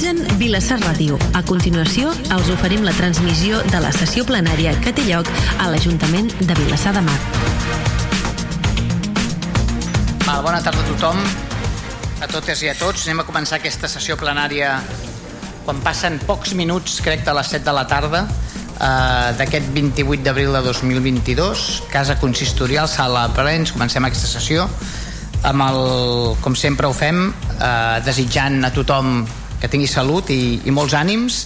Realitzen Vilassar Ràdio. A continuació, els oferim la transmissió de la sessió plenària que té lloc a l'Ajuntament de Vilassar de Mar. Val, bona tarda a tothom, a totes i a tots. Anem a començar aquesta sessió plenària quan passen pocs minuts, crec, de les 7 de la tarda, eh, d'aquest 28 d'abril de 2022, Casa Consistorial, Sala Plens. Comencem aquesta sessió amb el, com sempre ho fem, eh, desitjant a tothom que tingui salut i, i molts ànims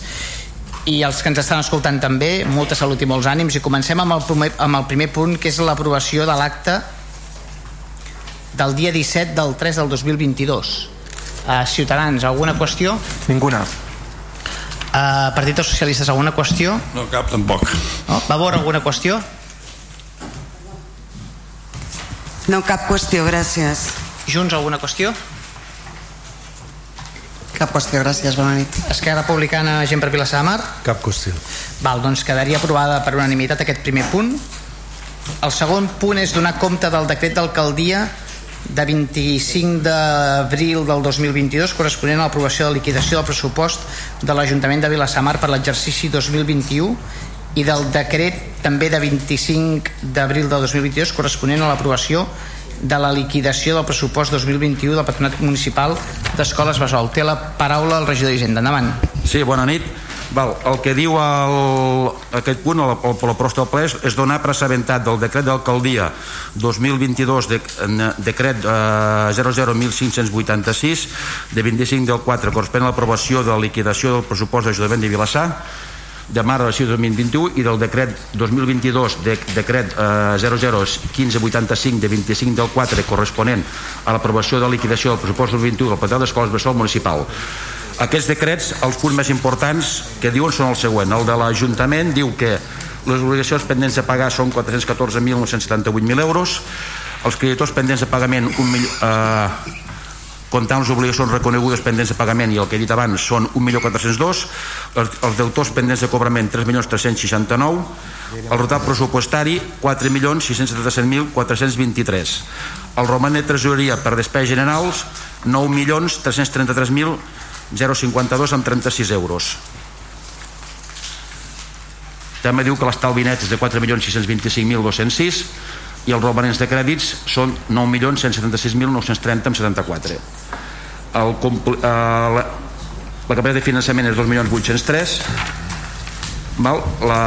i els que ens estan escoltant també, molta salut i molts ànims i comencem amb el primer, amb el primer punt que és l'aprovació de l'acte del dia 17 del 3 del 2022 uh, Ciutadans, alguna qüestió? Ninguna. Uh, Partit dels Socialistes, alguna qüestió? No cap, tampoc. No? Vavor, alguna qüestió? No, cap qüestió, gràcies. Junts, alguna qüestió? Cap qüestió, gràcies, bona nit. Esquerra Republicana, gent per Vilassar de Mar? Cap qüestió. Val, doncs quedaria aprovada per unanimitat aquest primer punt. El segon punt és donar compte del decret d'alcaldia de 25 d'abril del 2022 corresponent a l'aprovació de liquidació del pressupost de l'Ajuntament de Vilassamar per l'exercici 2021 i del decret també de 25 d'abril del 2022 corresponent a l'aprovació de la liquidació del pressupost 2021 del Patronat Municipal d'Escoles Besol. Té la paraula el regidor d'Hisenda. Endavant. Sí, bona nit. Val, el que diu el, aquest punt, el, el, el prost del ple, és donar pressabentat del decret d'alcaldia 2022, de, decret eh, 001586, de 25 del 4, correspon a l'aprovació de la liquidació del pressupost d'Ajuntament de Vilassar, de març de 2021 i del decret 2022 de, decret eh, 001585 de 25 del 4 corresponent a l'aprovació de liquidació del pressupost 2021 del Patronat d'Escoles Bressol Municipal aquests decrets, els punts més importants que diuen són el següent. El de l'Ajuntament diu que les obligacions pendents de pagar són 414.978.000 euros, els creditors pendents de pagament un milió, eh, comptant les obligacions reconegudes pendents de pagament i el que he dit abans són 1.402 els, els deutors pendents de cobrament 3.369 el rotat pressupostari 4.677.423 el roman de tresoreria per despeses generals 9.333.000 0,52 amb 36 euros. També diu que l'estalvi net és de 4.625.206 i els romanents de crèdits són 9.176.930 amb 74. El, eh, la, la capacitat de finançament és 2.803 Val? La,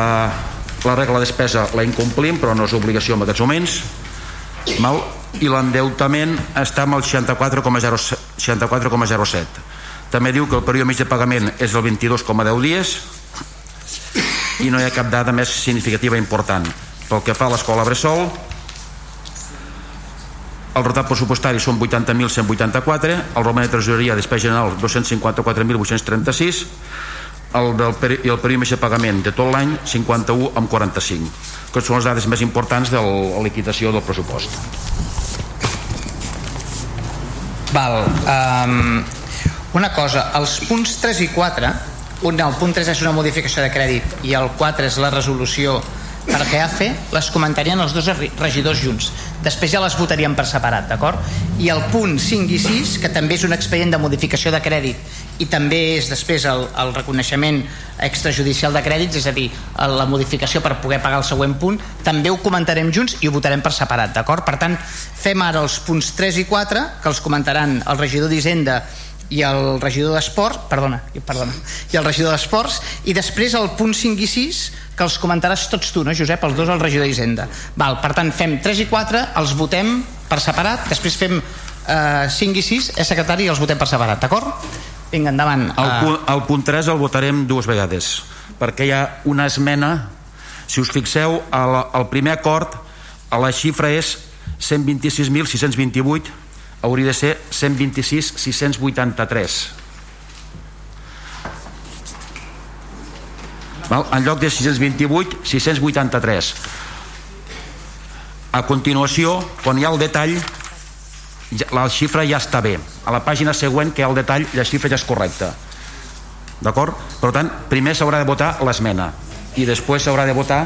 la regla de despesa la incomplim però no és obligació en aquests moments Val? i l'endeutament està amb el 64,07 64,07 també diu que el període mig de pagament és el 22,10 dies i no hi ha cap dada més significativa important. Pel que fa a l'escola Bressol, el rotat pressupostari són 80.184, el roman de tresoreria despesa general 254.836, el del peri i el període de pagament de tot l'any 51 amb 45. Que són les dades més importants de la liquidació del pressupost. Val. Um, una cosa, els punts 3 i 4, un, el punt 3 és una modificació de crèdit i el 4 és la resolució per GAFE, les comentarien els dos regidors junts. Després ja les votaríem per separat, d'acord? I el punt 5 i 6, que també és un expedient de modificació de crèdit i també és després el, el reconeixement extrajudicial de crèdits, és a dir, la modificació per poder pagar el següent punt, també ho comentarem junts i ho votarem per separat, d'acord? Per tant, fem ara els punts 3 i 4, que els comentaran el regidor d'Hisenda i el regidor d'Esports, perdona, perdona, i el regidor d'Esports, i després el punt 5 i 6, que els comentaràs tots tu, no, Josep? Els dos el regidor d'Hisenda. Val, per tant, fem 3 i 4, els votem per separat, després fem eh, 5 i 6, és secretari, i els votem per separat, d'acord? Vinga, endavant. El, eh. punt, el punt 3 el votarem dues vegades, perquè hi ha una esmena, si us fixeu, el, el primer acord, a la xifra és 126.628 hauria de ser 126 683 Val? en lloc de 628 683 a continuació quan hi ha el detall la xifra ja està bé. A la pàgina següent que hi ha el detall la xifra ja és correcta. D'acord? per tant primer s'haurà de votar l'esmena i després s'haurà de votar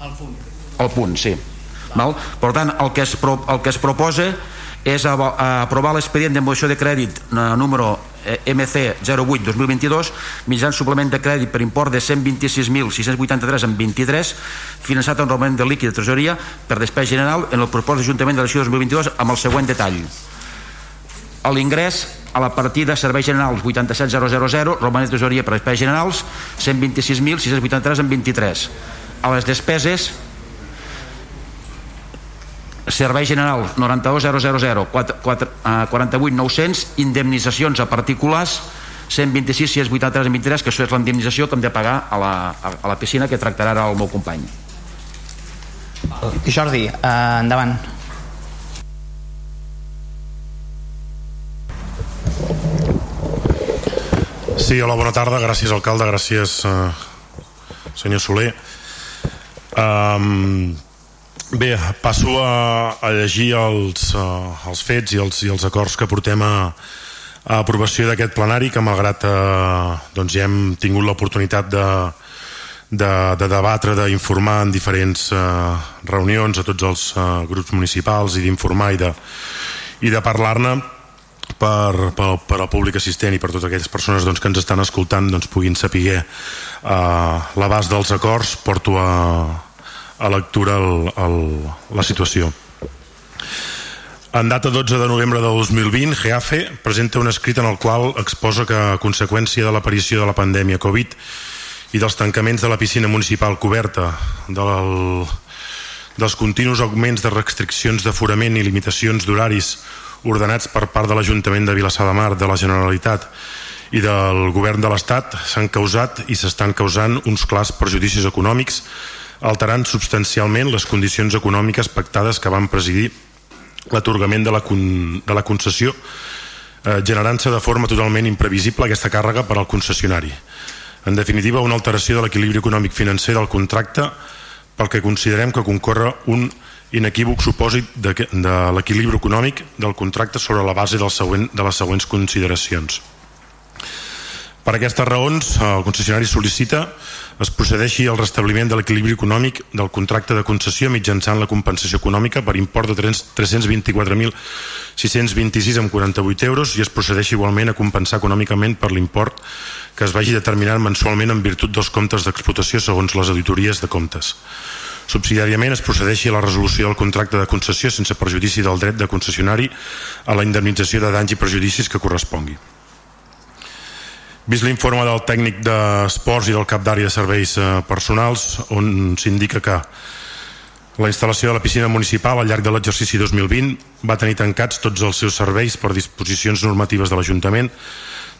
el punt. el punt, sí Val? Per tant, el que es, pro, el que es proposa és a, a aprovar l'expedient de moció de crèdit eh, número MC 08-2022 mitjançant suplement de crèdit per import de 126.683 en 23 finançat en romanent de líquid de tresoreria per despesa general en el propòsit d'Ajuntament de l'Ació 2022 amb el següent detall l'ingrés a la partida serveis generals 87.000 romanent de tresoreria per despesa generals 126.683 en 23 a les despeses Servei General 92.000 48.900 indemnitzacions a particulars 126 683 23 que això és l'indemnització que hem de pagar a la, a la piscina que tractarà ara el meu company. Jordi, eh, endavant. Sí, hola, bona tarda, gràcies alcalde, gràcies eh, senyor Soler. Um, Bé, passo a, a llegir els, uh, els fets i els, i els acords que portem a, a aprovació d'aquest plenari que malgrat uh, doncs ja hem tingut l'oportunitat de, de, de debatre, d'informar en diferents uh, reunions a tots els uh, grups municipals i d'informar i de, i de parlar-ne per, per, per al públic assistent i per totes aquelles persones doncs, que ens estan escoltant doncs, puguin saber uh, l'abast dels acords. Porto a, a lectura el, el, la situació. En data 12 de novembre de 2020, GEAFE presenta un escrit en el qual exposa que a conseqüència de l'aparició de la pandèmia Covid i dels tancaments de la piscina municipal coberta, del, dels continus augments de restriccions d'aforament i limitacions d'horaris ordenats per part de l'Ajuntament de Vilassar de Mar, de la Generalitat i del Govern de l'Estat s'han causat i s'estan causant uns clars perjudicis econòmics alterant substancialment les condicions econòmiques pactades que van presidir l'atorgament de, la de la concessió eh, generant-se de forma totalment imprevisible aquesta càrrega per al concessionari. En definitiva, una alteració de l'equilibri econòmic financer del contracte pel que considerem que concorre un inequívoc supòsit de, de l'equilibri econòmic del contracte sobre la base del següent, de les següents consideracions. Per aquestes raons, el concessionari sol·licita es procedeixi al restabliment de l'equilibri econòmic del contracte de concessió mitjançant la compensació econòmica per import de 324.626 amb 48 euros i es procedeixi igualment a compensar econòmicament per l'import que es vagi determinant mensualment en virtut dels comptes d'explotació segons les auditories de comptes. Subsidiàriament es procedeixi a la resolució del contracte de concessió sense perjudici del dret de concessionari a la indemnització de danys i prejudicis que correspongui. Vist l'informe del tècnic d'esports i del cap d'àrea de serveis eh, personals on s'indica que la instal·lació de la piscina municipal al llarg de l'exercici 2020 va tenir tancats tots els seus serveis per disposicions normatives de l'Ajuntament,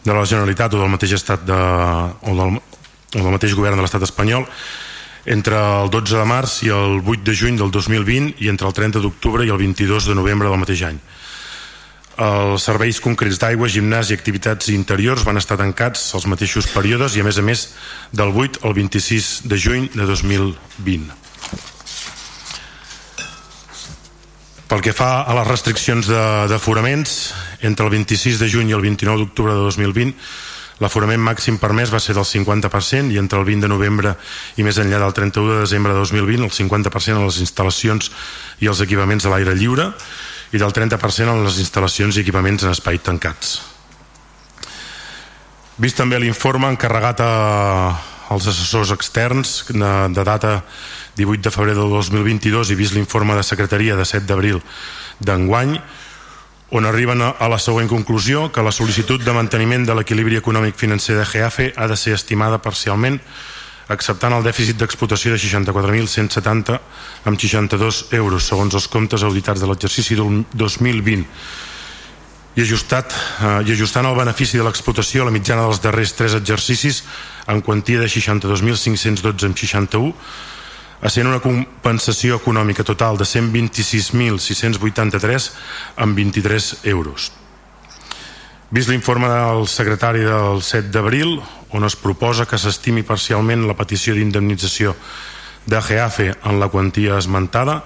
de la Generalitat o del mateix estat de, o, del, o del mateix govern de l'estat espanyol entre el 12 de març i el 8 de juny del 2020 i entre el 30 d'octubre i el 22 de novembre del mateix any. Els serveis concrets d'aigua, gimnàs i activitats interiors van estar tancats els mateixos períodes i a més a més del 8 al 26 de juny de 2020. Pel que fa a les restriccions d'aforaments, entre el 26 de juny i el 29 d'octubre de 2020 l'aforament màxim permès va ser del 50% i entre el 20 de novembre i més enllà del 31 de desembre de 2020 el 50% a les instal·lacions i els equipaments a l'aire lliure i del 30% en les instal·lacions i equipaments en espai tancats. Vist també l'informe encarregat a, als assessors externs de, data 18 de febrer del 2022 i vist l'informe de secretaria de 7 d'abril d'enguany, on arriben a la següent conclusió que la sol·licitud de manteniment de l'equilibri econòmic financer de GAFE ha de ser estimada parcialment acceptant el dèficit d'explotació de 64.170 amb 62 euros segons els comptes auditats de l'exercici del 2020 i, ajustat, eh, i ajustant el benefici de l'explotació a la mitjana dels darrers tres exercicis en quantia de 62.512 amb 61 essent una compensació econòmica total de 126.683 amb 23 euros. Vist l'informe del secretari del 7 d'abril, on es proposa que s'estimi parcialment la petició d'indemnització de GEAFE en la quantia esmentada,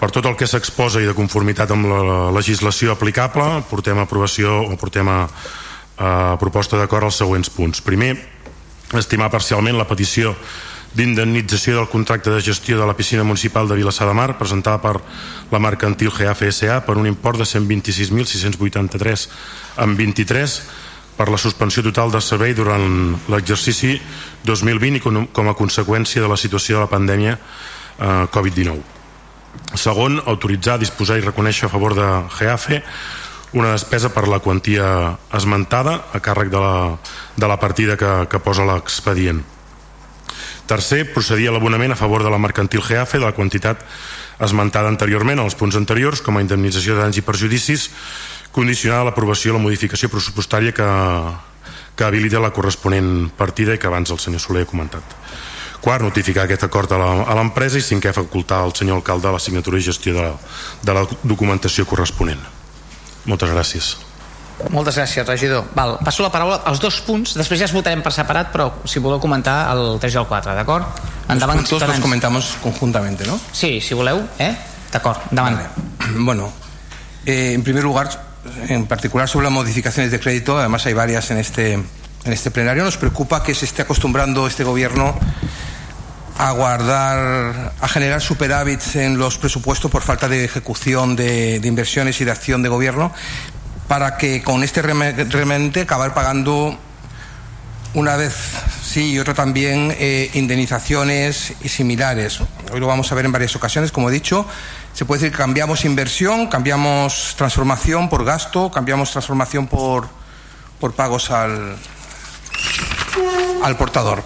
per tot el que s'exposa i de conformitat amb la legislació aplicable, portem a aprovació o portem a, a proposta d'acord als següents punts. Primer, estimar parcialment la petició d'indemnització del contracte de gestió de la piscina municipal de Vilassar de Mar presentada per la mercantil GAFSA per un import de 126.683 amb 23 per la suspensió total de servei durant l'exercici 2020 i com a conseqüència de la situació de la pandèmia eh, Covid-19. Segon, autoritzar, disposar i reconèixer a favor de GEAFE una despesa per la quantia esmentada a càrrec de la, de la partida que, que posa l'expedient. Tercer, procedir a l'abonament a favor de la mercantil GEAFE de la quantitat esmentada anteriorment als punts anteriors com a indemnització de danys i perjudicis condicionada a l'aprovació i la modificació pressupostària que, que habilita la corresponent partida i que abans el senyor Soler ha comentat. Quart, notificar aquest acord a l'empresa i cinquè, facultar al senyor alcalde la signatura i gestió de la, de la documentació corresponent. Moltes gràcies. Moltes gràcies, regidor. Val, passo la paraula als dos punts, després ja es votarem per separat, però si voleu comentar el 3 i el 4, d'acord? Endavant, los puntos los comentamos conjuntamente, ¿no? Sí, si voleu, eh? D'acord, endavant. Vale. Bueno, eh, en primer lugar, en particular sobre las modificaciones de crédito, además hay varias en este, en este plenario, nos preocupa que se esté acostumbrando este gobierno a guardar, a generar superávits en los presupuestos por falta de ejecución de, de inversiones y de acción de gobierno, para que con este remente acabar pagando una vez sí y otra también eh, indemnizaciones y similares. Hoy lo vamos a ver en varias ocasiones, como he dicho. Se puede decir que cambiamos inversión, cambiamos transformación por gasto, cambiamos transformación por, por pagos al, al portador.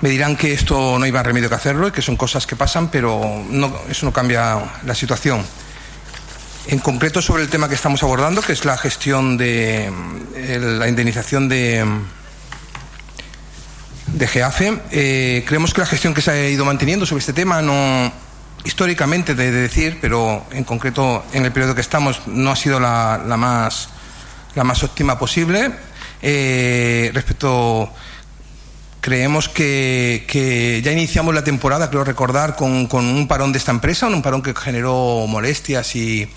Me dirán que esto no iba remedio que hacerlo y que son cosas que pasan, pero no, eso no cambia la situación. En concreto sobre el tema que estamos abordando, que es la gestión de la indemnización de, de GEAFE, eh, creemos que la gestión que se ha ido manteniendo sobre este tema no históricamente de, de decir, pero en concreto en el periodo que estamos no ha sido la, la más la más óptima posible. Eh, respecto Creemos que, que, ya iniciamos la temporada, creo recordar, con, con, un parón de esta empresa, un parón que generó molestias y,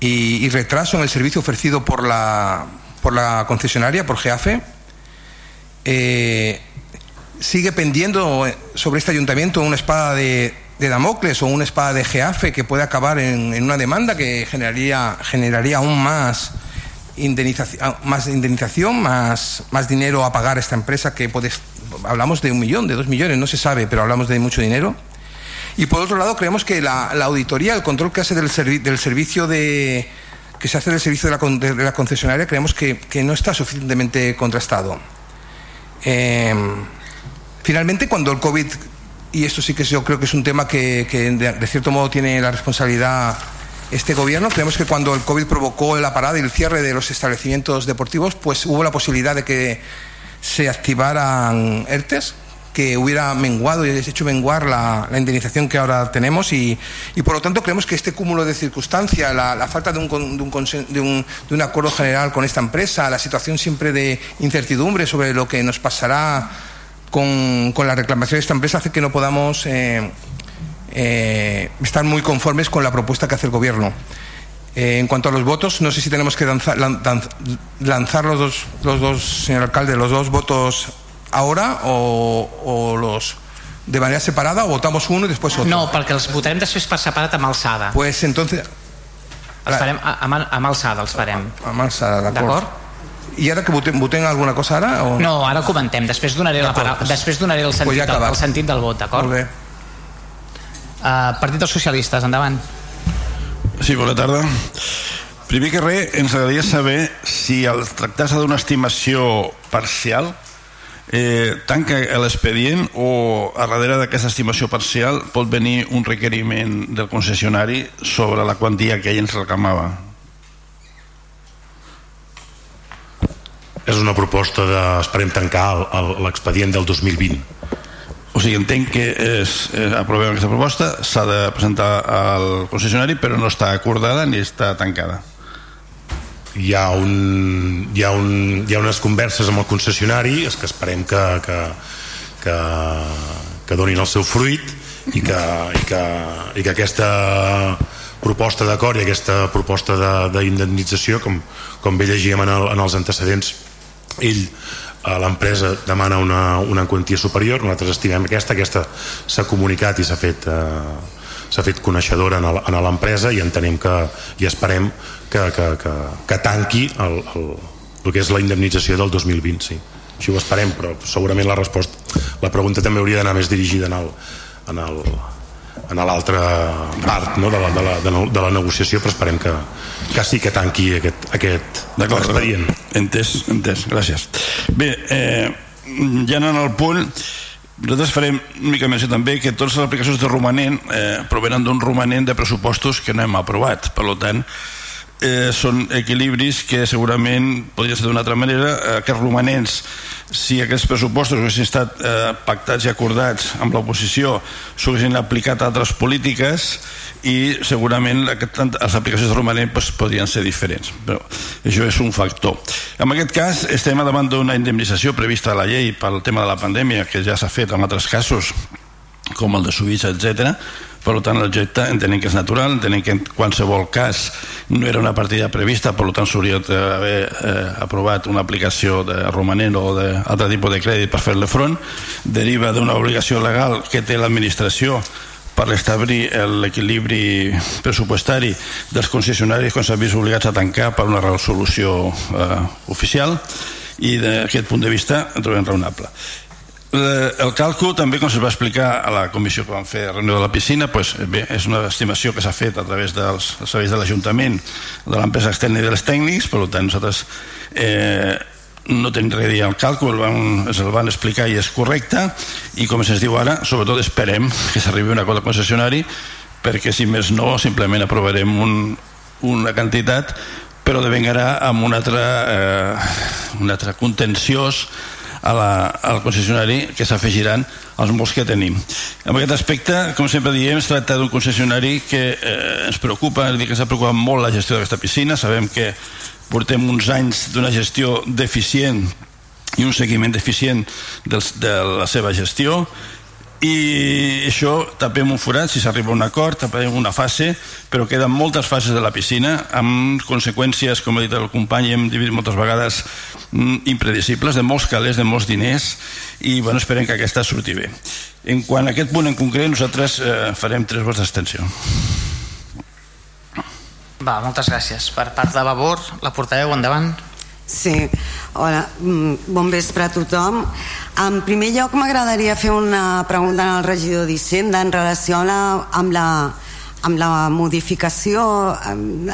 y, retraso en el servicio ofrecido por la, por la concesionaria, por GEAFE. Eh, sigue pendiendo sobre este ayuntamiento una espada de, de, Damocles o una espada de GEAFE que puede acabar en, una demanda que generaría, generaría aún más indemnización, más indemnización, más, más dinero a pagar a esta empresa que puede hablamos de un millón, de dos millones, no se sabe, pero hablamos de mucho dinero. Y por otro lado, creemos que la, auditoría, el control que hace del, servi del servicio de que se hace del servicio de la, de la concesionaria, creemos que, no está suficientemente contrastado. Eh, finalmente, cuando el COVID, y esto sí que yo creo que es un tema que, que de, de, cierto modo tiene la responsabilidad este gobierno, creemos que cuando el COVID provocó la parada y el cierre de los establecimientos deportivos, pues hubo la posibilidad de que se activaran ERTES, que hubiera menguado y hecho menguar la, indemnización que ahora tenemos y, por lo tanto creemos que este cúmulo de circunstancias, la, falta de un, de, de, un, de un acuerdo general con esta empresa, la situación siempre de incertidumbre sobre lo que nos pasará con, con la reclamación de esta empresa hace que no podamos eh, eh, estar muy conformes con la propuesta que hace el Gobierno. Eh, en cuanto a los votos, no sé si tenemos que lanzar, lanzar los, dos, los dos, señor alcalde, los dos votos ahora o, o los de manera separada o votamos uno y después otro. No, perquè els votarem després per separat amb alçada. Pues entonces... Els farem amb, amb alçada, els farem. Amb alçada, d'acord. I ara que votem, votem alguna cosa ara? O... No, ara comentem, després donaré, la paraula, pues, després donaré el sentit, pues ja del, el sentit del vot, d'acord? Molt bé. Uh, Partit dels Socialistes, endavant. Sí, bona tarda. Primer que res, ens agradaria saber si el tractar-se d'una estimació parcial eh, tanca l'expedient o a darrere d'aquesta estimació parcial pot venir un requeriment del concessionari sobre la quantia que ell ens reclamava. És una proposta de, esperem tancar l'expedient del 2020 o sigui, entenc que és, eh, aprovem aquesta proposta, s'ha de presentar al concessionari, però no està acordada ni està tancada. Hi ha, un, hi ha, un, hi ha unes converses amb el concessionari és que esperem que, que, que, que donin el seu fruit i que, i que, i que aquesta proposta d'acord i aquesta proposta d'indemnització com, com bé llegíem en, el, en els antecedents ell l'empresa demana una, una quantia superior nosaltres estimem aquesta, aquesta s'ha comunicat i s'ha fet eh, s'ha fet coneixedora en l'empresa i entenem que i esperem que, que, que, que tanqui el, el, el que és la indemnització del 2020 sí. així ho esperem però segurament la resposta la pregunta també hauria d'anar més dirigida en el, en el, en l'altra part no, de, la, de, la, de, la, de la negociació però esperem que, que sí que tanqui aquest, aquest expedient. Entès, entès, gràcies. Bé, eh, ja anant al punt nosaltres farem una mica menció també que totes les aplicacions de romanent eh, provenen d'un romanent de pressupostos que no hem aprovat. Per tant eh, són equilibris que segurament podria ser d'una altra manera. Eh, aquests romanents si aquests pressupostos haguessin estat eh, pactats i acordats amb l'oposició s'haguessin aplicat a altres polítiques i segurament les aplicacions de romanent pues, podrien ser diferents però això és un factor en aquest cas estem davant d'una indemnització prevista a la llei pel tema de la pandèmia que ja s'ha fet en altres casos com el de Suïssa, etc. Per tant, l'objecte entenem que és natural, entenem que en qualsevol cas no era una partida prevista, per tant s'hauria d'haver eh, aprovat una aplicació de romanent o d'altre tipus de crèdit per fer-le front, deriva d'una obligació legal que té l'administració per establir l'equilibri pressupostari dels concessionaris quan s'han vist obligats a tancar per una resolució eh, oficial i d'aquest punt de vista en trobem raonable. Eh, el càlcul també com se va explicar a la comissió que vam fer a reunió de la piscina pues, bé, és una estimació que s'ha fet a través dels serveis de l'Ajuntament de l'empresa externa i dels tècnics per tant nosaltres eh, no tenim res a dir al càlcul el van, es el van explicar i és correcte i com se'ns diu ara, sobretot esperem que s'arribi una cosa concessionari perquè si més no simplement aprovarem un, una quantitat però devengarà amb un altre, eh, un altre contenciós a la, al concessionari que s'afegiran als molts que tenim. En aquest aspecte, com sempre diem, es tracta d'un concessionari que eh, ens preocupa, dir, que s'ha preocupat molt la gestió d'aquesta piscina, sabem que portem uns anys d'una gestió deficient i un seguiment deficient dels, de la seva gestió i això tapem un forat si s'arriba a un acord, tapem una fase però queden moltes fases de la piscina amb conseqüències, com ha dit el company hem dit moltes vegades mm, impredicibles, de molts calés, de molts diners i bueno, esperem que aquesta surti bé. En quant a aquest punt en concret nosaltres eh, farem tres vots d'extensió Va, moltes gràcies. Per part de Vavor, la portaveu, endavant. Sí, hola, mm, bon vespre a tothom. En primer lloc m'agradaria fer una pregunta al regidor d'Hisenda en relació la, amb la, amb la modificació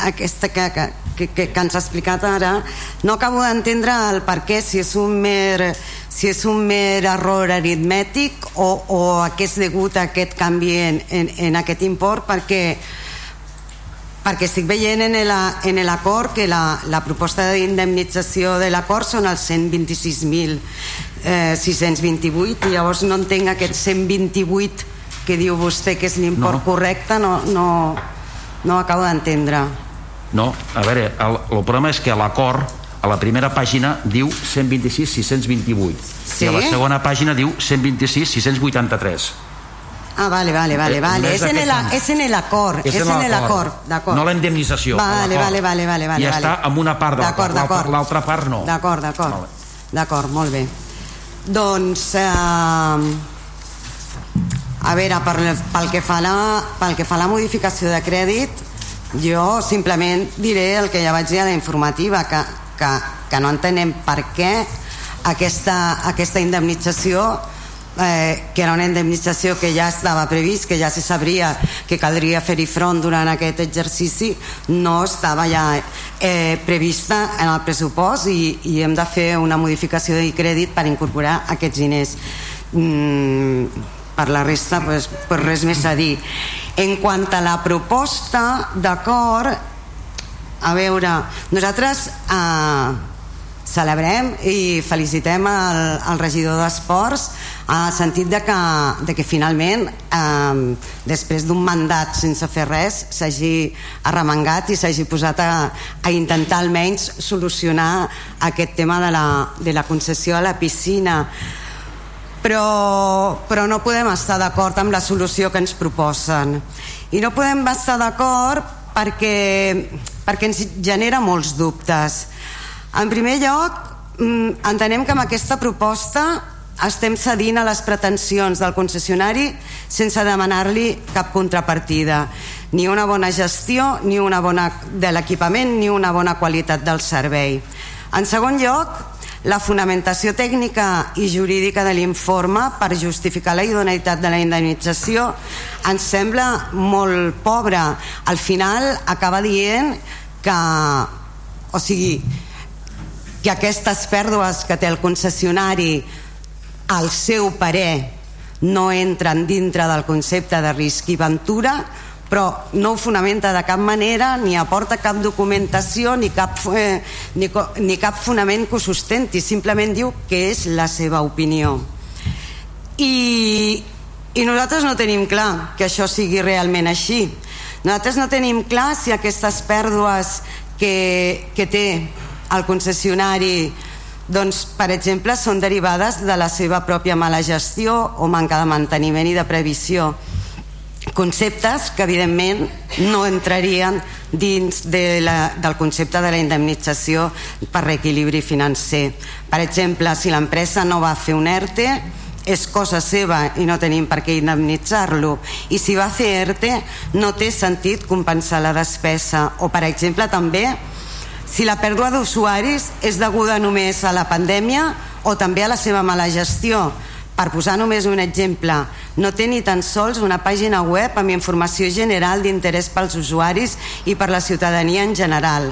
aquesta que, que, que, que ens ha explicat ara. No acabo d'entendre el per què, si és un mer, si és un mer error aritmètic o, o a què és degut a aquest canvi en, en, en aquest import, perquè perquè estic veient en l'acord que la, la proposta d'indemnització de l'acord són els 126.628 eh, i llavors no entenc aquest 128 que diu vostè que és l'import no. correcte no, no, no acabo d'entendre no, a veure, el, el problema és que l'acord a la primera pàgina diu 126.628 sí? i a la segona pàgina diu 126.683 Ah, vale, vale, vale, eh, vale. És en, el, és en l'acord, és, és en l'acord, d'acord. No la indemnització. Vale, vale, vale, vale, vale. I vale. està en una part de l'acord, l'altra part no. D'acord, d'acord. D'acord, molt bé. Doncs, eh, a veure, per, pel, que fa la, pel que fa la modificació de crèdit, jo simplement diré el que ja vaig dir a la informativa, que, que, que no entenem per què aquesta, aquesta indemnització eh, que era una indemnització que ja estava previst, que ja se sabria que caldria fer-hi front durant aquest exercici, no estava ja eh, prevista en el pressupost i, i hem de fer una modificació de crèdit per incorporar aquests diners. Mm, per la resta, pues, pues res més a dir. En quant a la proposta d'acord, a veure, nosaltres... Eh, celebrem i felicitem el, el regidor d'Esports en el sentit de que, de que finalment eh, després d'un mandat sense fer res s'hagi arremangat i s'hagi posat a, a intentar almenys solucionar aquest tema de la, de la concessió a la piscina. Però, però no podem estar d'acord amb la solució que ens proposen. I no podem estar d'acord perquè, perquè ens genera molts dubtes en primer lloc, mm, entenem que amb aquesta proposta estem cedint a les pretensions del concessionari sense demanar-li cap contrapartida ni una bona gestió ni una bona de l'equipament ni una bona qualitat del servei En segon lloc, la fonamentació tècnica i jurídica de l'informe per justificar la idoneïtat de la indemnització ens sembla molt pobra. Al final acaba dient que, o sigui, que aquestes pèrdues que té el concessionari al seu parer no entren dintre del concepte de risc i ventura però no ho fonamenta de cap manera ni aporta cap documentació ni cap, eh, ni, ni cap fonament que ho sustenti. Simplement diu que és la seva opinió. I, i nosaltres no tenim clar que això sigui realment així. Nosaltres no tenim clar si aquestes pèrdues que, que té el concessionari. Doncs, per exemple, són derivades de la seva pròpia mala gestió o manca de manteniment i de previsió. Conceptes que evidentment no entrarien dins de la, del concepte de la indemnització per reequilibri financer. Per exemple, si l'empresa no va fer un ERTE, és cosa seva i no tenim per què indemnitzar-lo. I si va fer ERTE no té sentit compensar la despesa. O per exemple també si la pèrdua d'usuaris és deguda només a la pandèmia o també a la seva mala gestió. Per posar només un exemple, no té ni tan sols una pàgina web amb informació general d'interès pels usuaris i per la ciutadania en general.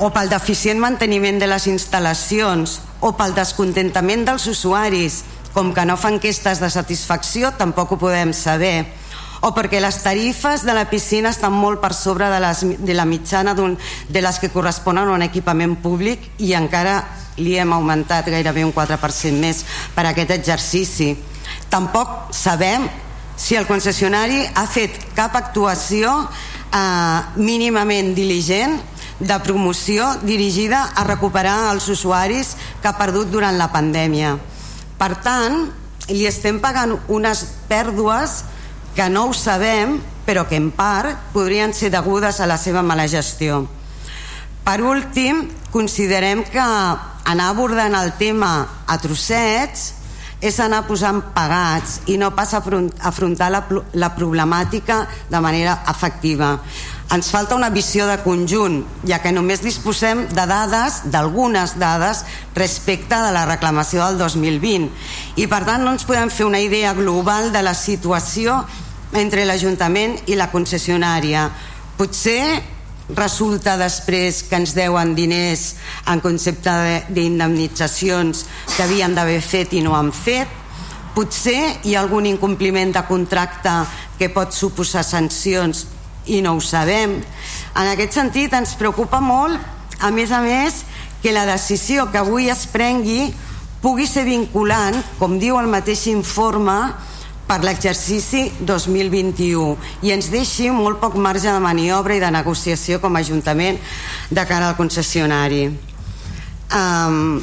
O pel deficient manteniment de les instal·lacions o pel descontentament dels usuaris. Com que no fan enquestes de satisfacció tampoc ho podem saber o perquè les tarifes de la piscina estan molt per sobre de, les, de la mitjana de les que corresponen a un equipament públic i encara li hem augmentat gairebé un 4% més per aquest exercici. Tampoc sabem si el concessionari ha fet cap actuació eh, mínimament diligent de promoció dirigida a recuperar els usuaris que ha perdut durant la pandèmia. Per tant, li estem pagant unes pèrdues que no ho sabem, però que en part podrien ser degudes a la seva mala gestió. Per últim, considerem que anar abordant el tema a trossets és anar posant pagats i no pas afrontar la, la problemàtica de manera efectiva. Ens falta una visió de conjunt, ja que només disposem de dades, d'algunes dades, respecte de la reclamació del 2020. I per tant no ens podem fer una idea global de la situació entre l'Ajuntament i la concessionària. Potser resulta després que ens deuen diners en concepte d'indemnitzacions que havien d'haver fet i no han fet potser hi ha algun incompliment de contracte que pot suposar sancions i no ho sabem en aquest sentit ens preocupa molt a més a més que la decisió que avui es prengui pugui ser vinculant com diu el mateix informe per l'exercici 2021 i ens deixi molt poc marge de maniobra i de negociació com a Ajuntament de cara al concessionari. Um,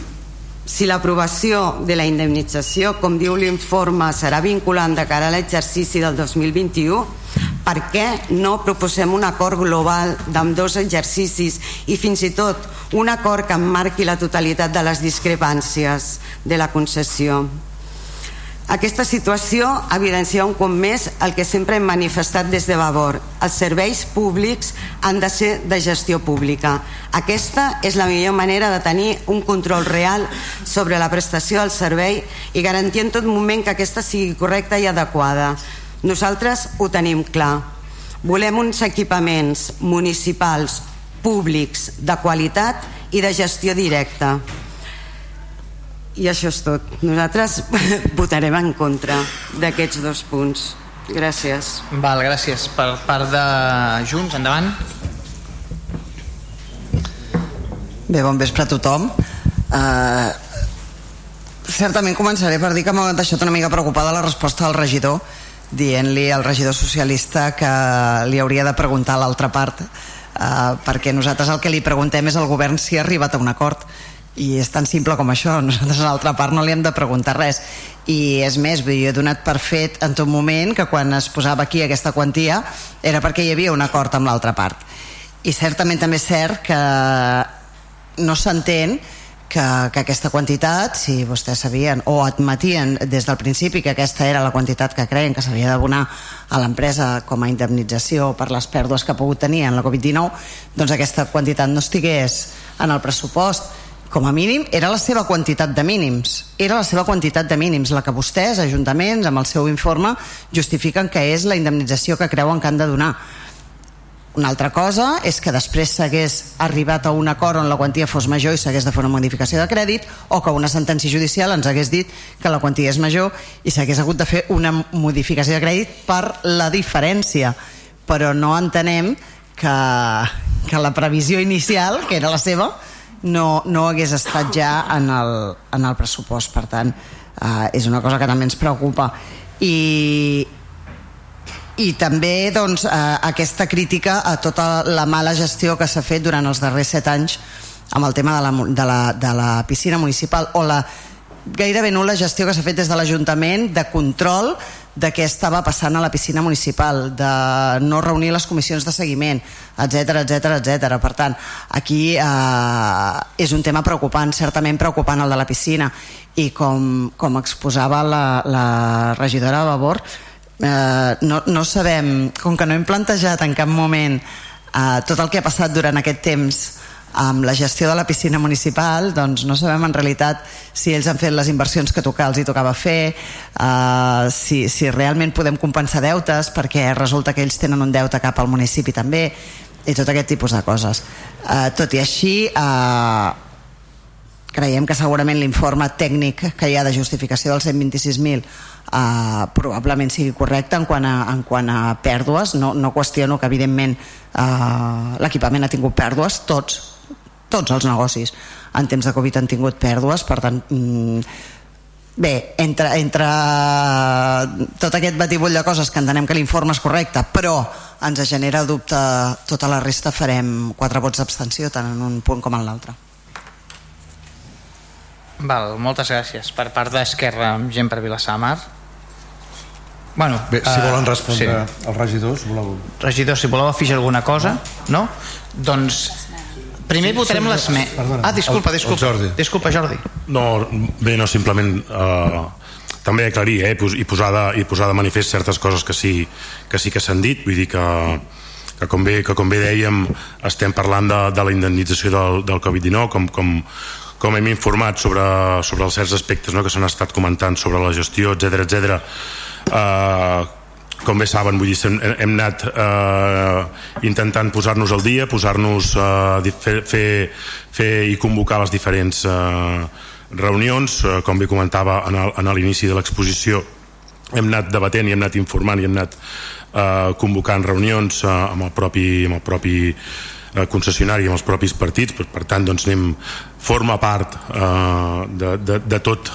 si l'aprovació de la indemnització, com diu l'informe, serà vinculant de cara a l'exercici del 2021, per què no proposem un acord global d'amb dos exercicis i fins i tot un acord que emmarqui la totalitat de les discrepàncies de la concessió? Aquesta situació evidencia un cop més el que sempre hem manifestat des de Vavor. Els serveis públics han de ser de gestió pública. Aquesta és la millor manera de tenir un control real sobre la prestació del servei i garantir en tot moment que aquesta sigui correcta i adequada. Nosaltres ho tenim clar. Volem uns equipaments municipals públics de qualitat i de gestió directa i això és tot. Nosaltres votarem en contra d'aquests dos punts. Gràcies. Val, gràcies. Per part de Junts, endavant. Bé, bon vespre a tothom. Uh, certament començaré per dir que m'ha deixat una mica preocupada la resposta del regidor dient-li al regidor socialista que li hauria de preguntar a l'altra part uh, perquè nosaltres el que li preguntem és al govern si ha arribat a un acord i és tan simple com això. Nosaltres a l'altra part no li hem de preguntar res. I és més, jo he donat per fet en tot moment que quan es posava aquí aquesta quantia era perquè hi havia un acord amb l'altra part. I certament també és cert que no s'entén que, que aquesta quantitat, si vostès sabien o admetien des del principi que aquesta era la quantitat que creien que s'havia d'abonar a l'empresa com a indemnització per les pèrdues que ha pogut tenir en la Covid-19, doncs aquesta quantitat no estigués en el pressupost com a mínim, era la seva quantitat de mínims. Era la seva quantitat de mínims, la que vostès, ajuntaments, amb el seu informe, justifiquen que és la indemnització que creuen que han de donar. Una altra cosa és que després s'hagués arribat a un acord on la quantia fos major i s'hagués de fer una modificació de crèdit o que una sentència judicial ens hagués dit que la quantia és major i s'hagués hagut de fer una modificació de crèdit per la diferència. Però no entenem que, que la previsió inicial, que era la seva, no, no hagués estat ja en el, en el pressupost. Per tant eh, és una cosa que també ens preocupa. I, i també doncs, eh, aquesta crítica a tota la mala gestió que s'ha fet durant els darrers set anys amb el tema de la, de la, de la piscina municipal o la gairebé nul·la gestió que s'ha fet des de l'Ajuntament de control de què estava passant a la piscina municipal, de no reunir les comissions de seguiment, etc etc etc. Per tant, aquí eh, és un tema preocupant, certament preocupant el de la piscina, i com, com exposava la, la regidora Vavor, eh, no, no sabem, com que no hem plantejat en cap moment eh, tot el que ha passat durant aquest temps amb la gestió de la piscina municipal doncs no sabem en realitat si ells han fet les inversions que tocar, els hi tocava fer uh, si, si realment podem compensar deutes perquè resulta que ells tenen un deute cap al municipi també i tot aquest tipus de coses. Uh, tot i així uh, creiem que segurament l'informe tècnic que hi ha de justificació dels 126.000 uh, probablement sigui correcte en quant a, en quant a pèrdues. No, no qüestiono que evidentment uh, l'equipament ha tingut pèrdues tots tots els negocis en temps de Covid han tingut pèrdues per tant mm, bé, entre, entre tot aquest batibull de coses que entenem que l'informe és correcte però ens genera dubte tota la resta farem quatre vots d'abstenció tant en un punt com en l'altre Val, moltes gràcies per part d'Esquerra amb gent per Vilassamar Bueno, Bé, si volen uh, respondre sí. els regidors voleu... regidors, si voleu afegir alguna cosa no? doncs Primer votarem sí, l'esmena. Ah, disculpa, disculpa. El, el Jordi. Disculpa, Jordi. No, bé, no, simplement eh, també aclarir eh, i, posar de, i posar de manifest certes coses que sí que, sí que s'han dit, vull dir que, que, com bé, que com bé dèiem estem parlant de, de la indemnització del, del Covid-19 com, com, com hem informat sobre, sobre els certs aspectes no, que s'han estat comentant sobre la gestió, etc etc. Eh, com bé saben, vull dir, hem, hem anat eh, intentant posar-nos al dia, posar-nos eh, fer, fer, fer i convocar les diferents eh, reunions, eh, com bé comentava en l'inici de l'exposició, hem anat debatent i hem anat informant i hem anat eh, convocant reunions eh, amb el propi, amb el propi eh, concessionari, amb els propis partits, per, per tant, doncs anem, forma part eh, de, de, de tot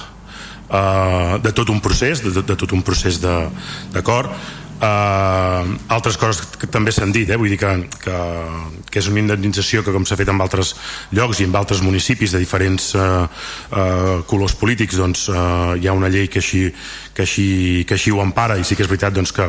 eh, de tot un procés, de, de, tot un procés d'acord. Uh, altres coses que també s'han dit eh? vull dir que, que, que és una indemnització que com s'ha fet en altres llocs i en altres municipis de diferents uh, uh, colors polítics doncs uh, hi ha una llei que així, que, així, que així ho empara i sí que és veritat doncs, que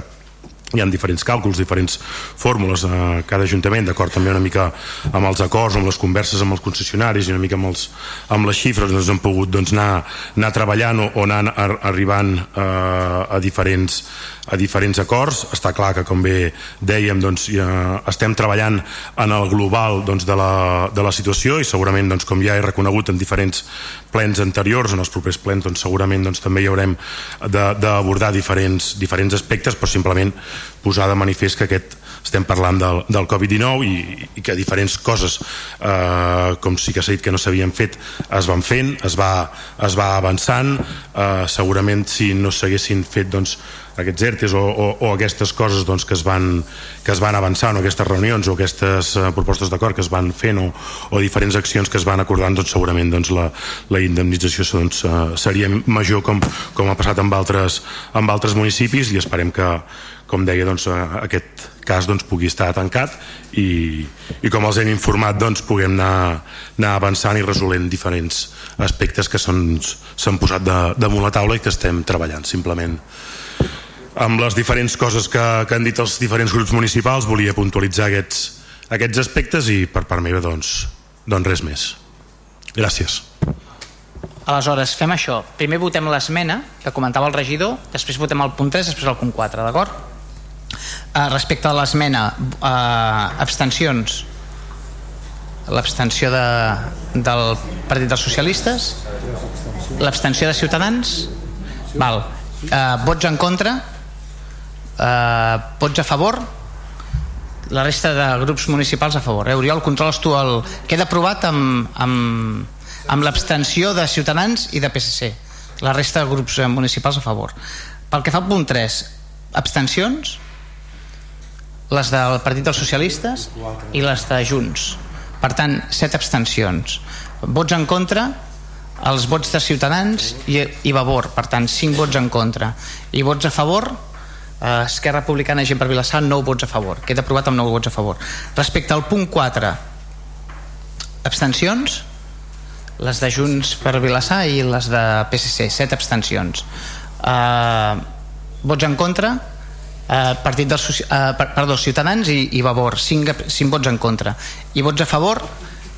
hi ha diferents càlculs, diferents fórmules a cada ajuntament, d'acord també una mica amb els acords, amb les converses amb els concessionaris i una mica amb, els, amb les xifres doncs hem pogut doncs, anar, anar treballant o, o anar arribant eh, a diferents a diferents acords, està clar que com bé dèiem doncs, ja estem treballant en el global doncs, de, la, de la situació i segurament doncs, com ja he reconegut en diferents plens anteriors, en els propers plens doncs, segurament doncs, també hi haurem d'abordar diferents, diferents aspectes però simplement posar de manifest que aquest estem parlant del, del Covid-19 i, i que diferents coses eh, com sí que s'ha dit que no s'havien fet es van fent, es va, es va avançant. Eh, segurament si no s'haguessin fet doncs, aquests ERTES o, o, o aquestes coses doncs, que, es van, que es van avançant o aquestes reunions o aquestes uh, propostes d'acord que es van fent o, o diferents accions que es van acordant doncs, segurament doncs, la, la indemnització doncs, uh, seria major com, com ha passat amb altres, amb altres municipis i esperem que com deia doncs, uh, aquest cas doncs, pugui estar tancat i, i com els hem informat doncs, puguem anar, anar avançant i resolent diferents aspectes que s'han posat de, damunt la taula i que estem treballant simplement amb les diferents coses que, que han dit els diferents grups municipals volia puntualitzar aquests, aquests aspectes i per part meva doncs, doncs res més gràcies Aleshores, fem això. Primer votem l'esmena que comentava el regidor, després votem el punt 3, després el punt 4, d'acord? Uh, respecte a l'esmena, uh, abstencions. l'abstenció de, del Partit dels Socialistes l'abstenció de Ciutadans val. Uh, vots en contra uh, vots a favor? La resta de grups municipals a favor eh? Oriol, controles tu el... queda aprovat amb, amb, amb l'abstenció de Ciutadans i de PSC la resta de grups eh, municipals a favor. Pel que fa al punt 3 abstencions? Les del Partit dels Socialistes i les de Junts. Per tant, 7 abstencions. Vots en contra els vots de Ciutadans i, i Vavor, per tant 5 vots en contra. I vots a favor? eh, Esquerra Republicana i Gent per Vilassar 9 vots a favor, queda aprovat amb 9 vots a favor. Respecte al punt 4 abstencions? Les de Junts per Vilassar i les de PSC 7 abstencions. Eh, vots en contra? Eh, Partit dels eh, perdó, Ciutadans i, i Vavor 5, 5 vots en contra. I vots a favor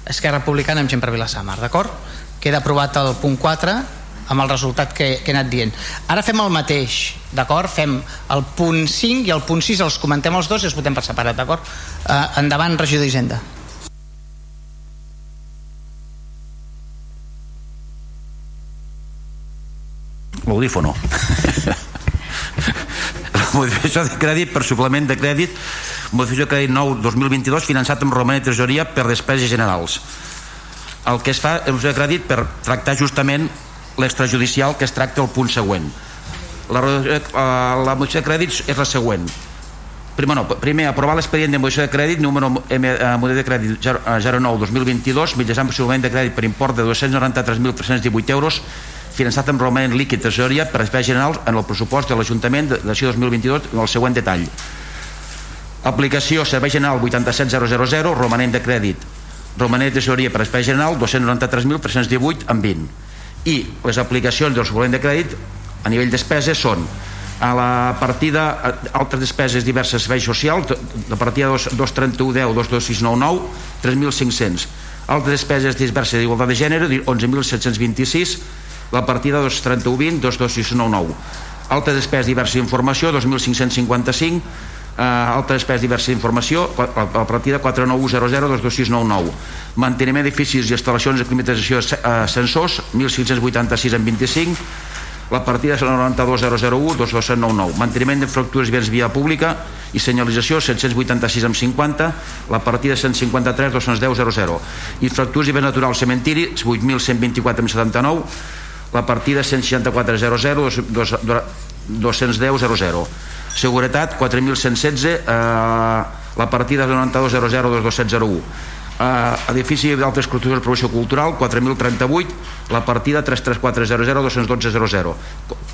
Esquerra Republicana amb gent per Vilassar d'acord? Queda aprovat el punt 4 amb el resultat que, que he anat dient. Ara fem el mateix, d'acord? Fem el punt 5 i el punt 6 els comentem els dos i els votem per separat, d'acord? Eh, endavant, regidor d'Hisenda. L'audífono. modificació de crèdit per suplement de crèdit modificació de crèdit nou 2022 finançat amb roman i tresoria per despeses generals el que es fa és un crèdit per tractar justament l'extrajudicial que es tracta el punt següent la, eh, la modificació de crèdits és la següent primer, no, primer aprovar l'expedient de modificació de crèdit número M, eh, model de crèdit 09-2022 mitjançant suplement de crèdit per import de 293.318 euros finançat amb romanent líquid tesoreria per espais generals en el pressupost de l'Ajuntament de l'acció 2022 en el següent detall. Aplicació Servei General 87000, romanent de crèdit, romanent de tesoreria per espai general 293.318 amb 20. I les aplicacions del suplement de crèdit a nivell despeses són a la partida altres despeses diverses serveis socials la partida 23110 22699 3.500 altres despeses diverses d'igualtat de gènere 11.726 la partida 23120 22699 altres despeses diversa informació 2.555 eh, altres despeses diversa informació la, la partida 4900 22699 manteniment d'edificis i instal·lacions de climatització sensors 1.586 en 25 la partida és 92001 2299 manteniment d'infraestructures i béns via pública i senyalització 786 amb 50 la partida 153 210 00 infraestructures i béns naturals cementiri 8124 amb 79 la partida 164.00 210.00 seguretat 4.116 eh, la partida 92.00 2701 eh, edifici d'altres estructures de promoció cultural 4.038 la partida 33400 212.00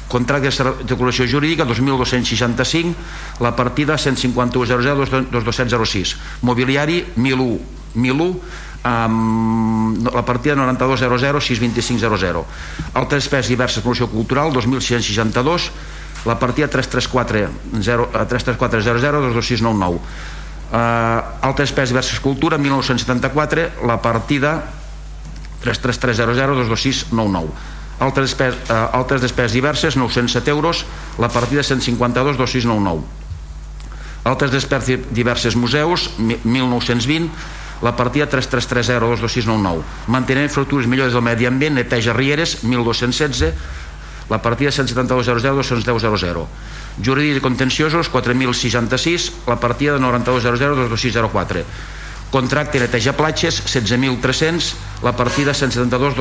contracte de col·lecció jurídica 2.265 la partida 151.00 2206 mobiliari 1.001 1.001 um, la partida 9200 62500 altres espècies diverses promoció cultural 2662 la partida 334 33400 22699 uh, altres espècies diverses cultura 1974 la partida 33300 22699 altres, despes, uh, altres despeses diverses 907 euros la partida 152 2699 altres despeses diverses museus 1920 la partida 33302299 manteniment infraestructures millores del medi ambient neteja rieres 1216 la partida 17200 jurídics i contenciosos 4066 la partida de 9200 contracte neteja platges 16.300 la partida 172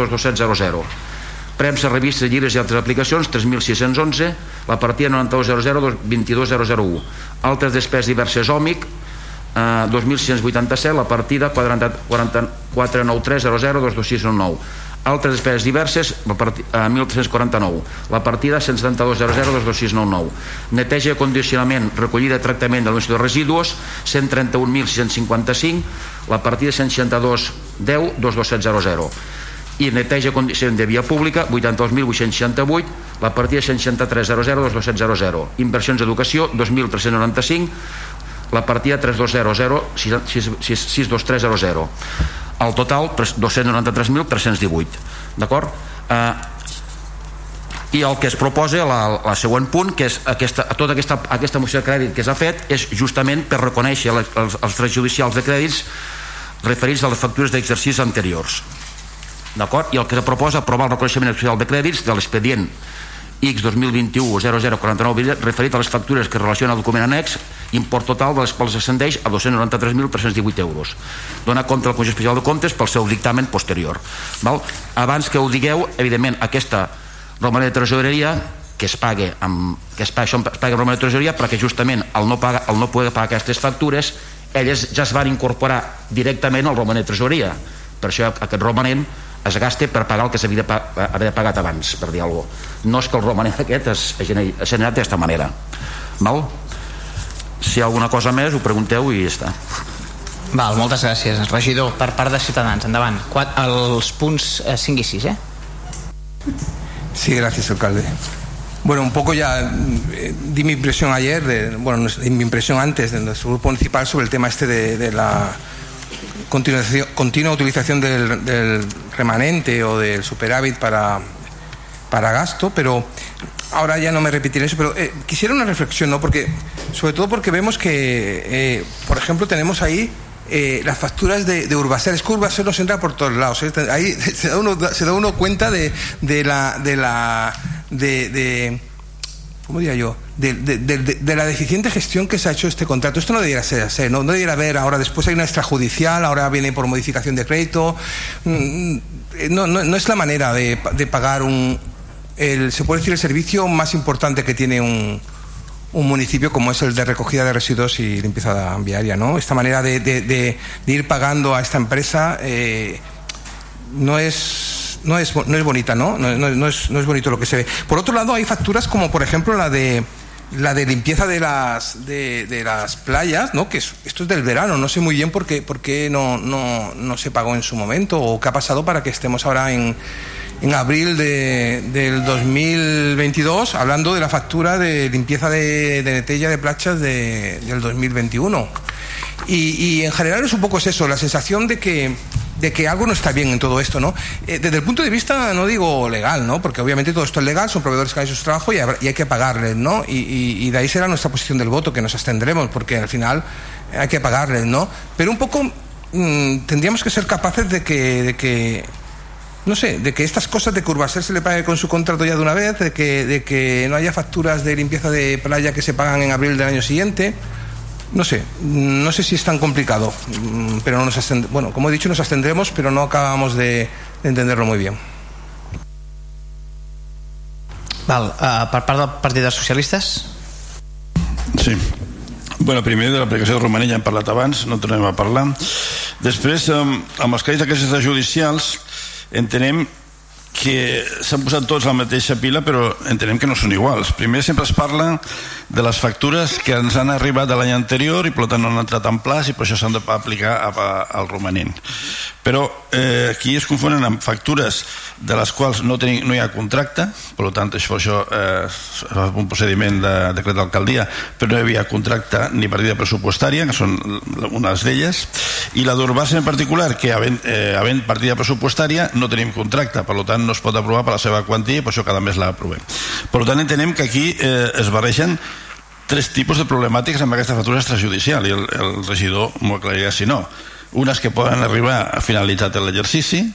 premsa, revistes, llibres i altres aplicacions 3.611 la partida 9200 22.001 altres despeses diverses òmic eh, 2687 la partida 49300 altres despeses diverses eh, 1349 la partida 17200 neteja i condicionament recollida i tractament de l'emissió de residus 131.655 la partida 162 10 22700 i neteja i condicionament de via pública 82.868 la partida 163 00 2200 inversions d'educació 2.395 la partida 3200 62300 el total 293.318 d'acord? Eh, i el que es proposa la, la següent punt que és aquesta, tota aquesta, aquesta moció de crèdit que s'ha fet és justament per reconèixer els, els, els drets judicials de crèdits referits a les factures d'exercicis anteriors. D'acord? I el que proposa aprovar el reconeixement oficial de crèdits de l'expedient X 2021 0049 referit a les factures que relaciona el document annex import total de les quals ascendeix a 293.318 euros dona compte al Comissió Especial de Comptes pel seu dictamen posterior Val? abans que ho digueu, evidentment aquesta romanent de tresoreria que es pague amb, que es pague, això es pague amb romanent de tresoreria perquè justament al no, pagar, al no poder pagar aquestes factures elles ja es van incorporar directament al romanent de tresoreria per això aquest romanent es gaste per pagar el que s'havia d'haver pagat abans, per dir alguna cosa. No és que el romanent aquest es, es generat d'aquesta manera. Val? Si hi ha alguna cosa més, ho pregunteu i ja està. Val, moltes gràcies. Regidor, per part de Ciutadans, endavant. Quat, els punts 5 eh, i 6, eh? Sí, gracias, alcalde. Bueno, un poco ya eh, di mi impresión ayer, de, bueno, mi impresión antes de nuestro grupo municipal sobre el tema este de, de la continua utilización del, remanente o del superávit para, para gasto, pero ahora ya no me repetiré eso, pero eh, quisiera una reflexión, ¿no? Porque, sobre todo porque vemos que, eh, por ejemplo, tenemos ahí eh, las facturas de, de Urbaser. Es que Urbaser nos entra por todos lados. Ahí se da uno, se da uno cuenta de, de la. de la. de ¿cómo diría yo? De, la deficiente gestión que se ha hecho este contrato. Esto no debería ser así, no, no debería haber, ahora después hay una extrajudicial, ahora viene por modificación de crédito. Mm, no, no, es la manera de, pagar un, el, se puede decir, el servicio más importante que tiene un, un municipio como es el de recogida de residuos y limpieza viaria, ¿no? Esta manera de, ir pagando a esta empresa eh, no es no es, no es bonita, ¿no? No, no, es, no es bonito lo que se ve. Por otro lado, hay facturas como, por ejemplo, la de la de limpieza de las de, de las playas, ¿no? Que esto es del verano, no sé muy bien por qué, por qué no, no, no, se pagó en su momento o qué ha pasado para que estemos ahora en, en abril de, del 2022 hablando de la factura de limpieza de, de netella de playas de, del 2021. Y, y en general es un poco eso, la sensación de que de que algo no está bien en todo esto, ¿no? Eh, desde el punto de vista, no digo legal, ¿no? Porque obviamente todo esto es legal, son proveedores que hacen su trabajo y, hay que pagarles, ¿no? Y, de ahí será nuestra posición del voto, que nos abstendremos, porque al final hay que pagarles, ¿no? Pero un poco mm, tendríamos que ser capaces de que, de que no sé, de que estas cosas de Curvaser se le pague con su contrato ya de una vez, de que, de que no haya facturas de limpieza de playa que se pagan en abril del año siguiente no sé, no sé si es tan complicado, mm, pero no nos bueno, como he dicho, nos abstendremos, pero no acabamos de, de entenderlo muy bien. Val, uh, per part del Partit dels Socialistes? Sí. Bueno, primer de l'aplicació de Romanella hem parlat abans, no tornem a parlar. Després, amb, amb els casos d'aquestes judicials, entenem que s'han posat tots la mateixa pila però entenem que no són iguals. Primer sempre es parla de les factures que ens han arribat de l'any anterior i per tant no han entrat en plaç i per això s'han d'aplicar al romanent. Però eh, aquí es confonen amb factures de les quals no, tenim, no hi ha contracte per tant això, això eh, és un procediment de decret d'alcaldia però no hi havia contracte ni partida pressupostària que són unes d'elles i la d'Urbàcia en particular que havent, eh, havent partida pressupostària no tenim contracte. Per tant no es pot aprovar per la seva quantia i per això cada mes l'aprovem per tant entenem que aquí eh, es barregen tres tipus de problemàtiques amb aquesta factura extrajudicial i el, el regidor m'ho aclarirà si no. Unes que poden arribar a finalitzat l'exercici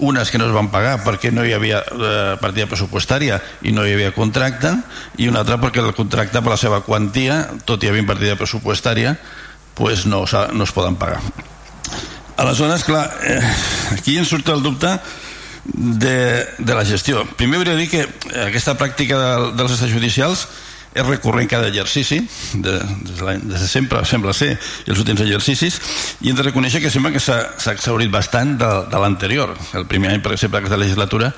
unes que no es van pagar perquè no hi havia eh, partida pressupostària i no hi havia contracte i una altra perquè el contracte per la seva quantia tot i havia partida pressupostària pues no, no es poden pagar. Aleshores clar eh, aquí ens surt el dubte de, de la gestió. Primer hauria de dir que aquesta pràctica de, dels estats judicials és recurrent cada exercici de, de, de sempre sembla ser els últims exercicis i hem de reconèixer que sembla que s'ha exaurit bastant de, de l'anterior. El primer any per exemple d'aquesta legislatura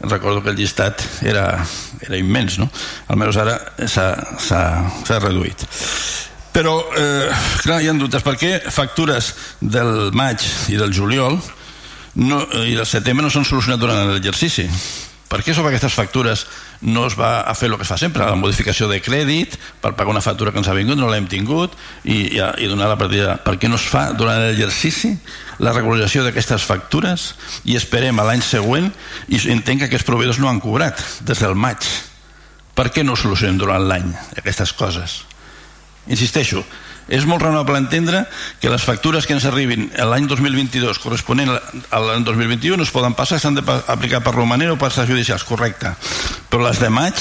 recordo que el llistat era, era immens no? almenys ara s'ha reduït. Però eh, clar, hi ha dubtes perquè factures del maig i del juliol no, i del setembre no s'han solucionat durant l'exercici per què sobre aquestes factures no es va a fer el que es fa sempre, la modificació de crèdit per pagar una factura que ens ha vingut, no l'hem tingut i, i, i donar la partida. Per què no es fa durant l'exercici la regularització d'aquestes factures? I esperem a l'any següent i entenc que aquests proveïdors no han cobrat des del maig. Per què no solucionem durant l'any aquestes coses? Insisteixo és molt raonable entendre que les factures que ens arribin l'any 2022 corresponent a l'any 2021 no es poden passar, s'han d'aplicar per romanent o per judicials, correcte. Però les de maig,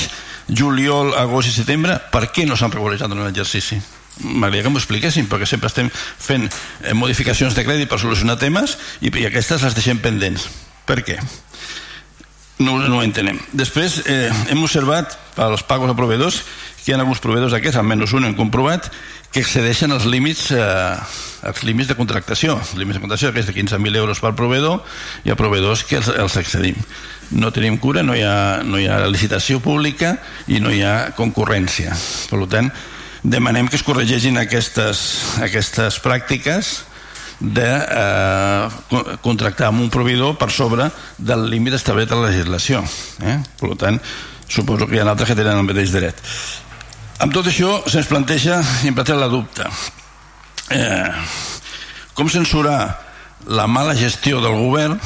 juliol, agost i setembre, per què no s'han regularitzat en l'exercici? m'agradaria que m'ho expliquessin perquè sempre estem fent eh, modificacions de crèdit per solucionar temes i, i aquestes les deixem pendents per què? no, no ho entenem després eh, hem observat pels pagos a proveedors que hi ha alguns proveedors d'aquests, almenys un hem comprovat que excedeixen els límits eh, els límits de contractació. Els límits de contractació que és de 15.000 euros per proveedor hi ha proveedors que els, els excedim. No tenim cura, no hi, ha, no hi ha licitació pública i no hi ha concurrència. Per tant demanem que es corregeixin aquestes, aquestes pràctiques de eh, contractar amb un proveïdor per sobre del límit establert a la legislació eh? per tant suposo que hi ha altres que tenen el mateix dret amb tot això se'ns planteja em planteja la dubte. Eh, com censurar la mala gestió del govern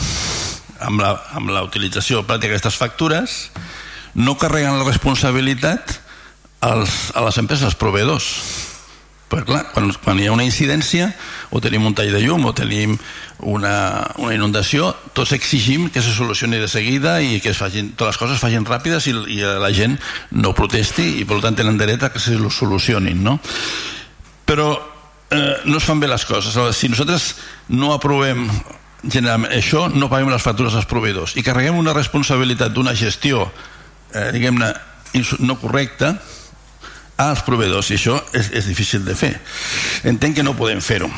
amb la, amb la utilització pràctica d'aquestes factures no carreguen la responsabilitat als, a les empreses, als proveïdors? Perquè clar, quan, quan hi ha una incidència o tenim un tall de llum o tenim una, una inundació tots exigim que se solucioni de seguida i que es facin, totes les coses es facin ràpides i, i la gent no protesti i per tant tenen dret a que se solucionin no? però eh, no es fan bé les coses si nosaltres no aprovem generalment això no paguem les factures als proveïdors i carreguem una responsabilitat d'una gestió eh, diguem-ne no correcta als proveïdors i això és, és difícil de fer. Entenc que no podem fer-ho.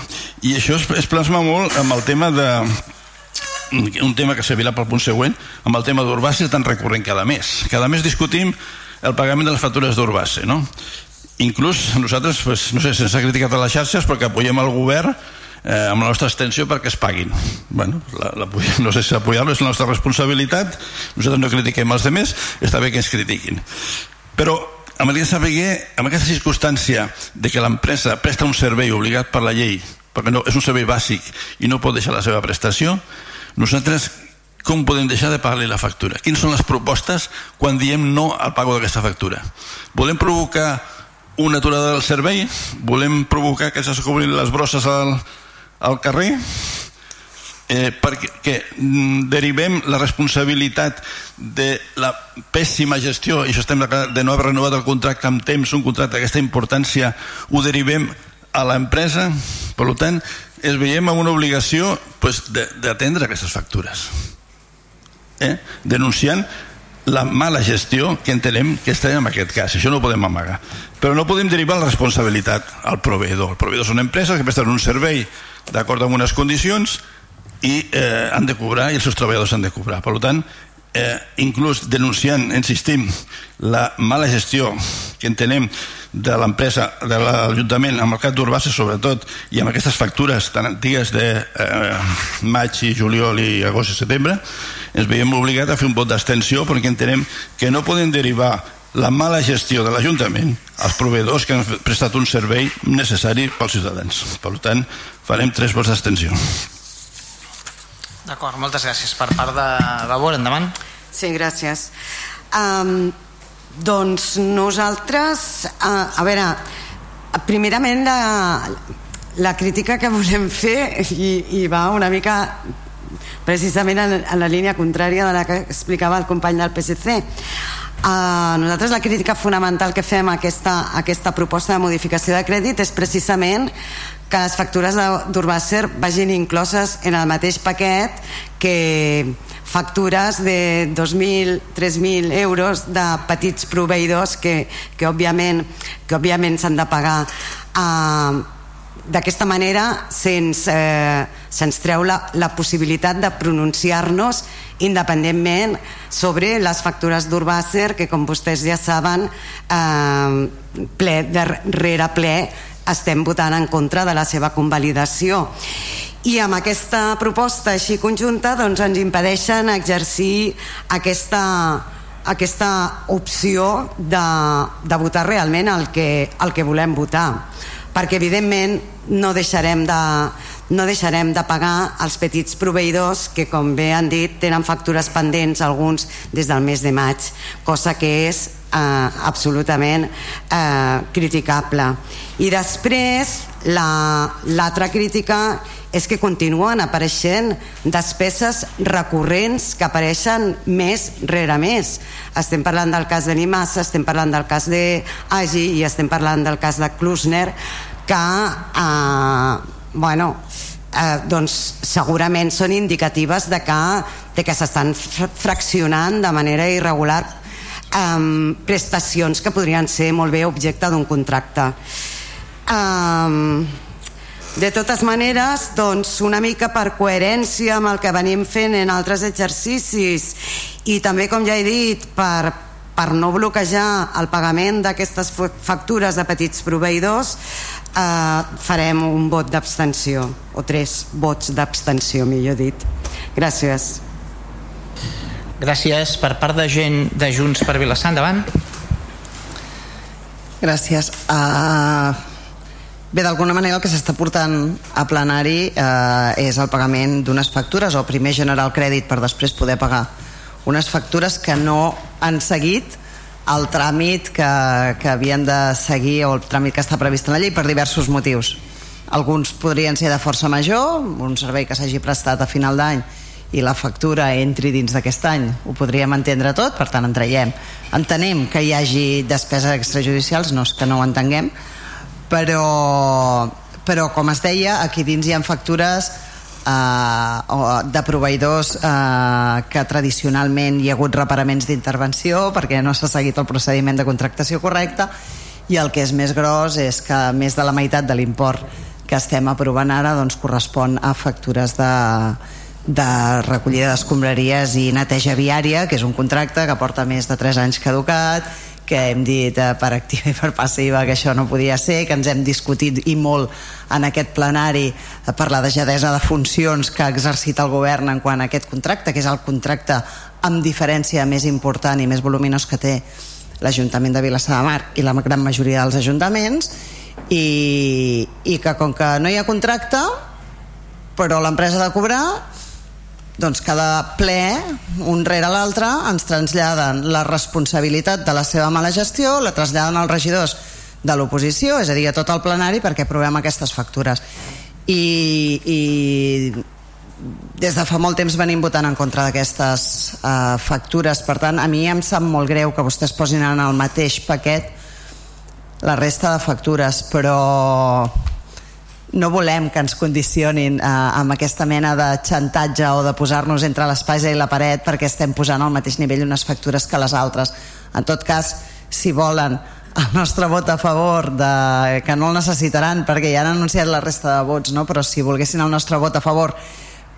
I això es, es plasma molt amb el tema de un tema que servirà pel punt següent amb el tema d'Urbase tan recurrent cada mes. Cada mes discutim el pagament de les factures d'Urbase no? inclús nosaltres pues, no sé, sense criticat a les xarxes perquè apoyem el govern eh, amb la nostra extensió perquè es paguin. Bueno, la, la, no sé si apoyar-lo és la nostra responsabilitat nosaltres no critiquem els demés està bé que ens critiquin. Però M'agradaria saber, amb aquesta circumstància de que l'empresa presta un servei obligat per la llei, perquè no, és un servei bàsic i no pot deixar la seva prestació, nosaltres com podem deixar de pagar-li la factura? Quines són les propostes quan diem no al pago d'aquesta factura? Volem provocar una aturada del servei? Volem provocar que se cobrin les brosses al, al carrer? Eh, perquè mm, derivem la responsabilitat de la pèssima gestió i això estem de no haver renovat el contracte amb temps, un contracte d'aquesta importància ho derivem a l'empresa. Per tant es veiem amb una obligació pues, d'atendre aquestes factures. Eh? denunciant la mala gestió que entenem que està en aquest cas, això no ho podem amagar. Però no podem derivar la responsabilitat al proveïdor, el proveïdor són empreses que presten un servei d'acord amb unes condicions i eh, han de cobrar i els seus treballadors han de cobrar per tant eh, inclús denunciant, insistim, la mala gestió que entenem de l'empresa, de l'Ajuntament amb el cap d'Urbassa sobretot i amb aquestes factures tan antigues de eh, maig i juliol i agost i setembre ens veiem obligats a fer un vot d'extensió perquè entenem que no poden derivar la mala gestió de l'Ajuntament als proveïdors que han prestat un servei necessari pels ciutadans. Per tant, farem tres vots d'extensió. D'acord, moltes gràcies. Per part de Vavor, endavant. Sí, gràcies. Um, doncs nosaltres, uh, a veure, primerament la, la crítica que volem fer i, i va una mica precisament en, en la línia contrària de la que explicava el company del PSC Uh, nosaltres la crítica fonamental que fem a aquesta, a aquesta proposta de modificació de crèdit és precisament que les factures d'Urbàcer vagin incloses en el mateix paquet que factures de 2.000, 3.000 euros de petits proveïdors que, que òbviament que òbviament s'han de pagar. Uh, d'aquesta manera se'ns eh, se treu la, la possibilitat de pronunciar-nos independentment sobre les factures d'Urbàcer que com vostès ja saben eh, ple darrere ple estem votant en contra de la seva convalidació. I amb aquesta proposta així conjunta doncs ens impedeixen exercir aquesta, aquesta opció de, de votar realment el que, el que volem votar. Perquè evidentment no deixarem de, no deixarem de pagar els petits proveïdors que com bé han dit tenen factures pendents alguns des del mes de maig cosa que és eh, absolutament eh, criticable i després l'altra la, crítica és que continuen apareixent despeses recurrents que apareixen més rere més. Estem parlant del cas de Nimassa, estem parlant del cas d'Agi i estem parlant del cas de Klusner, que eh, bueno, eh, doncs segurament són indicatives de que, de que s'estan fraccionant de manera irregular eh, prestacions que podrien ser molt bé objecte d'un contracte. Eh, de totes maneres, doncs, una mica per coherència amb el que venim fent en altres exercicis i també, com ja he dit, per, per no bloquejar el pagament d'aquestes factures de petits proveïdors, eh, farem un vot d'abstenció, o tres vots d'abstenció, millor dit. Gràcies. Gràcies per part de gent de Junts per Vilassar. Endavant. Gràcies. Uh, Bé, d'alguna manera el que s'està portant a plenari eh, és el pagament d'unes factures o primer generar el crèdit per després poder pagar unes factures que no han seguit el tràmit que, que havien de seguir o el tràmit que està previst en la llei per diversos motius. Alguns podrien ser de força major, un servei que s'hagi prestat a final d'any i la factura entri dins d'aquest any. Ho podríem entendre tot, per tant en traiem. Entenem que hi hagi despeses extrajudicials, no és que no ho entenguem, però, però com es deia, aquí dins hi ha factures eh, de proveïdors eh, que tradicionalment hi ha hagut reparaments d'intervenció perquè no s'ha seguit el procediment de contractació correcte i el que és més gros és que més de la meitat de l'import que estem aprovant ara doncs, correspon a factures de, de recollida d'escombraries i neteja viària, que és un contracte que porta més de 3 anys caducat que hem dit eh, per activa i per passiva que això no podia ser, que ens hem discutit i molt en aquest plenari eh, per la dejadesa de funcions que ha exercit el govern en quant a aquest contracte, que és el contracte amb diferència més important i més voluminós que té l'Ajuntament de Vilassar de Mar i la gran majoria dels ajuntaments i, i que com que no hi ha contracte però l'empresa de cobrar doncs cada ple, un rere l'altre, ens traslladen la responsabilitat de la seva mala gestió, la traslladen als regidors de l'oposició, és a dir, a tot el plenari perquè aprovem aquestes factures. I, i des de fa molt temps venim votant en contra d'aquestes uh, factures, per tant, a mi em sap molt greu que vostès posin en el mateix paquet la resta de factures, però no volem que ens condicionin eh, amb aquesta mena de xantatge o de posar-nos entre l'espasa i la paret perquè estem posant al mateix nivell unes factures que les altres. En tot cas, si volen el nostre vot a favor de, que no el necessitaran perquè ja han anunciat la resta de vots no? però si volguessin el nostre vot a favor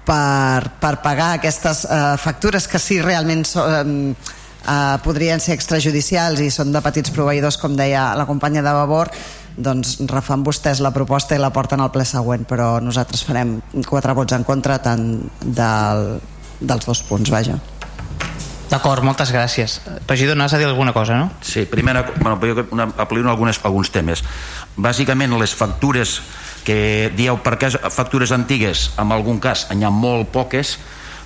per, per pagar aquestes eh, factures que sí realment so, eh, eh, podrien ser extrajudicials i són de petits proveïdors com deia la companya de Vavor doncs refan vostès la proposta i la porten al ple següent però nosaltres farem quatre vots en contra tant del, dels dos punts, vaja D'acord, moltes gràcies. Regidor, n'has de dir alguna cosa, no? Sí, primera, bueno, una, apel·lino algunes, alguns temes. Bàsicament, les factures que dieu per què factures antigues, en algun cas n'hi ha molt poques,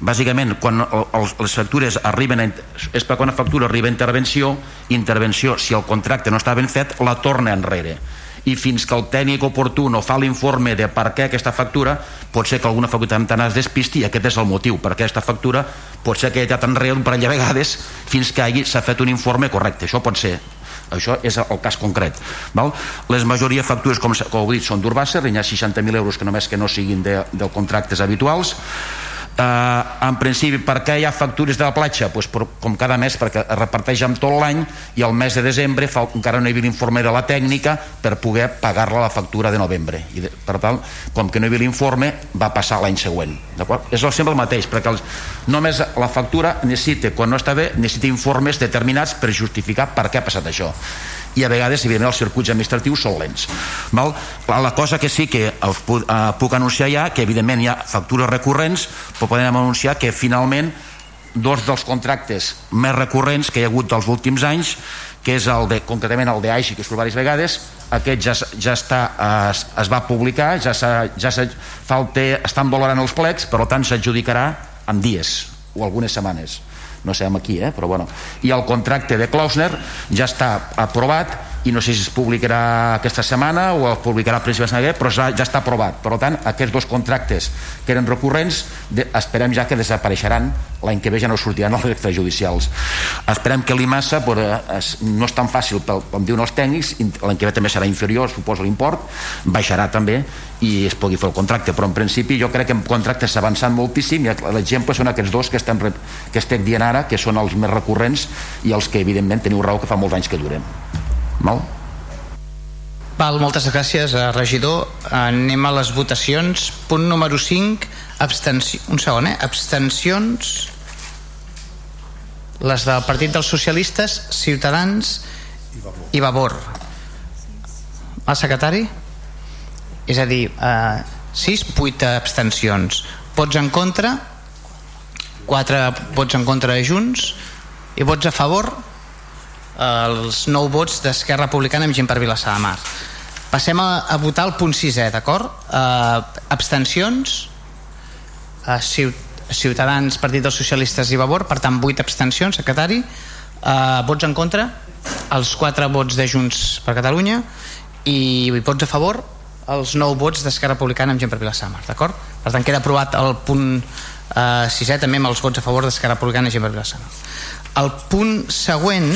bàsicament quan els, les factures arriben a, és per quan una factura arriba a intervenció intervenció, si el contracte no està ben fet la torna enrere i fins que el tècnic oportú no fa l'informe de per què aquesta factura pot ser que alguna factura te n'has despisti i aquest és el motiu per aquesta factura pot ser que ha quedat enrere un parell de vegades fins que s'ha fet un informe correcte. Això pot ser. Això és el cas concret val? les majoria factures com, com heu dit són d'Urbàcer hi ha 60.000 euros que només que no siguin de, de contractes habituals eh, en principi per què hi ha factures de la platja? Pues per, com cada mes perquè es reparteix amb tot l'any i el mes de desembre fa, encara no hi havia l'informe de la tècnica per poder pagar-la la factura de novembre. I de, per tant, com que no hi havia l'informe va passar l'any següent és sempre el mateix perquè els, només la factura necessita, quan no està bé necessita informes determinats per justificar per què ha passat això i a vegades evidentment els circuits administratius són lents Val? la cosa que sí que us puc, uh, puc anunciar ja que evidentment hi ha factures recurrents però podem anunciar que finalment dos dels contractes més recurrents que hi ha hagut dels últims anys que és el de, concretament el d'Aixi que és diverses vegades aquest ja, ja està, es, es va publicar ja, ja falta, estan valorant els plecs per tant s'adjudicarà en dies o algunes setmanes no sabem aquí, eh? però bueno. I el contracte de Klausner ja està aprovat i no sé si es publicarà aquesta setmana o es publicarà a principis de setmana però ja, està aprovat. Per tant aquests dos contractes que eren recurrents esperem ja que desapareixeran l'any que ve ja no sortiran els extrajudicials. Esperem que l'IMASA es, no és tan fàcil pel, com diuen els tècnics l'any que ve també serà inferior suposo l'import baixarà també i es pugui fer el contracte. Però en principi jo crec que en contractes s'ha avançat moltíssim i l'exemple són aquests dos que estem, que estem dient ara que són els més recurrents i els que evidentment teniu raó que fa molts anys que duren Val? Val, moltes gràcies, eh, regidor. Anem a les votacions. Punt número 5, abstenció... un segon, eh? Abstencions... Les del Partit dels Socialistes, Ciutadans i Vavor. El secretari? És a dir, eh, 6, 8 abstencions. Vots en contra? 4 vots en contra de Junts i vots a favor els 9 vots d'Esquerra Republicana amb gent per Vilassar de Mar. Passem a, a votar el punt 6è, d'acord? Uh, abstencions? Uh, Ciutadans, Partit dels Socialistes i Vavor, per tant 8 abstencions, secretari. Uh, vots en contra? Els 4 vots de Junts per Catalunya i vots a favor? Els 9 vots d'Esquerra Republicana amb gent per Vilassar Mar, d'acord? Per tant, queda aprovat el punt uh, 6è també amb els vots a favor d'Esquerra Republicana i gent per Vilassar Mar. El punt següent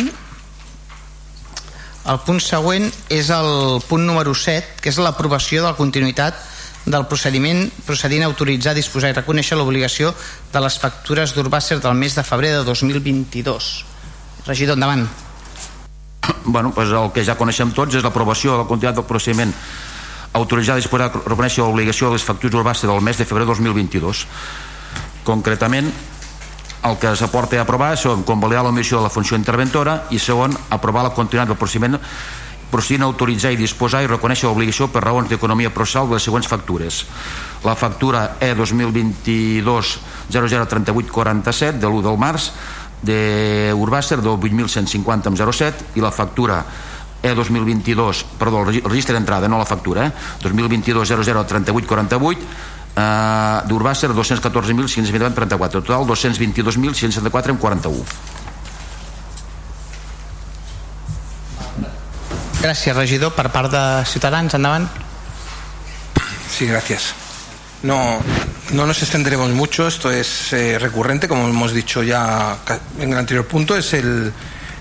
el punt següent és el punt número 7, que és l'aprovació de la continuïtat del procediment procedint a autoritzar, disposar i reconèixer l'obligació de les factures d'Urbàcer del mes de febrer de 2022. Regidor, endavant. Bueno, pues el que ja coneixem tots és l'aprovació de la continuïtat del procediment autoritzar, disposar i reconèixer l'obligació de les factures d'Urbàcer del mes de febrer de 2022. Concretament, el que s'aporta a aprovar són convalidar l'omissió de la funció interventora i segon, aprovar la continuïtat del procediment procedint a autoritzar i disposar i reconèixer l'obligació per raons d'economia processal de les següents factures. La factura E 2022 003847 de l'1 del març de Urbàcer del 8.150 amb 07 i la factura E 2022, perdó, el registre d'entrada, no la factura, eh? 2022 003848 eh, d'Urbàcer 214.634 total 222.674 en 41 Gràcies, regidor. Per part de Ciutadans, endavant. Sí, gracias. No, no nos extenderemos mucho, esto es eh, recurrente, como hemos dicho ya en el anterior punto, es el,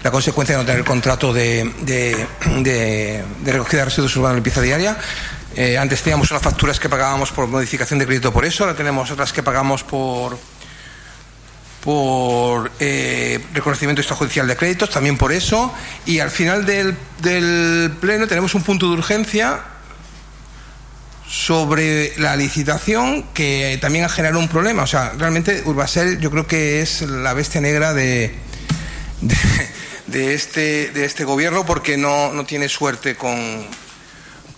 la consecuencia de no tener contrato de, de, de, de recogida de residuos urbanos de limpieza diaria. Eh, antes teníamos unas facturas que pagábamos por modificación de crédito por eso, ahora tenemos otras que pagamos por por eh, reconocimiento extrajudicial de créditos, también por eso, y al final del, del pleno tenemos un punto de urgencia sobre la licitación que también ha generado un problema. O sea, realmente Urbasel yo creo que es la bestia negra de, de, de este, de este gobierno porque no, no tiene suerte con,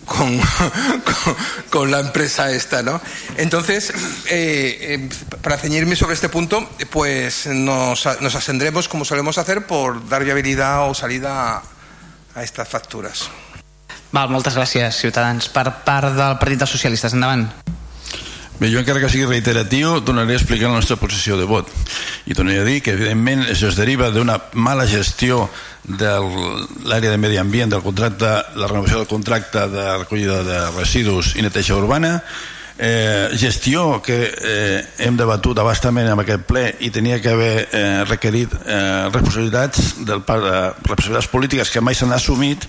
con, con, con, la empresa esta, ¿no? Entonces, eh, eh, para ceñirme sobre este punto, pues nos, nos ascendremos, como solemos hacer, por dar viabilidad o salida a, a estas facturas. Val, moltes gràcies, Ciutadans. Per part del Partit dels Socialistes, endavant. Bé, jo encara que sigui reiteratiu tornaré a explicar la nostra posició de vot. I tornaré a dir que evidentment això es deriva d'una mala gestió de l'àrea de medi ambient del contracte, la renovació del contracte de recollida de residus i neteja urbana eh, gestió que eh, hem debatut abastament en aquest ple i tenia que haver eh, requerit eh, responsabilitats del de responsabilitats polítiques que mai s'han assumit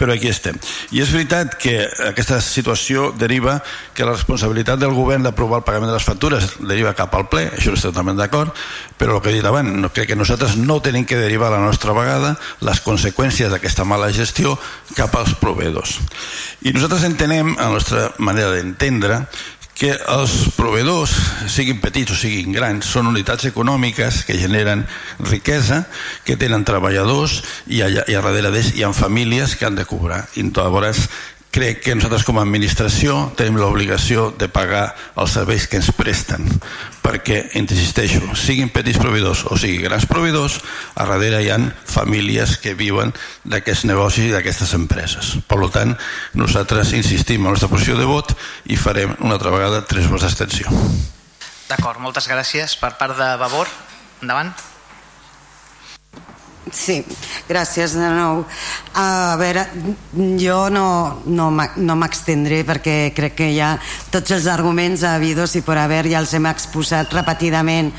però aquí estem. I és veritat que aquesta situació deriva que la responsabilitat del govern d'aprovar el pagament de les factures deriva cap al ple, això estem totalment d'acord, però el que he dit abans, no, crec que nosaltres no tenim que derivar a la nostra vegada les conseqüències d'aquesta mala gestió cap als proveïdors. I nosaltres entenem, a la nostra manera d'entendre, que els proveïdors, siguin petits o siguin grans, són unitats econòmiques que generen riquesa, que tenen treballadors i, allà, i a darrere d'ells hi ha famílies que han de cobrar. I llavors crec que nosaltres com a administració tenim l'obligació de pagar els serveis que ens presten perquè, insisteixo, siguin petits proveïdors o siguin grans proveïdors, a darrere hi ha famílies que viuen d'aquests negocis i d'aquestes empreses. Per tant, nosaltres insistim en la nostra posició de vot i farem una altra vegada tres vots d'extensió. D'acord, moltes gràcies. Per part de Vavor, endavant. Sí, gràcies de nou. A veure, jo no, no, no m'extendré perquè crec que ja tots els arguments habidos i per haver ja els hem exposat repetidament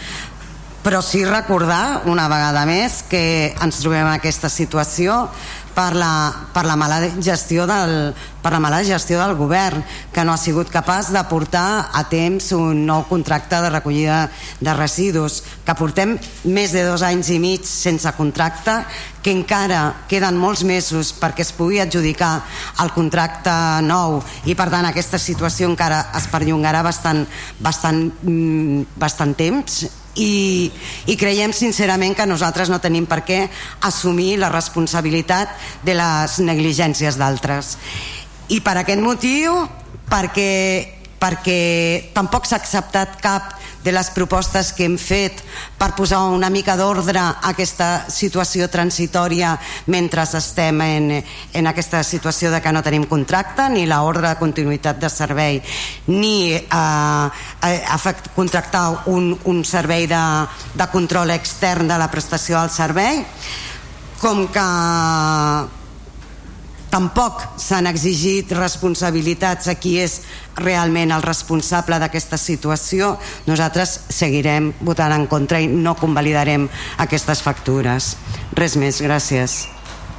però sí recordar una vegada més que ens trobem en aquesta situació per la, per la mala gestió del, per la mala gestió del govern que no ha sigut capaç de portar a temps un nou contracte de recollida de residus que portem més de dos anys i mig sense contracte que encara queden molts mesos perquè es pugui adjudicar el contracte nou. I per tant aquesta situació encara es perllongarà bastant, bastant, mm, bastant temps i, i creiem sincerament que nosaltres no tenim per què assumir la responsabilitat de les negligències d'altres. I per aquest motiu perquè, perquè tampoc s'ha acceptat cap de les propostes que hem fet per posar una mica d'ordre a aquesta situació transitòria mentre estem en, en aquesta situació de que no tenim contracte ni l'ordre de continuïtat de servei ni eh, eh, contractar un, un servei de, de control extern de la prestació del servei com que tampoc s'han exigit responsabilitats a qui és realment el responsable d'aquesta situació. Nosaltres seguirem votant en contra i no convalidarem aquestes factures. Res més, gràcies.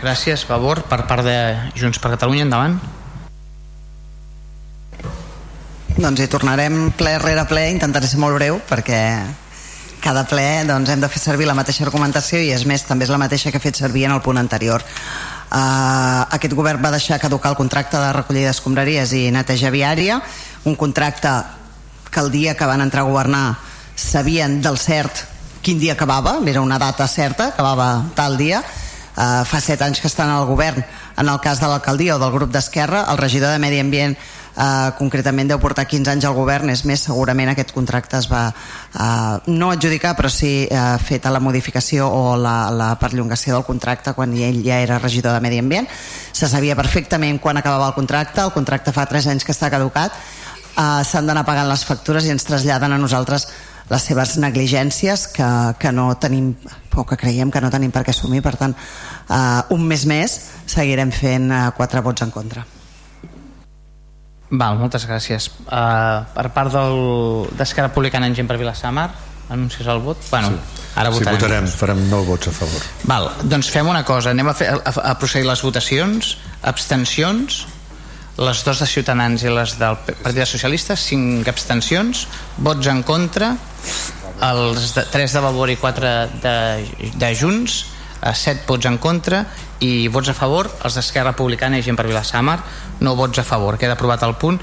Gràcies, favor, per part de Junts per Catalunya, endavant. Doncs hi tornarem ple rere ple intentaré ser molt breu perquè cada ple doncs, hem de fer servir la mateixa argumentació i és més, també és la mateixa que he fet servir en el punt anterior Uh, aquest govern va deixar caducar el contracte de recollida d'escombraries i neteja viària, un contracte que el dia que van entrar a governar sabien del cert quin dia acabava, era una data certa, acabava tal dia, uh, fa set anys que estan al govern, en el cas de l'alcaldia o del grup d'Esquerra, el regidor de Medi Ambient eh, concretament deu portar 15 anys al govern és més, segurament aquest contracte es va eh, no adjudicar però sí eh, feta la modificació o la, la perllongació del contracte quan ell ja era regidor de Medi Ambient. Se sabia perfectament quan acabava el contracte el contracte fa 3 anys que està caducat eh, s'han d'anar pagant les factures i ens traslladen a nosaltres les seves negligències que, que no tenim o que creiem que no tenim per què assumir. Per tant eh, un mes més seguirem fent eh, quatre vots en contra Val, moltes gràcies. Uh, per part d'Esquerra Republicana en gent per Vilassamar, anuncies el vot? Bueno, sí. ara votarem. Sí, votarem, farem nou vots a favor. Val, doncs fem una cosa, anem a, fer, a, a procedir les votacions, abstencions, les dues de Ciutadans i les del Partit Socialista, cinc abstencions, vots en contra, els de, tres de Vavor i quatre de, de Junts, eh, set vots en contra i vots a favor, els d'Esquerra Republicana i gent per Vilassamar, no vots a favor, queda aprovat el punt.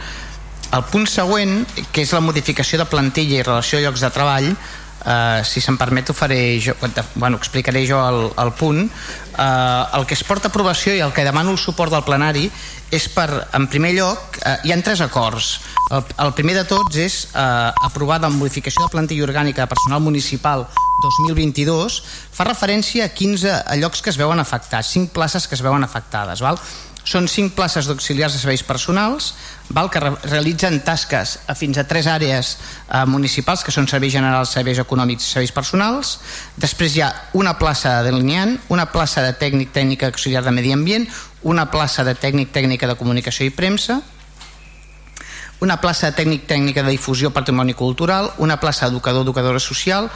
El punt següent, que és la modificació de plantilla i relació a llocs de treball, Uh, si se'm permet ho faré jo, bueno, explicaré jo el, el punt uh, el que es porta aprovació i el que demano el suport del plenari és per, en primer lloc, uh, hi han tres acords el, el primer de tots és uh, aprovar la modificació de plantilla orgànica de personal municipal 2022 fa referència a 15 a llocs que es veuen afectats 5 places que es veuen afectades val? Són cinc places d'auxiliars de serveis personals val, que re realitzen tasques a fins a tres àrees eh, municipals, que són serveis generals, serveis econòmics i serveis personals. Després hi ha una plaça de delineant, una plaça de tècnic tècnica auxiliar de medi ambient, una plaça de tècnic tècnica de comunicació i premsa, una plaça de tècnic tècnica de difusió patrimoni cultural, una plaça d'educador educadora social,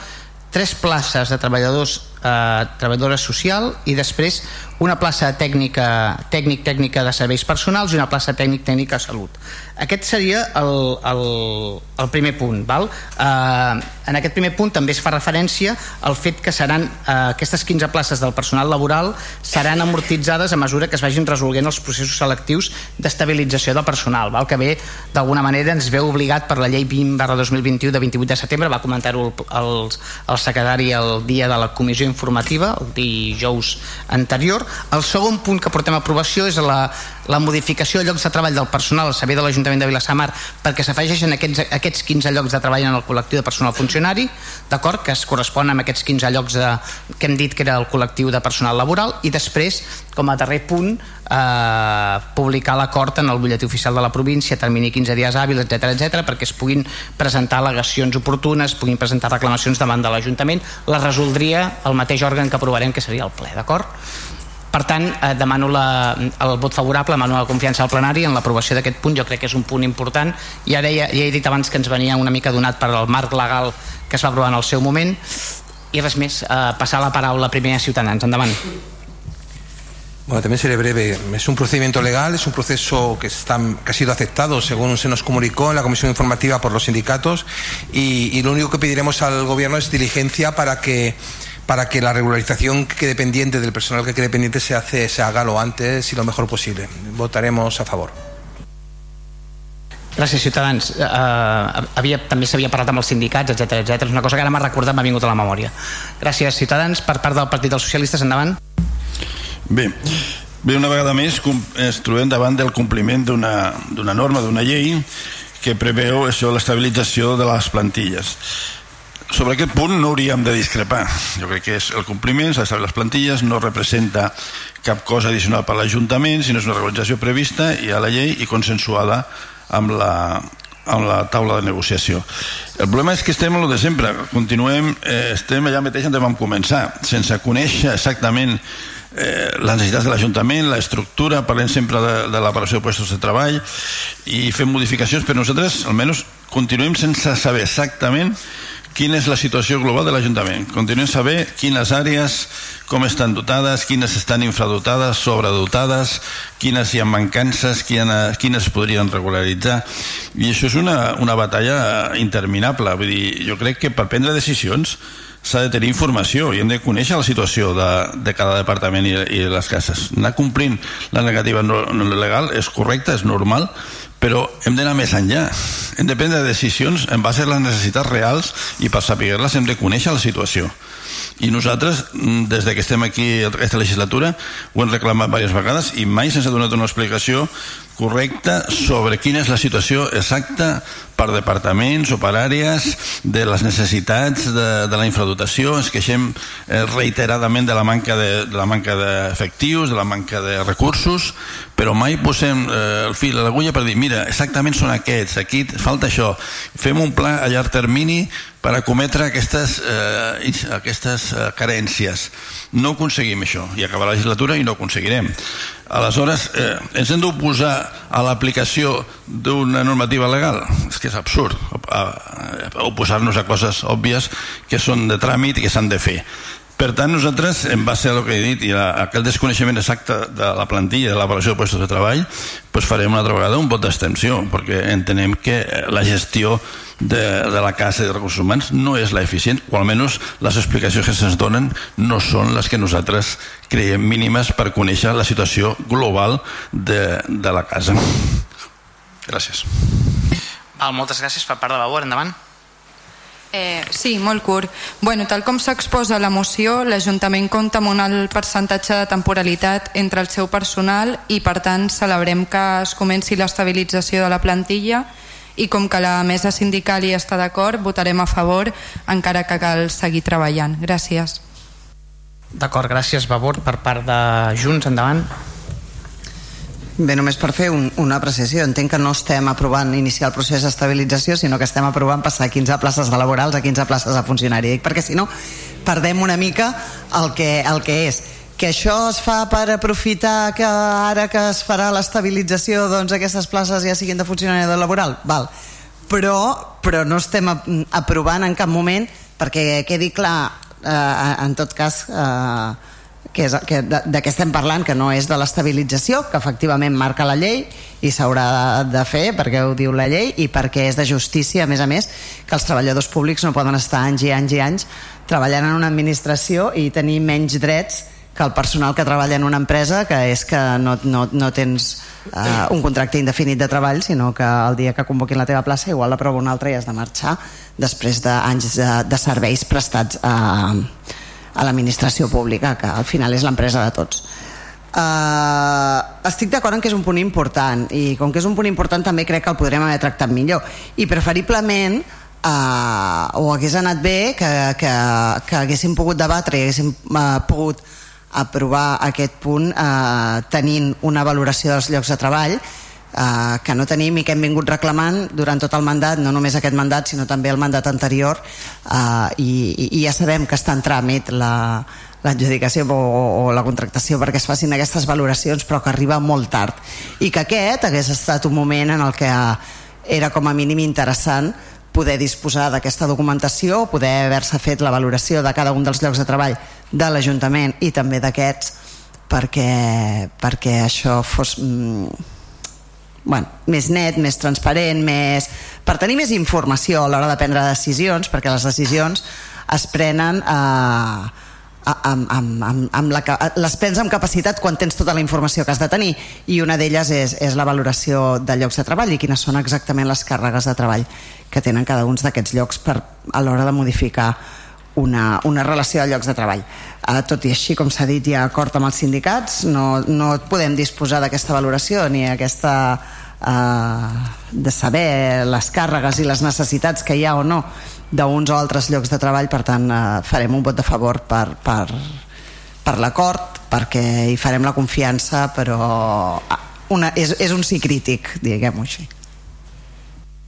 tres places de treballadors eh, treballadora social i després una plaça tècnica tècnic tècnica de serveis personals i una plaça tècnic tècnica de salut aquest seria el, el, el primer punt val? Eh, en aquest primer punt també es fa referència al fet que seran eh, aquestes 15 places del personal laboral seran amortitzades a mesura que es vagin resolguent els processos selectius d'estabilització del personal val? que bé d'alguna manera ens veu obligat per la llei 20 barra 2021 de 28 de setembre va comentar-ho el, el, el secretari el dia de la comissió informativa el dijous anterior. El segon punt que portem a aprovació és la la modificació de llocs de treball del personal al servei de l'Ajuntament de Vilassamar perquè s'afegeixen aquests, aquests 15 llocs de treball en el col·lectiu de personal funcionari, d'acord, que es correspon amb aquests 15 llocs de, que hem dit que era el col·lectiu de personal laboral i després, com a darrer punt, eh, publicar l'acord en el butlletí oficial de la província, termini 15 dies hàbils, etc etc perquè es puguin presentar al·legacions oportunes, puguin presentar reclamacions davant de l'Ajuntament, la resoldria el mateix òrgan que aprovarem, que seria el ple, d'acord? Per tant, eh, demano la, el vot favorable, demano la confiança al plenari en l'aprovació d'aquest punt, jo crec que és un punt important i ja, ja he dit abans que ens venia una mica donat per al marc legal que es va aprovar en el seu moment i res més, eh, passar la paraula primer a Ciutadans, endavant. Bueno, también seré breve. Es un procedimiento legal, es un proceso que, está, que ha sido aceptado según se nos comunicó en la comisión informativa por los sindicatos y, y lo único que pediremos al gobierno es diligencia para que para que la regularización que quede pendiente del personal que quede pendiente se hace se haga lo antes y lo mejor posible. Votaremos a favor. Gràcies, Ciutadans. Uh, havia, també s'havia parlat amb els sindicats, etc etc. És una cosa que ara m'ha recordat, m'ha vingut a la memòria. Gràcies, Ciutadans. Per part del Partit dels Socialistes, endavant. Bé, bé una vegada més ens trobem davant del compliment d'una norma, d'una llei que preveu això l'estabilització de les plantilles sobre aquest punt no hauríem de discrepar. Jo crec que és el compliment, s'ha de les plantilles, no representa cap cosa addicional per l'Ajuntament, sinó és una regularització prevista i a la llei i consensuada amb la, amb la taula de negociació. El problema és que estem en el de sempre, continuem, eh, estem allà mateix on vam començar, sense conèixer exactament eh, les necessitats de l'Ajuntament, l'estructura, parlem sempre de, de l'aparició de puestos de treball i fem modificacions, però nosaltres almenys continuem sense saber exactament quina és la situació global de l'Ajuntament. Continuem saber quines àrees, com estan dotades, quines estan infradotades, sobredotades, quines hi ha mancances, quines, quines podrien regularitzar. I això és una, una batalla interminable. Vull dir, jo crec que per prendre decisions s'ha de tenir informació i hem de conèixer la situació de, de cada departament i, i les cases. Anar complint la negativa no, no legal és correcte, és normal, però hem d'anar més enllà. Hem de prendre decisions en base a les necessitats reals i per saber-les hem de conèixer la situació. I nosaltres, mm, des de que estem aquí aquesta legislatura, ho hem reclamat diverses vegades i mai se'ns ha donat una explicació correcta sobre quina és la situació exacta per departaments o per àrees de les necessitats de, de la infradotació ens queixem eh, reiteradament de la manca de, de la manca d'efectius de la manca de recursos però mai posem eh, el fil a l'agulla per dir mira, exactament són aquests aquí falta això, fem un pla a llarg termini per acometre aquestes, eh, aquestes eh, carències. No aconseguim això, i acabar la legislatura i no aconseguirem. Aleshores, eh, ens hem d'oposar a l'aplicació d'una normativa legal? És que és absurd oposar-nos a coses òbvies que són de tràmit i que s'han de fer. Per tant, nosaltres, en base a el que he dit i a aquell desconeixement exacte de la plantilla de l'avaluació de puestos de treball, pues farem una altra vegada un vot d'extensió, perquè entenem que la gestió de, de la casa de recursos humans no és la eficient, o almenys les explicacions que se'ns donen no són les que nosaltres creiem mínimes per conèixer la situació global de, de la casa. Gràcies. Val, moltes gràcies per part de Vavor, endavant. Eh, sí, molt curt. Bueno, tal com s'exposa la moció, l'Ajuntament compta amb un alt percentatge de temporalitat entre el seu personal i, per tant, celebrem que es comenci l'estabilització de la plantilla i com que la mesa sindical hi està d'acord, votarem a favor encara que cal seguir treballant. Gràcies. D'acord, gràcies, Vavor. Per part de Junts, endavant. Bé, només per fer un, una apreciació. Entenc que no estem aprovant iniciar el procés d'estabilització, sinó que estem aprovant passar 15 places de laborals a 15 places de funcionari. Perquè si no, perdem una mica el que, el que és. Que això es fa per aprofitar que ara que es farà l'estabilització doncs aquestes places ja siguin de funcionari de laboral? Val. Però, però no estem aprovant en cap moment perquè quedi clar, eh, en tot cas... Eh, que és, que de, de què estem parlant, que no és de l'estabilització, que efectivament marca la llei i s'haurà de fer perquè ho diu la llei i perquè és de justícia, a més a més, que els treballadors públics no poden estar anys i anys i anys treballant en una administració i tenir menys drets que el personal que treballa en una empresa, que és que no, no, no tens uh, un contracte indefinit de treball, sinó que el dia que convoquin la teva plaça igual la prova una altra i has de marxar després d'anys de, de serveis prestats a, uh, a l'administració pública, que al final és l'empresa de tots. Uh, estic d'acord en que és un punt important i com que és un punt important també crec que el podrem haver tractat millor i preferiblement uh, o hagués anat bé que, que, que haguéssim pogut debatre i haguéssim uh, pogut aprovar aquest punt uh, tenint una valoració dels llocs de treball uh, que no tenim i que hem vingut reclamant durant tot el mandat, no només aquest mandat sinó també el mandat anterior uh, i, i ja sabem que està en tràmit la, l'adjudicació o, o la contractació perquè es facin aquestes valoracions però que arriba molt tard. I que aquest hagués estat un moment en el que era com a mínim interessant poder disposar d'aquesta documentació, poder haver-se fet la valoració de cada un dels llocs de treball de l'Ajuntament i també d'aquests perquè, perquè això fos mm, bueno, més net, més transparent, més, per tenir més informació a l'hora de prendre decisions, perquè les decisions es prenen eh, amb, amb, amb, amb la, les prens amb capacitat quan tens tota la informació que has de tenir i una d'elles és, és la valoració de llocs de treball i quines són exactament les càrregues de treball que tenen cada un d'aquests llocs per, a l'hora de modificar una, una relació de llocs de treball. Uh, tot i així, com s'ha dit, hi ha acord amb els sindicats, no, no podem disposar d'aquesta valoració ni aquesta uh, de saber les càrregues i les necessitats que hi ha o no d'uns o altres llocs de treball, per tant eh, farem un vot de favor per, per, per l'acord, perquè hi farem la confiança, però ah, una, és, és un sí crític, diguem-ho així.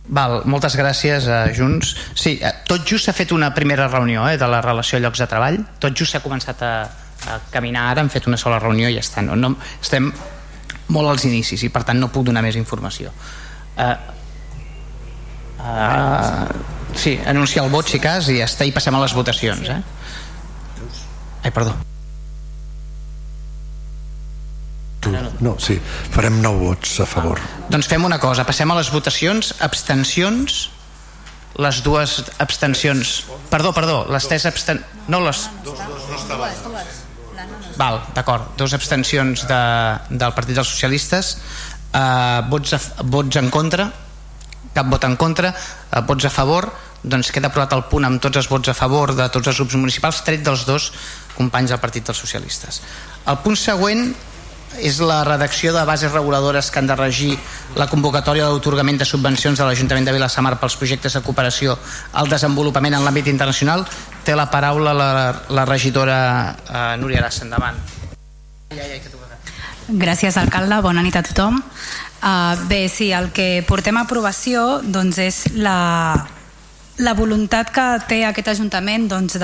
Val, moltes gràcies a Junts. Sí, eh, tot just s'ha fet una primera reunió eh, de la relació llocs de treball. Tot just s'ha començat a, a caminar ara, hem fet una sola reunió i ja està. No, no, estem molt als inicis i per tant no puc donar més informació. Uh, uh, Sí, anunciar el vot si cas i ja està i passem a les votacions. Eh? Ai, perdó. No, sí, farem nou vots a favor. Ah, doncs fem una cosa, passem a les votacions, abstencions, les dues abstencions... Perdó, perdó, les tres abstencions... No, les... Dos, dos, dos, Val, d'acord, dos abstencions de, del Partit dels Socialistes, uh, vots, a, vots en contra, cap vot en contra, uh, vots a favor, doncs queda aprovat el punt amb tots els vots a favor de tots els grups municipals, tret dels dos companys del Partit dels Socialistes. El punt següent és la redacció de bases reguladores que han de regir la convocatòria d'autorgament de subvencions de l'Ajuntament de Vilassamar pels projectes de cooperació al desenvolupament en l'àmbit internacional. Té la paraula la, la regidora eh, Núria Arassa. Endavant. Gràcies, alcalde. Bona nit a tothom. Uh, bé, sí, el que portem a aprovació doncs, és la, la voluntat que té aquest Ajuntament doncs,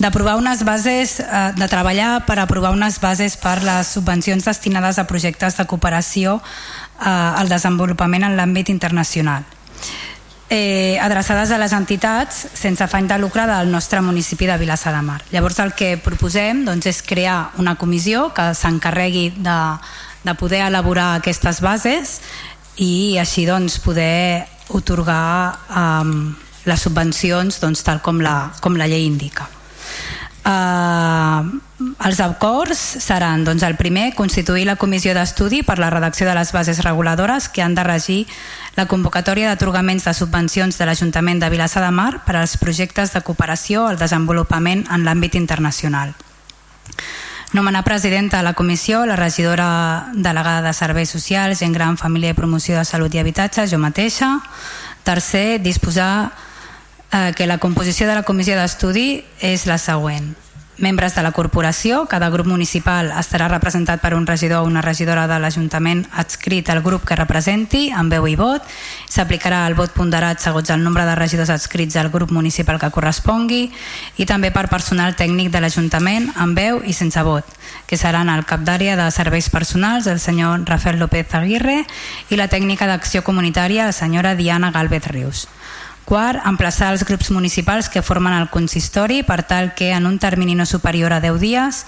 d'aprovar unes bases, eh, de treballar per aprovar unes bases per les subvencions destinades a projectes de cooperació eh, al desenvolupament en l'àmbit internacional. Eh, adreçades a les entitats sense afany de lucre del nostre municipi de Vilassar de Mar. Llavors el que proposem doncs, és crear una comissió que s'encarregui de, de poder elaborar aquestes bases i així doncs, poder otorgar eh, les subvencions doncs, tal com la, com la llei indica. Uh, els acords seran doncs, el primer constituir la comissió d'estudi per la redacció de les bases reguladores que han de regir la convocatòria d'atorgaments de subvencions de l'Ajuntament de Vilassar de Mar per als projectes de cooperació al desenvolupament en l'àmbit internacional. Nomenar presidenta de la comissió la regidora delegada de Serveis Socials, Gent Gran, Família i Promoció de Salut i Habitatge, jo mateixa. Tercer, disposar eh, que la composició de la comissió d'estudi és la següent. Membres de la corporació, cada grup municipal estarà representat per un regidor o una regidora de l'Ajuntament adscrit al grup que representi, amb veu i vot. S'aplicarà el vot ponderat segons el nombre de regidors adscrits al grup municipal que correspongui i també per personal tècnic de l'Ajuntament amb veu i sense vot, que seran el cap d'àrea de serveis personals, el senyor Rafael López Aguirre, i la tècnica d'acció comunitària, la senyora Diana Galvez Rius. Quart, emplaçar els grups municipals que formen el consistori per tal que en un termini no superior a 10 dies,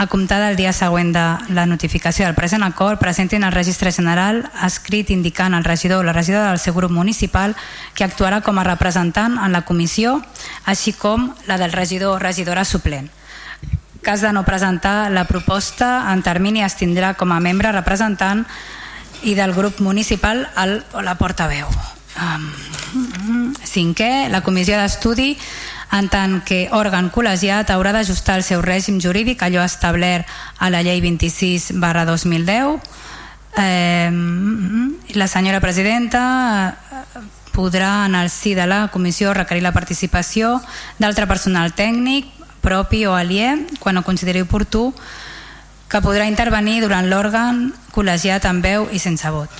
a comptar del dia següent de la notificació del present acord, presentin al registre general escrit indicant el regidor o la regidora del seu grup municipal que actuarà com a representant en la comissió, així com la del regidor o regidora suplent. Cas de no presentar la proposta, en termini es tindrà com a membre representant i del grup municipal el o la portaveu. Um, cinquè, la comissió d'estudi en tant que òrgan col·legiat haurà d'ajustar el seu règim jurídic allò establert a la llei 26 barra 2010 eh, la senyora presidenta podrà en el si de la comissió requerir la participació d'altre personal tècnic propi o aliè quan ho consideri oportú que podrà intervenir durant l'òrgan col·legiat amb veu i sense vot.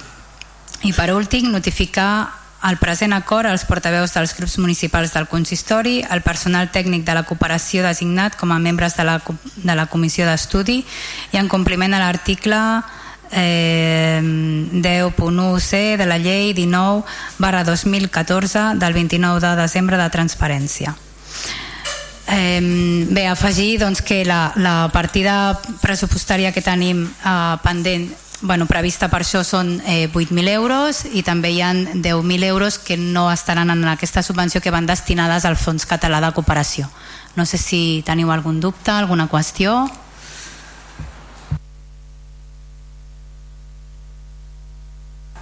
I per últim, notificar el present acord als portaveus dels grups municipals del consistori, el personal tècnic de la cooperació designat com a membres de la, de la comissió d'estudi i en compliment a l'article eh, 10.1c de la llei 19 barra 2014 del 29 de desembre de transparència. Eh, bé, afegir doncs, que la, la partida pressupostària que tenim eh, pendent bueno, prevista per això són eh, 8.000 euros i també hi han 10.000 euros que no estaran en aquesta subvenció que van destinades al Fons Català de Cooperació. No sé si teniu algun dubte, alguna qüestió.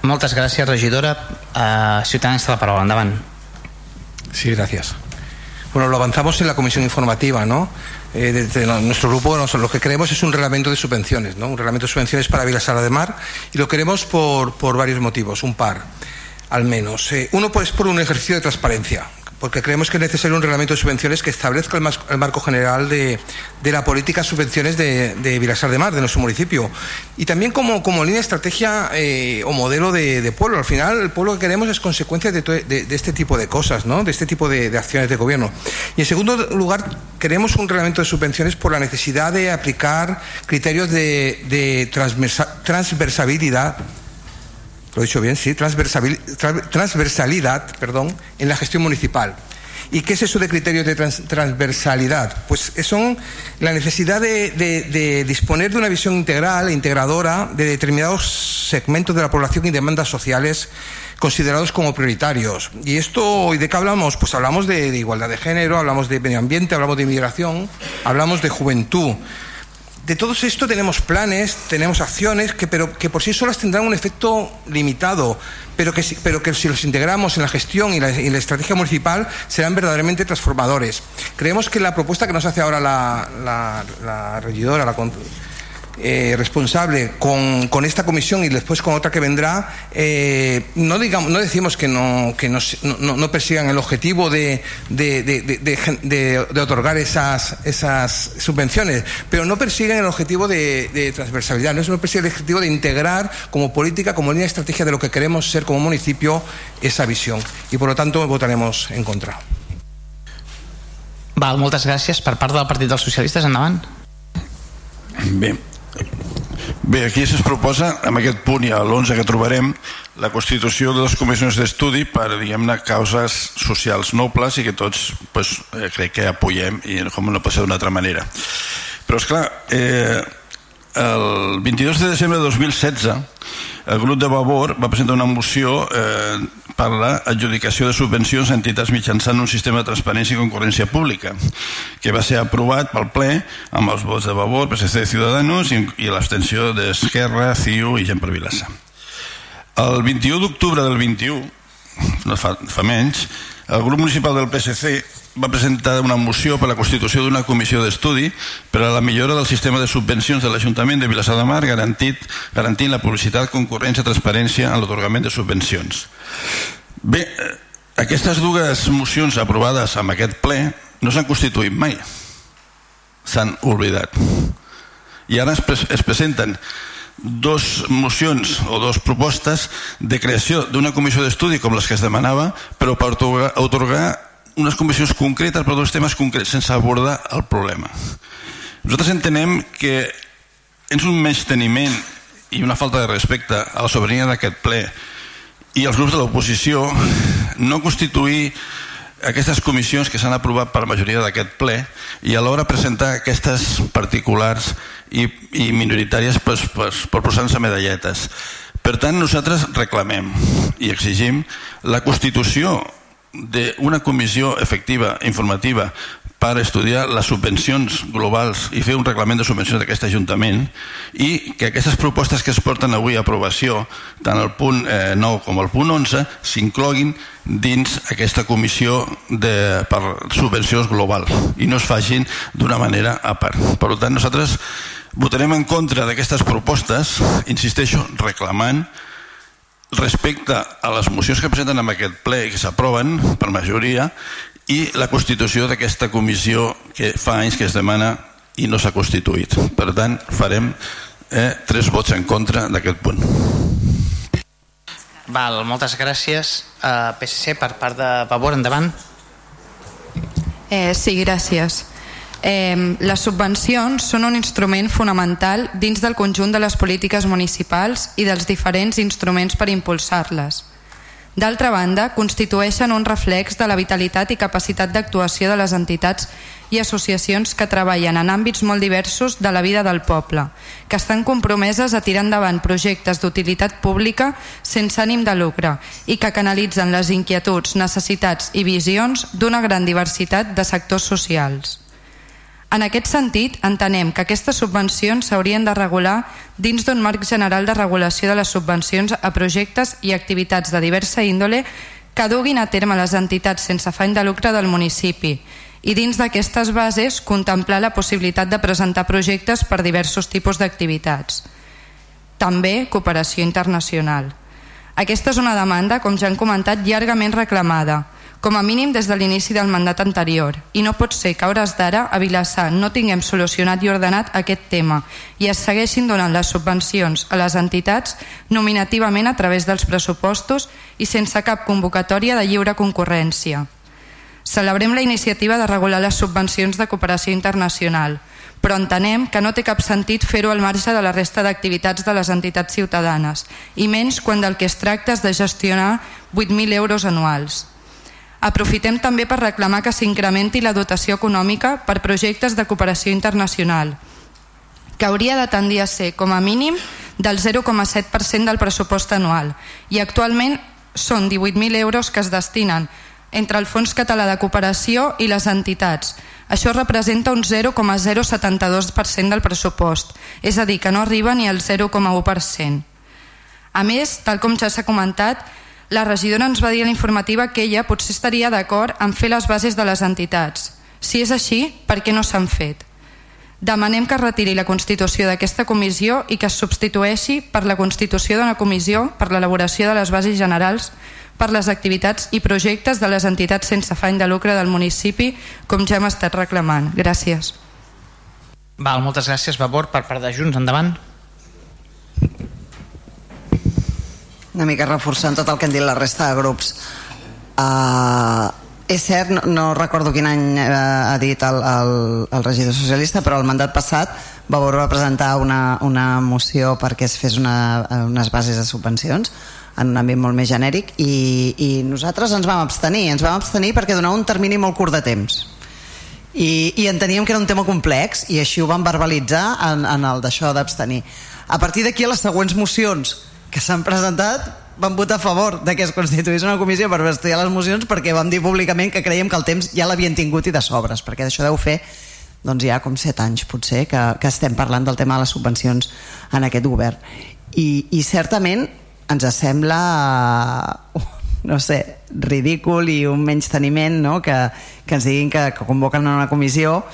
Moltes gràcies, regidora. Uh, Ciutadans de la paraula, endavant. Sí, gracias. Bueno, lo avanzamos en la comisión informativa, ¿no? Eh, nuestro grupo lo que queremos es un reglamento de subvenciones, ¿no? Un reglamento de subvenciones para Vilasara de Mar y lo queremos por, por varios motivos, un par al menos. Eh, uno pues por un ejercicio de transparencia porque creemos que es necesario un reglamento de subvenciones que establezca el, el marco general de, la política de subvenciones de, de Vilasar de Mar, de nuestro municipio. Y también como, línea de estrategia eh, o modelo de, de, pueblo. Al final, el pueblo que queremos es consecuencia de, de este tipo de cosas, ¿no? de este tipo de, acciones de gobierno. Y en segundo lugar, queremos un reglamento de subvenciones por la necesidad de aplicar criterios de, transversabilidad lo he dicho bien, sí, transversalidad perdón, en la gestión municipal. ¿Y qué es eso de criterios de trans, transversalidad? Pues son la necesidad de, disponer de una visión integral e integradora de determinados segmentos de la población y demandas sociales considerados como prioritarios. ¿Y esto, ¿y de qué hablamos? Pues hablamos de igualdad de género, hablamos de medio ambiente, hablamos de inmigración, hablamos de juventud de todo esto tenemos planes, tenemos acciones que, pero, que por sí solas tendrán un efecto limitado, pero que, pero que si los integramos en la gestión y la, estrategia municipal serán verdaderamente transformadores. Creemos que la propuesta que nos hace ahora la regidora, la, eh, responsable con, con, esta comisión y después con otra que vendrá, eh, no, digamos, no decimos que no, que no, no, no persigan el objetivo de, de, de, de, otorgar esas, esas subvenciones, pero no persiguen el objetivo de, transversalidad, no, no persiguen el objetivo de integrar como política, como línea de estrategia de lo que queremos ser como municipio esa visión. Y por lo tanto votaremos en contra. Val, moltes gràcies. Per part del Partit dels Socialistes, endavant. Bé, Bé, aquí se'ns proposa, amb aquest punt i a l'11 que trobarem, la constitució de les comissions d'estudi per, diguem-ne, causes socials nobles i que tots, pues, eh, crec que apoyem i com no pot ser d'una altra manera. Però, és clar, eh, el 22 de desembre de 2016 el grup de Vavor va presentar una moció eh, per l'adjudicació de subvencions a entitats mitjançant un sistema de transparència i concurrència pública que va ser aprovat pel ple amb els vots de Vavor, PSC de Ciudadanos i, i l'abstenció d'Esquerra, CiU i Gent per Vilassa. El 21 d'octubre del 21, no fa, fa menys, el grup municipal del PSC va presentar una moció per la constitució d'una comissió d'estudi per a la millora del sistema de subvencions de l'Ajuntament de Vilassar de Mar garantit, garantint la publicitat, concurrència i transparència en l'atorgament de subvencions. Bé, eh, aquestes dues mocions aprovades amb aquest ple no s'han constituït mai. S'han oblidat. I ara es, pre es presenten dos mocions o dos propostes de creació d'una comissió d'estudi com les que es demanava però per otorgar, unes comissions concretes per dos temes concrets sense abordar el problema. Nosaltres entenem que és un teniment i una falta de respecte a la sobirania d'aquest ple i als grups de l'oposició no constituir aquestes comissions que s'han aprovat per la majoria d'aquest ple i alhora presentar aquestes particulars i, i minoritàries pues, pues, per posar-nos medalletes. Per tant, nosaltres reclamem i exigim la constitució d'una comissió efectiva, informativa, per estudiar les subvencions globals i fer un reglament de subvencions d'aquest Ajuntament i que aquestes propostes que es porten avui a aprovació, tant el punt eh, 9 com el punt 11, s'incloguin dins aquesta comissió de, per subvencions globals i no es facin d'una manera a part. Per tant, nosaltres votarem en contra d'aquestes propostes, insisteixo, reclamant respecte a les mocions que presenten en aquest ple i que s'aproven per majoria i la constitució d'aquesta comissió que fa anys que es demana i no s'ha constituït. Per tant, farem eh, tres vots en contra d'aquest punt. Val, moltes gràcies. Uh, PSC, per part de Vavor, endavant. Eh, sí, gràcies. Eh, les subvencions són un instrument fonamental dins del conjunt de les polítiques municipals i dels diferents instruments per impulsar-les. D'altra banda, constitueixen un reflex de la vitalitat i capacitat d'actuació de les entitats i associacions que treballen en àmbits molt diversos de la vida del poble, que estan compromeses a tirar endavant projectes d'utilitat pública sense ànim de lucre i que canalitzen les inquietuds, necessitats i visions d'una gran diversitat de sectors socials. En aquest sentit, entenem que aquestes subvencions s'haurien de regular dins d'un marc general de regulació de les subvencions a projectes i activitats de diversa índole que duguin a terme les entitats sense afany de lucre del municipi i dins d'aquestes bases contemplar la possibilitat de presentar projectes per diversos tipus d'activitats. També cooperació internacional. Aquesta és una demanda, com ja han comentat, llargament reclamada, com a mínim des de l'inici del mandat anterior, i no pot ser que a hores d'ara a Vilassar no tinguem solucionat i ordenat aquest tema i es segueixin donant les subvencions a les entitats nominativament a través dels pressupostos i sense cap convocatòria de lliure concurrència. Celebrem la iniciativa de regular les subvencions de cooperació internacional, però entenem que no té cap sentit fer-ho al marge de la resta d'activitats de les entitats ciutadanes, i menys quan del que es tracta és de gestionar 8.000 euros anuals. Aprofitem també per reclamar que s'incrementi la dotació econòmica per projectes de cooperació internacional, que hauria de tendir a ser, com a mínim, del 0,7% del pressupost anual, i actualment són 18.000 euros que es destinen entre el Fons Català de Cooperació i les entitats. Això representa un 0,072% del pressupost, és a dir, que no arriba ni al 0,1%. A més, tal com ja s'ha comentat, la regidora ens va dir a la informativa que ella potser estaria d'acord en fer les bases de les entitats. Si és així, per què no s'han fet? Demanem que es retiri la constitució d'aquesta comissió i que es substitueixi per la constitució d'una comissió per l'elaboració de les bases generals per les activitats i projectes de les entitats sense afany de lucre del municipi, com ja hem estat reclamant. Gràcies. Val, moltes gràcies, Vavor, per part de Junts. Endavant. Una mica reforçant tot el que han dit la resta de grups. Uh, és cert, no, no recordo quin any uh, ha dit el, el, el regidor socialista però el mandat passat va presentar una, una moció perquè es fes una, unes bases de subvencions en un àmbit molt més genèric i, i nosaltres ens vam abstenir. Ens vam abstenir perquè donava un termini molt curt de temps. I, i enteníem que era un tema complex i així ho vam verbalitzar en, en el d'això d'abstenir. A partir d'aquí a les següents mocions que s'han presentat van votar a favor de que es constituís una comissió per estudiar les mocions perquè vam dir públicament que creiem que el temps ja l'havien tingut i de sobres, perquè d'això deu fer doncs ja com set anys potser que, que estem parlant del tema de les subvencions en aquest govern i, i certament ens sembla no sé, ridícul i un menys teniment no? que, que ens diguin que, que convoquen una comissió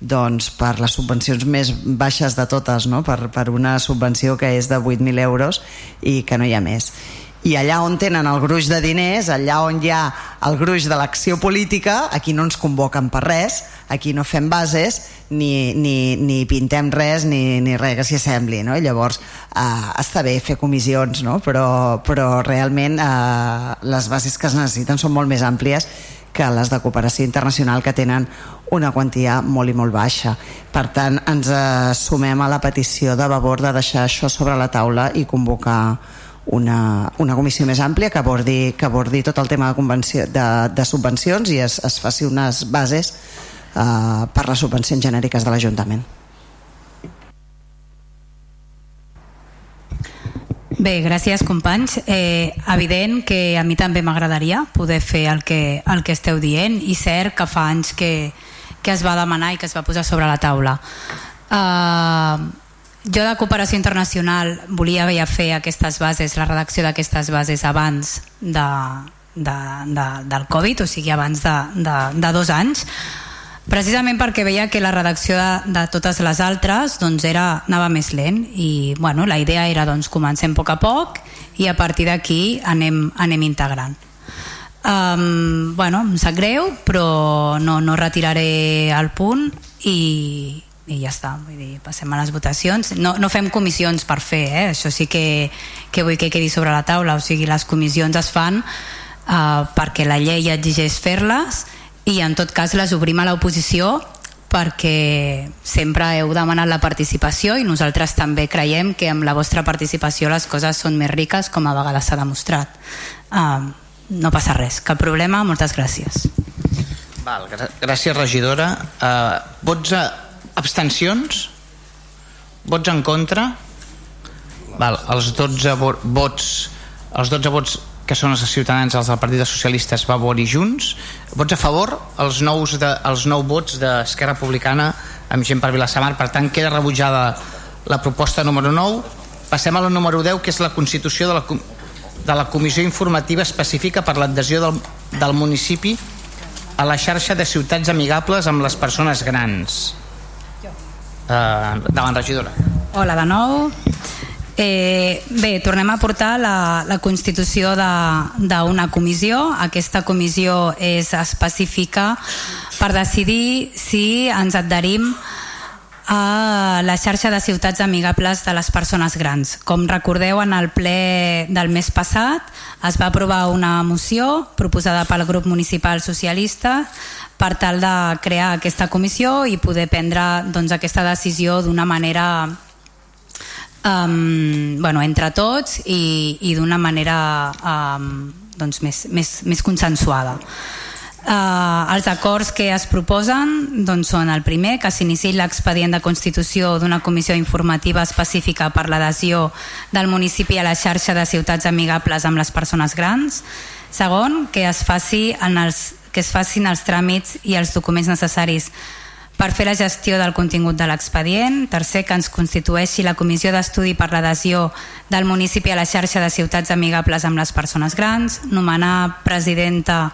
doncs per les subvencions més baixes de totes, no? per, per una subvenció que és de 8.000 euros i que no hi ha més. I allà on tenen el gruix de diners, allà on hi ha el gruix de l'acció política, aquí no ens convoquen per res, aquí no fem bases, ni, ni, ni pintem res, ni, ni res que s'hi assembli. No? I llavors, eh, està bé fer comissions, no? però, però realment eh, les bases que es necessiten són molt més àmplies que les de cooperació internacional que tenen una quantia molt i molt baixa. Per tant, ens eh, sumem a la petició de Vavor de deixar això sobre la taula i convocar una, una comissió més àmplia que abordi, que abordi tot el tema de, de, de subvencions i es, es faci unes bases eh, per les subvencions genèriques de l'Ajuntament. Bé, gràcies companys. Eh, evident que a mi també m'agradaria poder fer el que, el que esteu dient i cert que fa anys que, que es va demanar i que es va posar sobre la taula. Uh, jo de cooperació internacional volia ja fer aquestes bases, la redacció d'aquestes bases abans de, de, de, del Covid, o sigui abans de, de, de dos anys, precisament perquè veia que la redacció de, de totes les altres doncs era, anava més lent i bueno, la idea era doncs comencem a poc a poc i a partir d'aquí anem, anem integrant. Um, bueno, em sap greu però no, no retiraré el punt i, i ja està, vull dir, passem a les votacions. No, no fem comissions per fer eh? això sí que, que vull que quedi sobre la taula. O sigui, les comissions es fan uh, perquè la llei exigeix fer-les i en tot cas les obrim a l'oposició perquè sempre heu demanat la participació i nosaltres també creiem que amb la vostra participació les coses són més riques com a vegades s'ha demostrat. Uh, no passa res, cap problema, moltes gràcies. Val, gràcies regidora. Uh, vots a abstencions? Vots en contra? Val, els 12 vots els 12 vots que són els ciutadans, els del Partit dels Socialistes va votar Junts, vots a favor els nous, de, els nou vots d'Esquerra Republicana amb gent per Vilassamar per tant queda rebutjada la proposta número 9 passem a la número 10 que és la constitució de la, de la comissió informativa específica per l'adhesió del, del municipi a la xarxa de ciutats amigables amb les persones grans. Uh, davant regidora. Hola de nou Eh, bé, tornem a portar la, la constitució d'una comissió. Aquesta comissió és específica per decidir si ens adherim a la xarxa de ciutats amigables de les persones grans. Com recordeu, en el ple del mes passat es va aprovar una moció proposada pel grup municipal socialista per tal de crear aquesta comissió i poder prendre doncs, aquesta decisió d'una manera um, bueno, entre tots i, i d'una manera um, doncs més, més, més consensuada. Uh, els acords que es proposen doncs, són el primer, que s'inici l'expedient de constitució d'una comissió informativa específica per l'adhesió del municipi a la xarxa de ciutats amigables amb les persones grans. Segon, que es, faci en els, que es facin els tràmits i els documents necessaris per fer la gestió del contingut de l'expedient. Tercer, que ens constitueixi la comissió d'estudi per l'adhesió del municipi a la xarxa de ciutats amigables amb les persones grans. Nomenar presidenta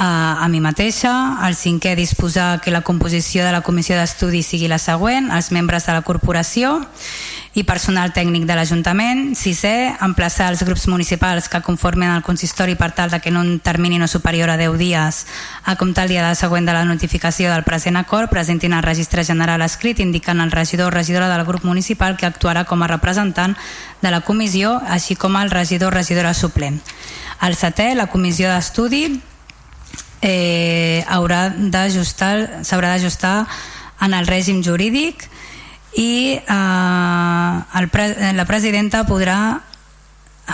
a mi mateixa, el cinquè disposar que la composició de la comissió d'estudi sigui la següent, els membres de la corporació i personal tècnic de l'Ajuntament, sisè, emplaçar els grups municipals que conformen el consistori per tal de que en un termini no superior a 10 dies a comptar el dia de següent de la notificació del present acord presentin el registre general escrit indicant el regidor o regidora del grup municipal que actuarà com a representant de la comissió, així com el regidor o regidora suplent. El setè, la comissió d'estudi eh, haurà d'ajustar s'haurà d'ajustar en el règim jurídic i eh, el pre la presidenta podrà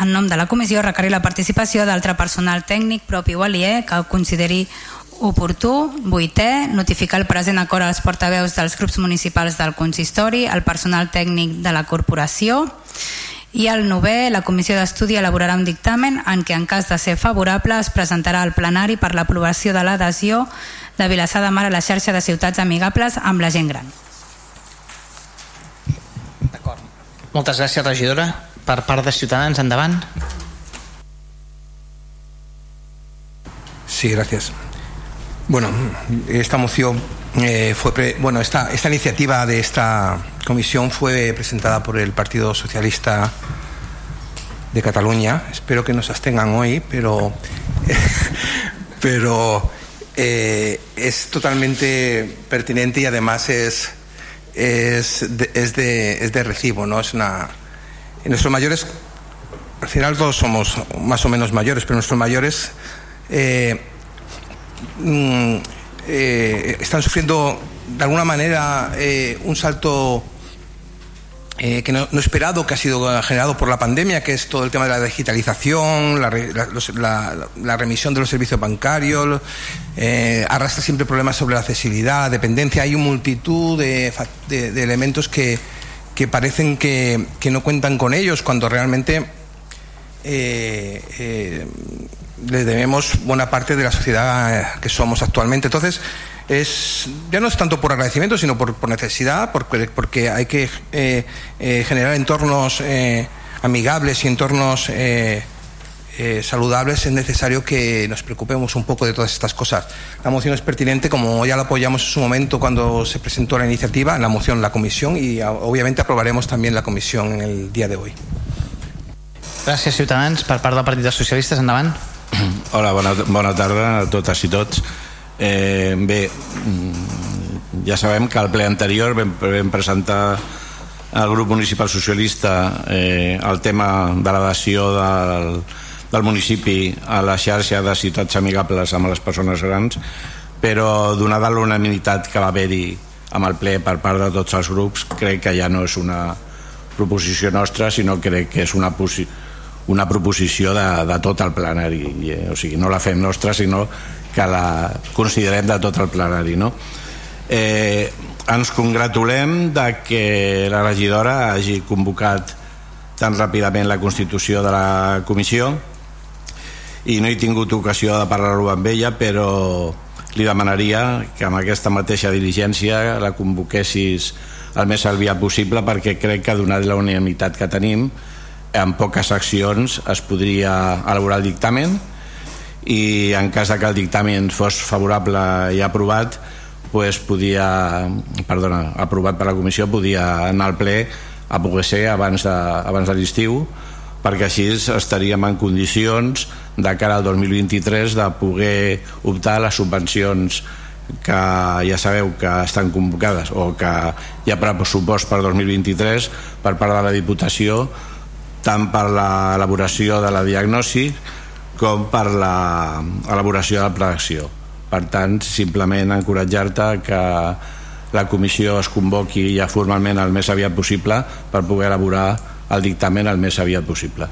en nom de la comissió requerir la participació d'altre personal tècnic propi o aliè que consideri oportú. Vuitè, notificar el present acord als portaveus dels grups municipals del consistori, el personal tècnic de la corporació i el novè, la comissió d'estudi elaborarà un dictamen en què en cas de ser favorable es presentarà al plenari per l'aprovació de l'adhesió de Vilassar de Mar a la xarxa de ciutats amigables amb la gent gran. Moltes gràcies, regidora. Per part de Ciutadans, endavant. Sí, gracias. Bueno, esta moción eh, fue pre, bueno esta esta iniciativa de esta comisión fue presentada por el Partido Socialista de Cataluña. Espero que nos abstengan hoy, pero pero eh, es totalmente pertinente y además es es de, es de, es de recibo, ¿no? Es una nuestros mayores al final todos somos más o menos mayores, pero nuestros mayores eh, mm, eh, están sufriendo de alguna manera eh, un salto eh, que no, esperado, que ha sido generado por la pandemia, que es todo el tema de la digitalización, la, la, la, la remisión de los servicios bancarios, eh, arrastra siempre problemas sobre la accesibilidad, dependencia. Hay una multitud de, de, de elementos que, que parecen que, que, no cuentan con ellos cuando realmente eh, eh, le debemos buena parte de la sociedad que somos actualmente. Entonces, es, ya no es tanto por agradecimiento, sino por, por necesidad, porque, porque hay que eh, eh, generar entornos eh, amigables y entornos eh, eh, saludables, es necesario que nos preocupemos un poco de todas estas cosas. La moción es pertinente, como ya la apoyamos en su momento cuando se presentó la iniciativa, la moción, la comisión, y a, obviamente aprobaremos también la comisión en el día de hoy. Gràcies, Ciutadans. Per part del Partit dels Socialistes, endavant. Hola, bona, bona tarda a totes i tots. Eh, bé, mm, ja sabem que al ple anterior vam, vam presentar al grup municipal socialista eh, el tema de la del, del municipi a la xarxa de ciutats amigables amb les persones grans però donada l'unanimitat que va haver-hi amb el ple per part de tots els grups crec que ja no és una proposició nostra sinó crec que és una, una proposició de, de tot el plenari I, o sigui, no la fem nostra sinó que la considerem de tot el plenari no? eh, ens congratulem de que la regidora hagi convocat tan ràpidament la constitució de la comissió i no he tingut ocasió de parlar-ho amb ella però li demanaria que amb aquesta mateixa diligència la convoquessis el més aviat possible perquè crec que donat la unanimitat que tenim en poques accions es podria elaborar el dictamen i en cas de que el dictamen fos favorable i aprovat pues podia, perdona, aprovat per la comissió podia anar al ple a poder ser abans de, abans de l'estiu perquè així estaríem en condicions de cara al 2023 de poder optar a les subvencions que ja sabeu que estan convocades o que hi ha pressupost per 2023 per part de la Diputació tant per l'elaboració de la diagnosi com per l'elaboració de la predicció. Per tant, simplement encoratjar-te que la comissió es convoqui ja formalment el més aviat possible per poder elaborar el dictamen el més aviat possible.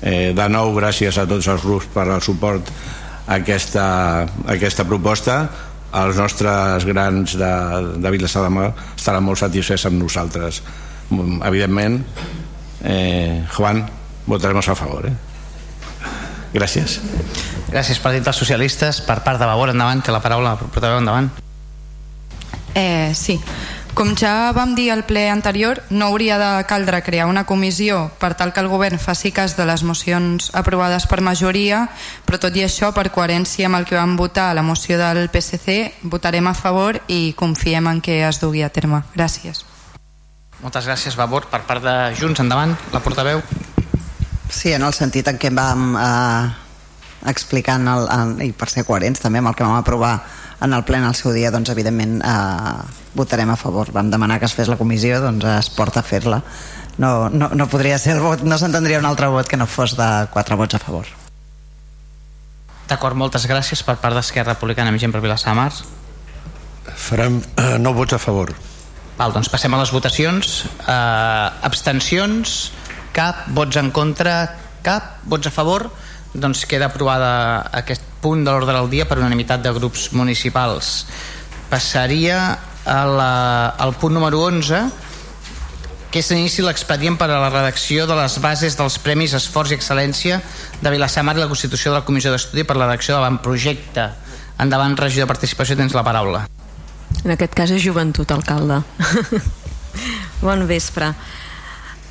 Eh, de nou, gràcies a tots els grups per el suport a aquesta, a aquesta proposta. Els nostres grans de, de Vilassar de Mar estaran molt satisfets amb nosaltres. Evidentment, eh, Juan, votaremos a favor. Eh? Gràcies. Gràcies, Partit dels Socialistes. Per part de Vavor, endavant, té la paraula, portaveu, endavant. Eh, sí. Com ja vam dir al ple anterior, no hauria de caldre crear una comissió per tal que el govern faci cas de les mocions aprovades per majoria, però tot i això, per coherència amb el que vam votar a la moció del PSC, votarem a favor i confiem en que es dugui a terme. Gràcies. Moltes gràcies, Vavor. Per part de Junts, endavant, la portaveu. Sí, en el sentit en què vam eh, explicant el, el, i per ser coherents també amb el que vam aprovar en el ple en el seu dia doncs evidentment eh, votarem a favor. Vam demanar que es fes la comissió doncs es porta a fer-la. No, no, no podria ser el vot no s'entendria un altre vot que no fos de quatre vots a favor. D'acord, moltes gràcies per part d'Esquerra Republicana. Amb gent per Vilassar Mar farem eh, no vots a favor. Val, doncs passem a les votacions. Eh, abstencions cap, vots en contra cap, vots a favor doncs queda aprovada aquest punt de l'ordre del dia per unanimitat de grups municipals passaria a la, al punt número 11 que és l'inici l'expedient per a la redacció de les bases dels Premis Esforç i Excel·lència de Vilassar Mar i la constitució de la Comissió d'Estudi per la redacció de l'avantprojecte. Endavant, regidor de participació, tens la paraula. En aquest cas és joventut, alcalde. bon vespre.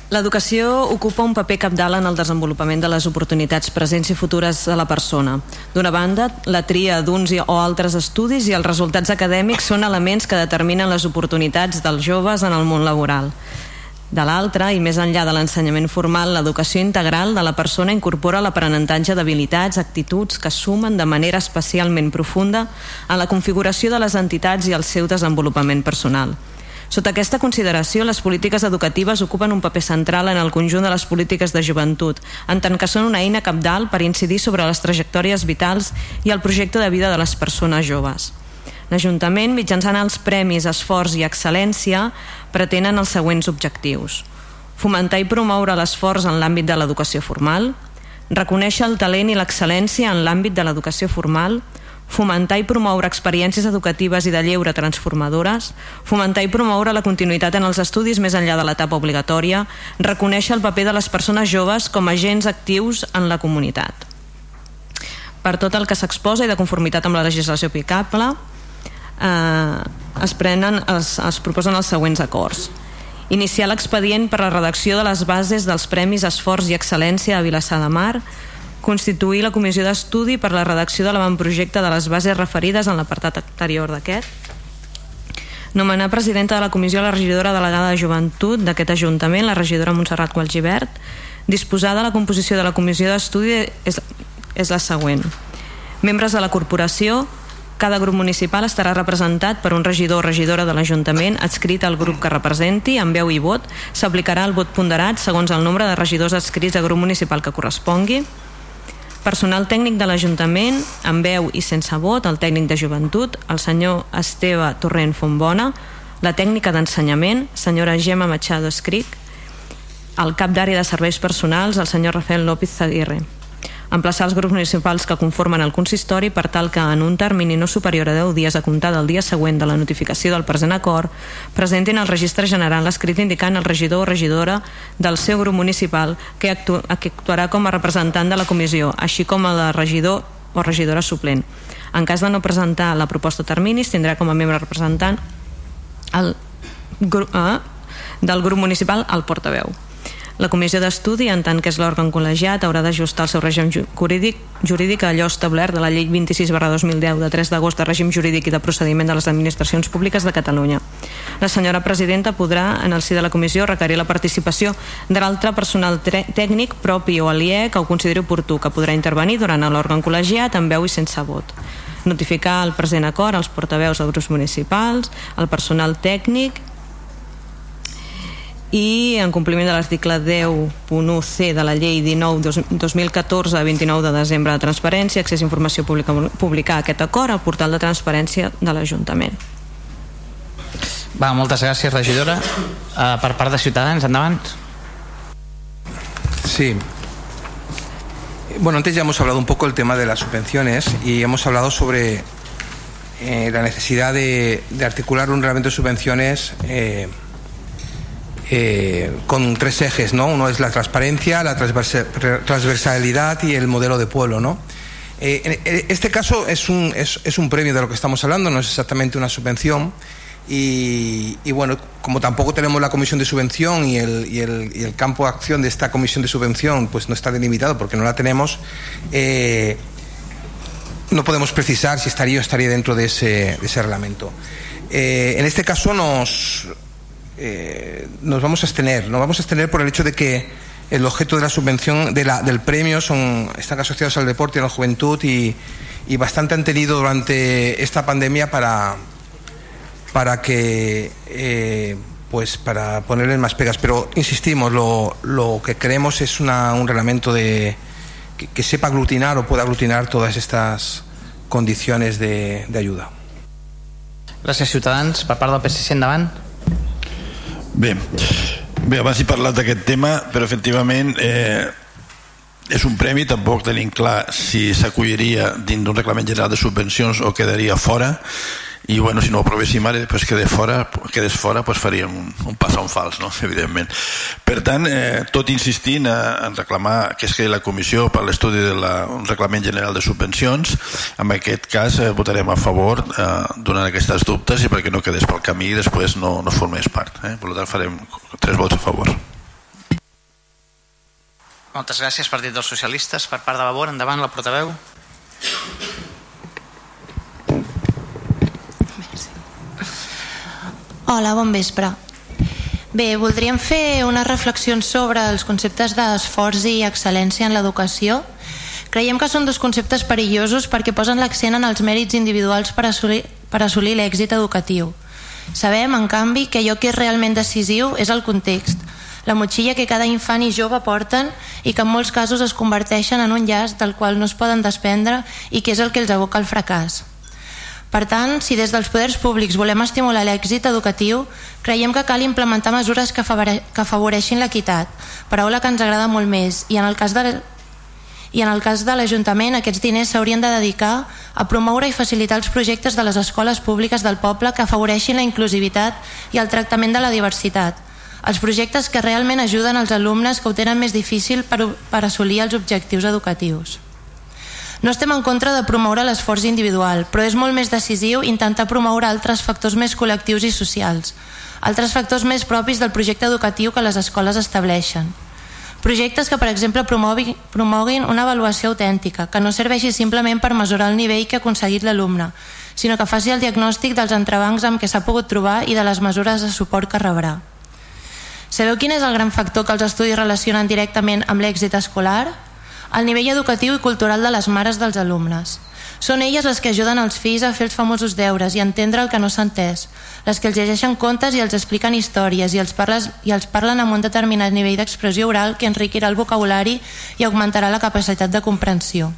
L'educació ocupa un paper capdalt en el desenvolupament de les oportunitats presents i futures de la persona. D'una banda, la tria d'uns o altres estudis i els resultats acadèmics són elements que determinen les oportunitats dels joves en el món laboral. De l'altra, i més enllà de l'ensenyament formal, l'educació integral de la persona incorpora l'aprenentatge d'habilitats, actituds que sumen de manera especialment profunda en la configuració de les entitats i el seu desenvolupament personal. Sota aquesta consideració, les polítiques educatives ocupen un paper central en el conjunt de les polítiques de joventut, en tant que són una eina capdalt per incidir sobre les trajectòries vitals i el projecte de vida de les persones joves. L'Ajuntament, mitjançant els premis Esforç i Excel·lència, pretenen els següents objectius. Fomentar i promoure l'esforç en l'àmbit de l'educació formal, reconèixer el talent i l'excel·lència en l'àmbit de l'educació formal, fomentar i promoure experiències educatives i de lleure transformadores, fomentar i promoure la continuïtat en els estudis més enllà de l'etapa obligatòria, reconèixer el paper de les persones joves com a agents actius en la comunitat. Per tot el que s'exposa i de conformitat amb la legislació aplicable, eh, es prenen, es, es proposen els següents acords. Iniciar l'expedient per la redacció de les bases dels Premis Esforç i Excel·lència a Vilassar de Mar, constituir la comissió d'estudi per la redacció de l'avantprojecte de les bases referides en l'apartat anterior d'aquest, nomenar presidenta de la comissió la regidora delegada de joventut d'aquest Ajuntament, la regidora Montserrat Qualgibert, disposar de la composició de la comissió d'estudi és, és la següent. Membres de la corporació, cada grup municipal estarà representat per un regidor o regidora de l'Ajuntament adscrit al grup que representi, amb veu i vot. S'aplicarà el vot ponderat segons el nombre de regidors adscrits a grup municipal que correspongui. Personal tècnic de l'Ajuntament, amb veu i sense vot, el tècnic de joventut, el senyor Esteve Torrent Fontbona, la tècnica d'ensenyament, senyora Gemma Machado Escric, el cap d'àrea de serveis personals, el senyor Rafael López Zaguirre emplaçar els grups municipals que conformen el consistori per tal que en un termini no superior a 10 dies a comptar del dia següent de la notificació del present acord presentin al registre general l'escrit indicant el regidor o regidora del seu grup municipal que, actu que actuarà com a representant de la comissió així com el regidor o regidora suplent. En cas de no presentar la proposta a terminis tindrà com a membre representant el, eh, del grup municipal el portaveu. La comissió d'estudi, en tant que és l'òrgan col·legiat, haurà d'ajustar el seu règim jurídic, jurídic a allò establert de la llei 26 2010 de 3 d'agost de règim jurídic i de procediment de les administracions públiques de Catalunya. La senyora presidenta podrà, en el si de la comissió, requerir la participació de l'altre personal tècnic propi o aliè que ho consideri oportú, que podrà intervenir durant l'òrgan col·legiat amb veu i sense vot notificar el present acord als portaveus dels grups municipals, al personal tècnic i en compliment de l'article 10.1c de la llei 19 2014 29 de desembre de transparència accés a informació pública publicar aquest acord al portal de transparència de l'Ajuntament. Va, moltes gràcies regidora. Uh, per part de Ciutadans, endavant. Sí. Bueno, antes ya hemos hablado un poco del tema de las subvenciones y hemos hablado sobre eh, la necesidad de, de, articular un reglamento de subvenciones eh, eh, con tres ejes, ¿no? Uno es la transparencia, la transversalidad y el modelo de pueblo, ¿no? Eh, este caso es un, es, un premio de lo que estamos hablando, no es exactamente una subvención. Y, bueno, como tampoco tenemos la comisión de subvención y el, y, el, y el, campo de acción de esta comisión de subvención pues no está delimitado porque no la tenemos, eh, no podemos precisar si estaría o estaría dentro de ese, de ese reglamento. Eh, en este caso nos, eh, nos vamos a abstener. Nos vamos a abstener por el hecho de que el objeto de la subvención, de la, del premio, son, están asociados al deporte y a la juventud y, y bastante han tenido durante esta pandemia para, para que eh, pues para ponerle más pegas. Pero insistimos, lo, lo que queremos es una, un reglamento de, que, que, sepa aglutinar o pueda aglutinar todas estas condiciones de, de ayuda. Gràcies, Ciutadans. Per part del PSC, endavant. Bé, bé abans he parlat d'aquest tema, però efectivament eh, és un premi, tampoc tenim clar si s'acolliria dins d'un reglament general de subvencions o quedaria fora i bueno, si no ho aprovéssim ara després quedés fora, quedés fora pues faríem un, un pas a un fals, no? evidentment per tant, eh, tot insistint a, en reclamar que es creï la comissió per l'estudi d'un reglament general de subvencions en aquest cas eh, votarem a favor eh, donant aquestes dubtes i perquè no quedés pel camí i després no, no formés part eh? per tant farem tres vots a favor moltes gràcies Partit dels Socialistes per part de Vavor, endavant la portaveu Hola, bon vespre. Bé, voldríem fer unes reflexions sobre els conceptes d'esforç i excel·lència en l'educació. Creiem que són dos conceptes perillosos perquè posen l'accent en els mèrits individuals per assolir, per assolir l'èxit educatiu. Sabem, en canvi, que allò que és realment decisiu és el context, la motxilla que cada infant i jove porten i que en molts casos es converteixen en un llast del qual no es poden desprendre i que és el que els aboca al fracàs. Per tant, si des dels poders públics volem estimular l'èxit educatiu, creiem que cal implementar mesures que, que afavoreixin l'equitat, paraula que ens agrada molt més, i en el cas de i en el cas de l'Ajuntament aquests diners s'haurien de dedicar a promoure i facilitar els projectes de les escoles públiques del poble que afavoreixin la inclusivitat i el tractament de la diversitat, els projectes que realment ajuden els alumnes que ho tenen més difícil per, per assolir els objectius educatius. No estem en contra de promoure l'esforç individual, però és molt més decisiu intentar promoure altres factors més col·lectius i socials, altres factors més propis del projecte educatiu que les escoles estableixen. Projectes que, per exemple, promoguin, promoguin una avaluació autèntica, que no serveixi simplement per mesurar el nivell que ha aconseguit l'alumne, sinó que faci el diagnòstic dels entrebancs amb què s'ha pogut trobar i de les mesures de suport que rebrà. Sabeu quin és el gran factor que els estudis relacionen directament amb l'èxit escolar? El nivell educatiu i cultural de les mares dels alumnes. Són elles les que ajuden els fills a fer els famosos deures i a entendre el que no s'ha entès, les que els llegeixen contes i els expliquen històries i els, parles, i els parlen amb un determinat nivell d'expressió oral que enriquirà el vocabulari i augmentarà la capacitat de comprensió.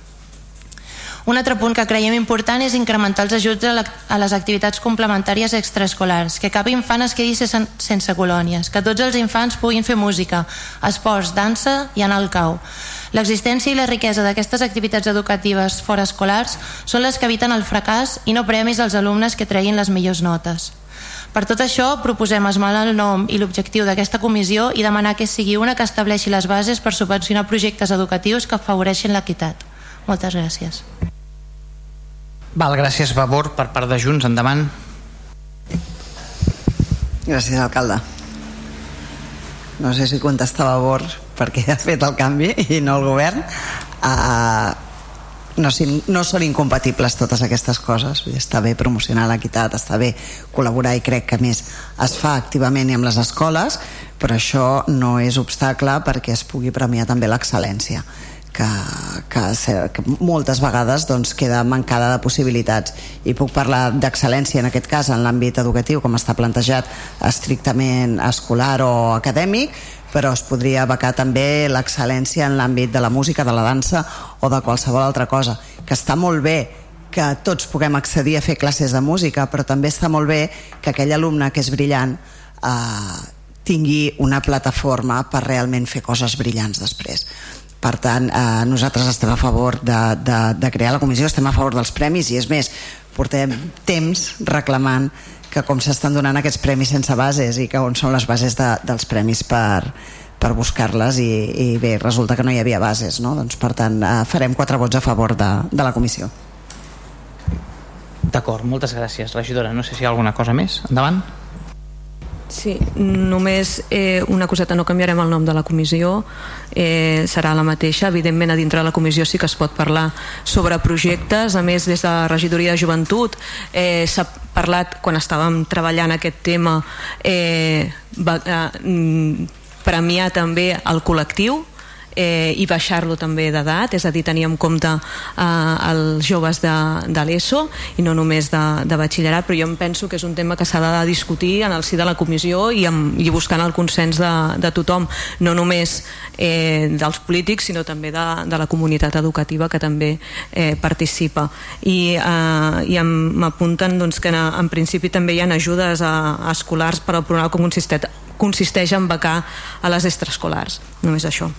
Un altre punt que creiem important és incrementar els ajuts a, la, a les activitats complementàries extraescolars, que cap infant es quedi sense, sense colònies, que tots els infants puguin fer música, esports, dansa i anar al cau. L'existència i la riquesa d'aquestes activitats educatives fora escolars són les que eviten el fracàs i no premis als alumnes que treguin les millors notes. Per tot això, proposem esmalar el nom i l'objectiu d'aquesta comissió i demanar que sigui una que estableixi les bases per subvencionar projectes educatius que afavoreixin l'equitat. Moltes gràcies. Val, gràcies, Vavor, per part de Junts. Endavant. Gràcies, alcalde. No sé si contesta Vavor perquè ha fet el canvi i no el govern. Uh, no, no són incompatibles totes aquestes coses està bé promocionar l'equitat està bé col·laborar i crec que més es fa activament i amb les escoles però això no és obstacle perquè es pugui premiar també l'excel·lència que, que, que moltes vegades doncs, queda mancada de possibilitats. I puc parlar d'excel·lència en aquest cas en l'àmbit educatiu com està plantejat estrictament escolar o acadèmic però es podria becar també l'excel·lència en l'àmbit de la música, de la dansa o de qualsevol altra cosa. Que està molt bé que tots puguem accedir a fer classes de música però també està molt bé que aquell alumne que és brillant eh, tingui una plataforma per realment fer coses brillants després per tant eh, nosaltres estem a favor de, de, de crear la comissió estem a favor dels premis i és més portem temps reclamant que com s'estan donant aquests premis sense bases i que on són les bases de, dels premis per, per buscar-les i, i bé, resulta que no hi havia bases no? doncs per tant eh, farem quatre vots a favor de, de la comissió. D'acord, moltes gràcies. Regidora, no sé si hi ha alguna cosa més. Endavant Sí, només eh, una coseta, no canviarem el nom de la comissió, eh, serà la mateixa. Evidentment, a dintre de la comissió sí que es pot parlar sobre projectes. A més, des de la regidoria de joventut eh, s'ha parlat, quan estàvem treballant aquest tema, eh, va, eh, mm, premiar també el col·lectiu, eh, i baixar-lo també d'edat, és a dir, tenir en compte eh, els joves de, de l'ESO i no només de, de batxillerat, però jo em penso que és un tema que s'ha de discutir en el si de la comissió i, amb, i buscant el consens de, de tothom, no només eh, dels polítics, sinó també de, de la comunitat educativa que també eh, participa. I, eh, i m'apunten doncs, que en, en principi també hi ha ajudes a, a escolars per al programa que consisteix, consisteix en becar a les extraescolars. Només això.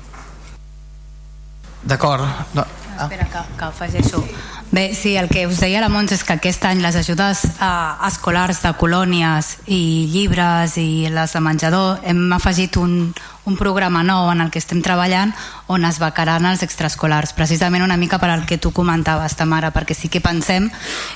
D'acord. No. Ah. Espera, que, que afegeixo. Bé, sí, el que us deia la Montse és que aquest any les ajudes eh, escolars de colònies i llibres i les de menjador hem afegit un, un programa nou en el que estem treballant on es becaran els extraescolars, precisament una mica per al que tu comentaves, Tamara, perquè sí que pensem,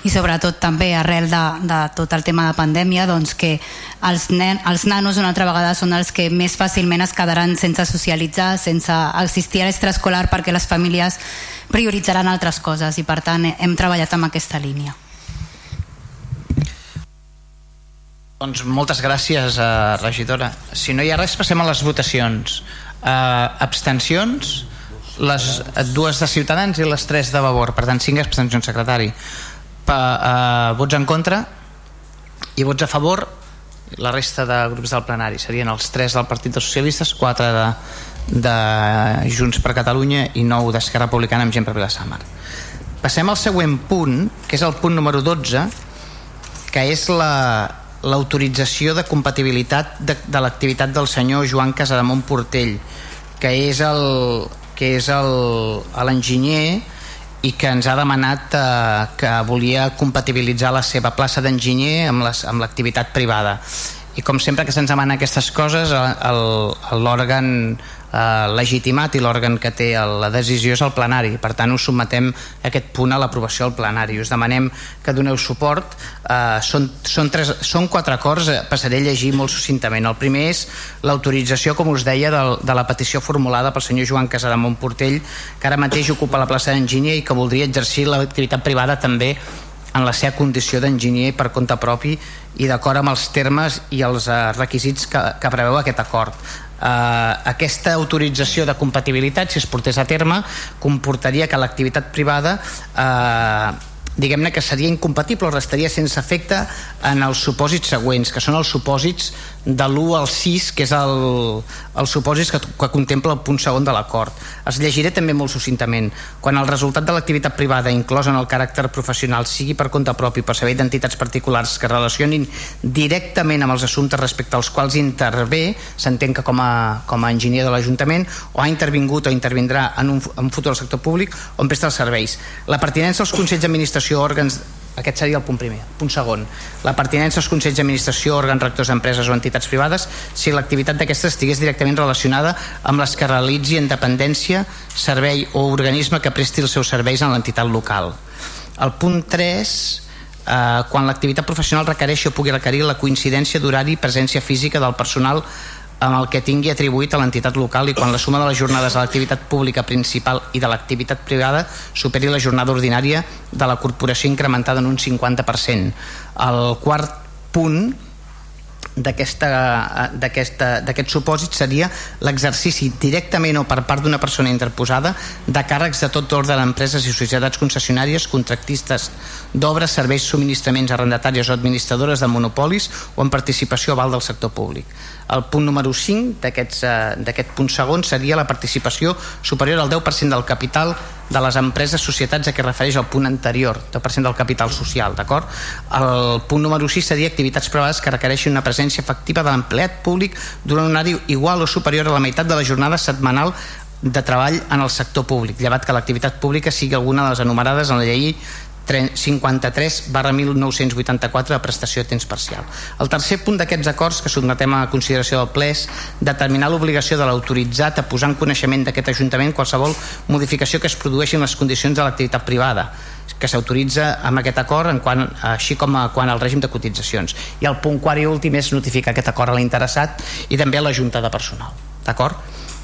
i sobretot també arrel de, de tot el tema de pandèmia, doncs que els, nen, els nanos una altra vegada són els que més fàcilment es quedaran sense socialitzar, sense assistir a l'extraescolar perquè les famílies prioritzaran altres coses i per tant hem treballat amb aquesta línia. Doncs moltes gràcies, eh, regidora. Si no hi ha res, passem a les votacions. Eh, abstencions, les dues de Ciutadans i les tres de Vavor. Per tant, cinc abstencions, secretari. Pa, eh, vots en contra i vots a favor la resta de grups del plenari serien els tres del Partit dels Socialistes, quatre de, de Junts per Catalunya i nou d'Esquerra Republicana amb gent per Vilassamar. Passem al següent punt, que és el punt número 12, que és la, l'autorització de compatibilitat de, de l'activitat del senyor Joan Casademont Portell que és el que és l'enginyer i que ens ha demanat eh, que volia compatibilitzar la seva plaça d'enginyer amb l'activitat privada. I com sempre que se'ns demana aquestes coses l'òrgan eh, legitimat i l'òrgan que té la decisió és el plenari. Per tant us submetem aquest punt a l'aprovació al plenari. Us demanem que doneu suport. Eh, són, són, tres, són quatre acords eh, passaré a llegir molt succintament. El primer és l'autorització com us deia de, de la petició formulada pel senyor Joan Casademont Portell que ara mateix ocupa la plaça d'enginyer i que voldria exercir l'activitat privada també en la seva condició d'enginyer per compte propi i d'acord amb els termes i els eh, requisits que, que preveu aquest acord eh, aquesta autorització de compatibilitat si es portés a terme comportaria que l'activitat privada eh, diguem-ne que seria incompatible o restaria sense efecte en els supòsits següents, que són els supòsits de l'1 al 6, que és el, el supòsits que, que contempla el punt segon de l'acord. Es llegiré també molt succintament. Quan el resultat de l'activitat privada inclòs en el caràcter professional sigui per compte propi per servei d'entitats particulars que relacionin directament amb els assumptes respecte als quals intervé, s'entén que com a, com a enginyer de l'Ajuntament, o ha intervingut o intervindrà en un, en un futur sector públic on presta els serveis. La pertinença als Consells d'Administració o òrgans aquest seria el punt primer. Punt segon, la pertinença als consells d'administració, òrgans rectors d'empreses o entitats privades si l'activitat d'aquestes estigués directament relacionada amb les que realitzi en dependència, servei o organisme que presti els seus serveis en l'entitat local. El punt 3 eh, quan l'activitat professional requereixi o pugui requerir la coincidència d'horari i presència física del personal amb el que tingui atribuït a l'entitat local i quan la suma de les jornades de l'activitat pública principal i de l'activitat privada superi la jornada ordinària de la corporació incrementada en un 50%. El quart punt d'aquest supòsit seria l'exercici directament o per part d'una persona interposada de càrrecs de tot ordre d'empreses i societats concessionàries, contractistes d'obres, serveis, subministraments, arrendatàries o administradores de monopolis o en participació aval del sector públic. El punt número 5 eh, d'aquest punt segon seria la participació superior al 10% del capital de les empreses societats a què refereix el punt anterior, 10% del capital social, d'acord? El punt número 6 seria activitats privades que requereixin una presència efectiva de l'empleat públic durant un horari igual o superior a la meitat de la jornada setmanal de treball en el sector públic, llevat que l'activitat pública sigui alguna de les enumerades en la llei 53 barra 1984 de prestació de temps parcial. El tercer punt d'aquests acords que sotmetem a consideració del ple és determinar l'obligació de l'autoritzat a posar en coneixement d'aquest Ajuntament qualsevol modificació que es produeixi en les condicions de l'activitat privada que s'autoritza amb aquest acord en quant, així com a, quan al règim de cotitzacions. I el punt quart i últim és notificar aquest acord a l'interessat i també a la Junta de Personal. D'acord?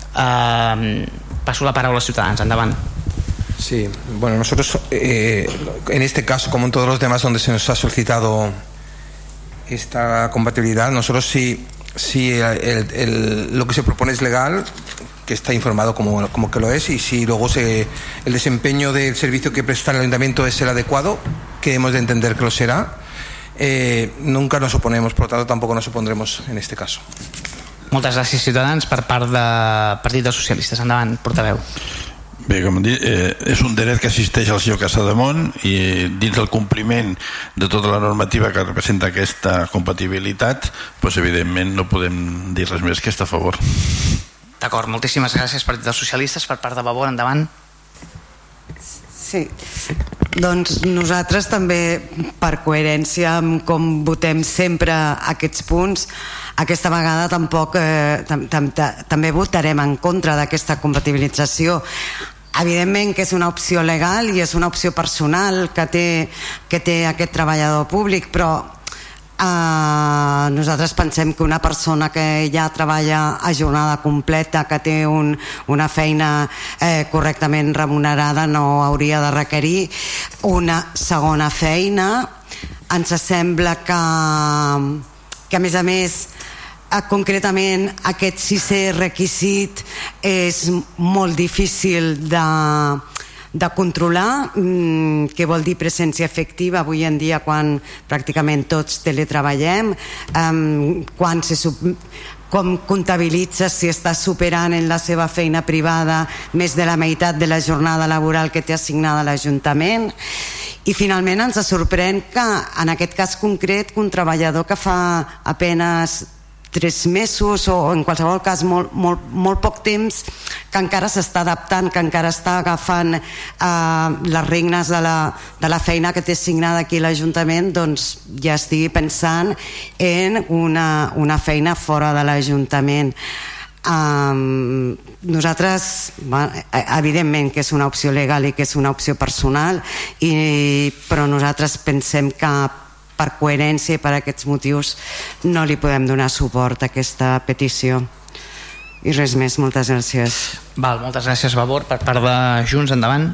Uh, passo la paraula als ciutadans. Endavant. Sí, bueno, nosotros eh, en este caso, como en todos los demás donde se nos ha solicitado esta compatibilidad, nosotros si, si el, el, lo que se propone es legal, que está informado como, como que lo es, y si luego se, el desempeño del servicio que presta el ayuntamiento es el adecuado, que hemos de entender que lo será, eh, nunca nos oponemos, por lo tanto tampoco nos opondremos en este caso. Moltes gràcies, Ciutadans, per part de Partit dels Socialistes. Endavant, portaveu. Bé, com dit, eh, és un dret que assisteix al senyor Casademont i dins del compliment de tota la normativa que representa aquesta compatibilitat, doncs evidentment no podem dir res més que està a favor. D'acord, moltíssimes gràcies Partit dels Socialistes per part de Vavor, endavant. Sí, doncs nosaltres també per coherència amb com votem sempre aquests punts aquesta vegada tampoc eh, tam, tam, també votarem en contra d'aquesta compatibilització evidentment que és una opció legal i és una opció personal que té, que té aquest treballador públic però Uh, nosaltres pensem que una persona que ja treballa a jornada completa, que té un, una feina eh, correctament remunerada, no hauria de requerir una segona feina. Ens sembla que, que a més a més eh, concretament aquest sisè requisit és molt difícil de, de controlar. Mm, què vol dir presència efectiva? Avui en dia quan pràcticament tots teletreballem quan se sub, com comptabilitza si està superant en la seva feina privada més de la meitat de la jornada laboral que té assignada l'Ajuntament? I finalment ens sorprèn que en aquest cas concret que un treballador que fa apenes tres mesos o en qualsevol cas molt, molt, molt poc temps que encara s'està adaptant, que encara està agafant eh, les regnes de la, de la feina que té signada aquí l'Ajuntament doncs ja estigui pensant en una, una feina fora de l'Ajuntament. Um, nosaltres bueno, evidentment que és una opció legal i que és una opció personal i, però nosaltres pensem que per coherència i per aquests motius no li podem donar suport a aquesta petició. I res més, moltes gràcies. Val, moltes gràcies Vavor per part de Junts, endavant.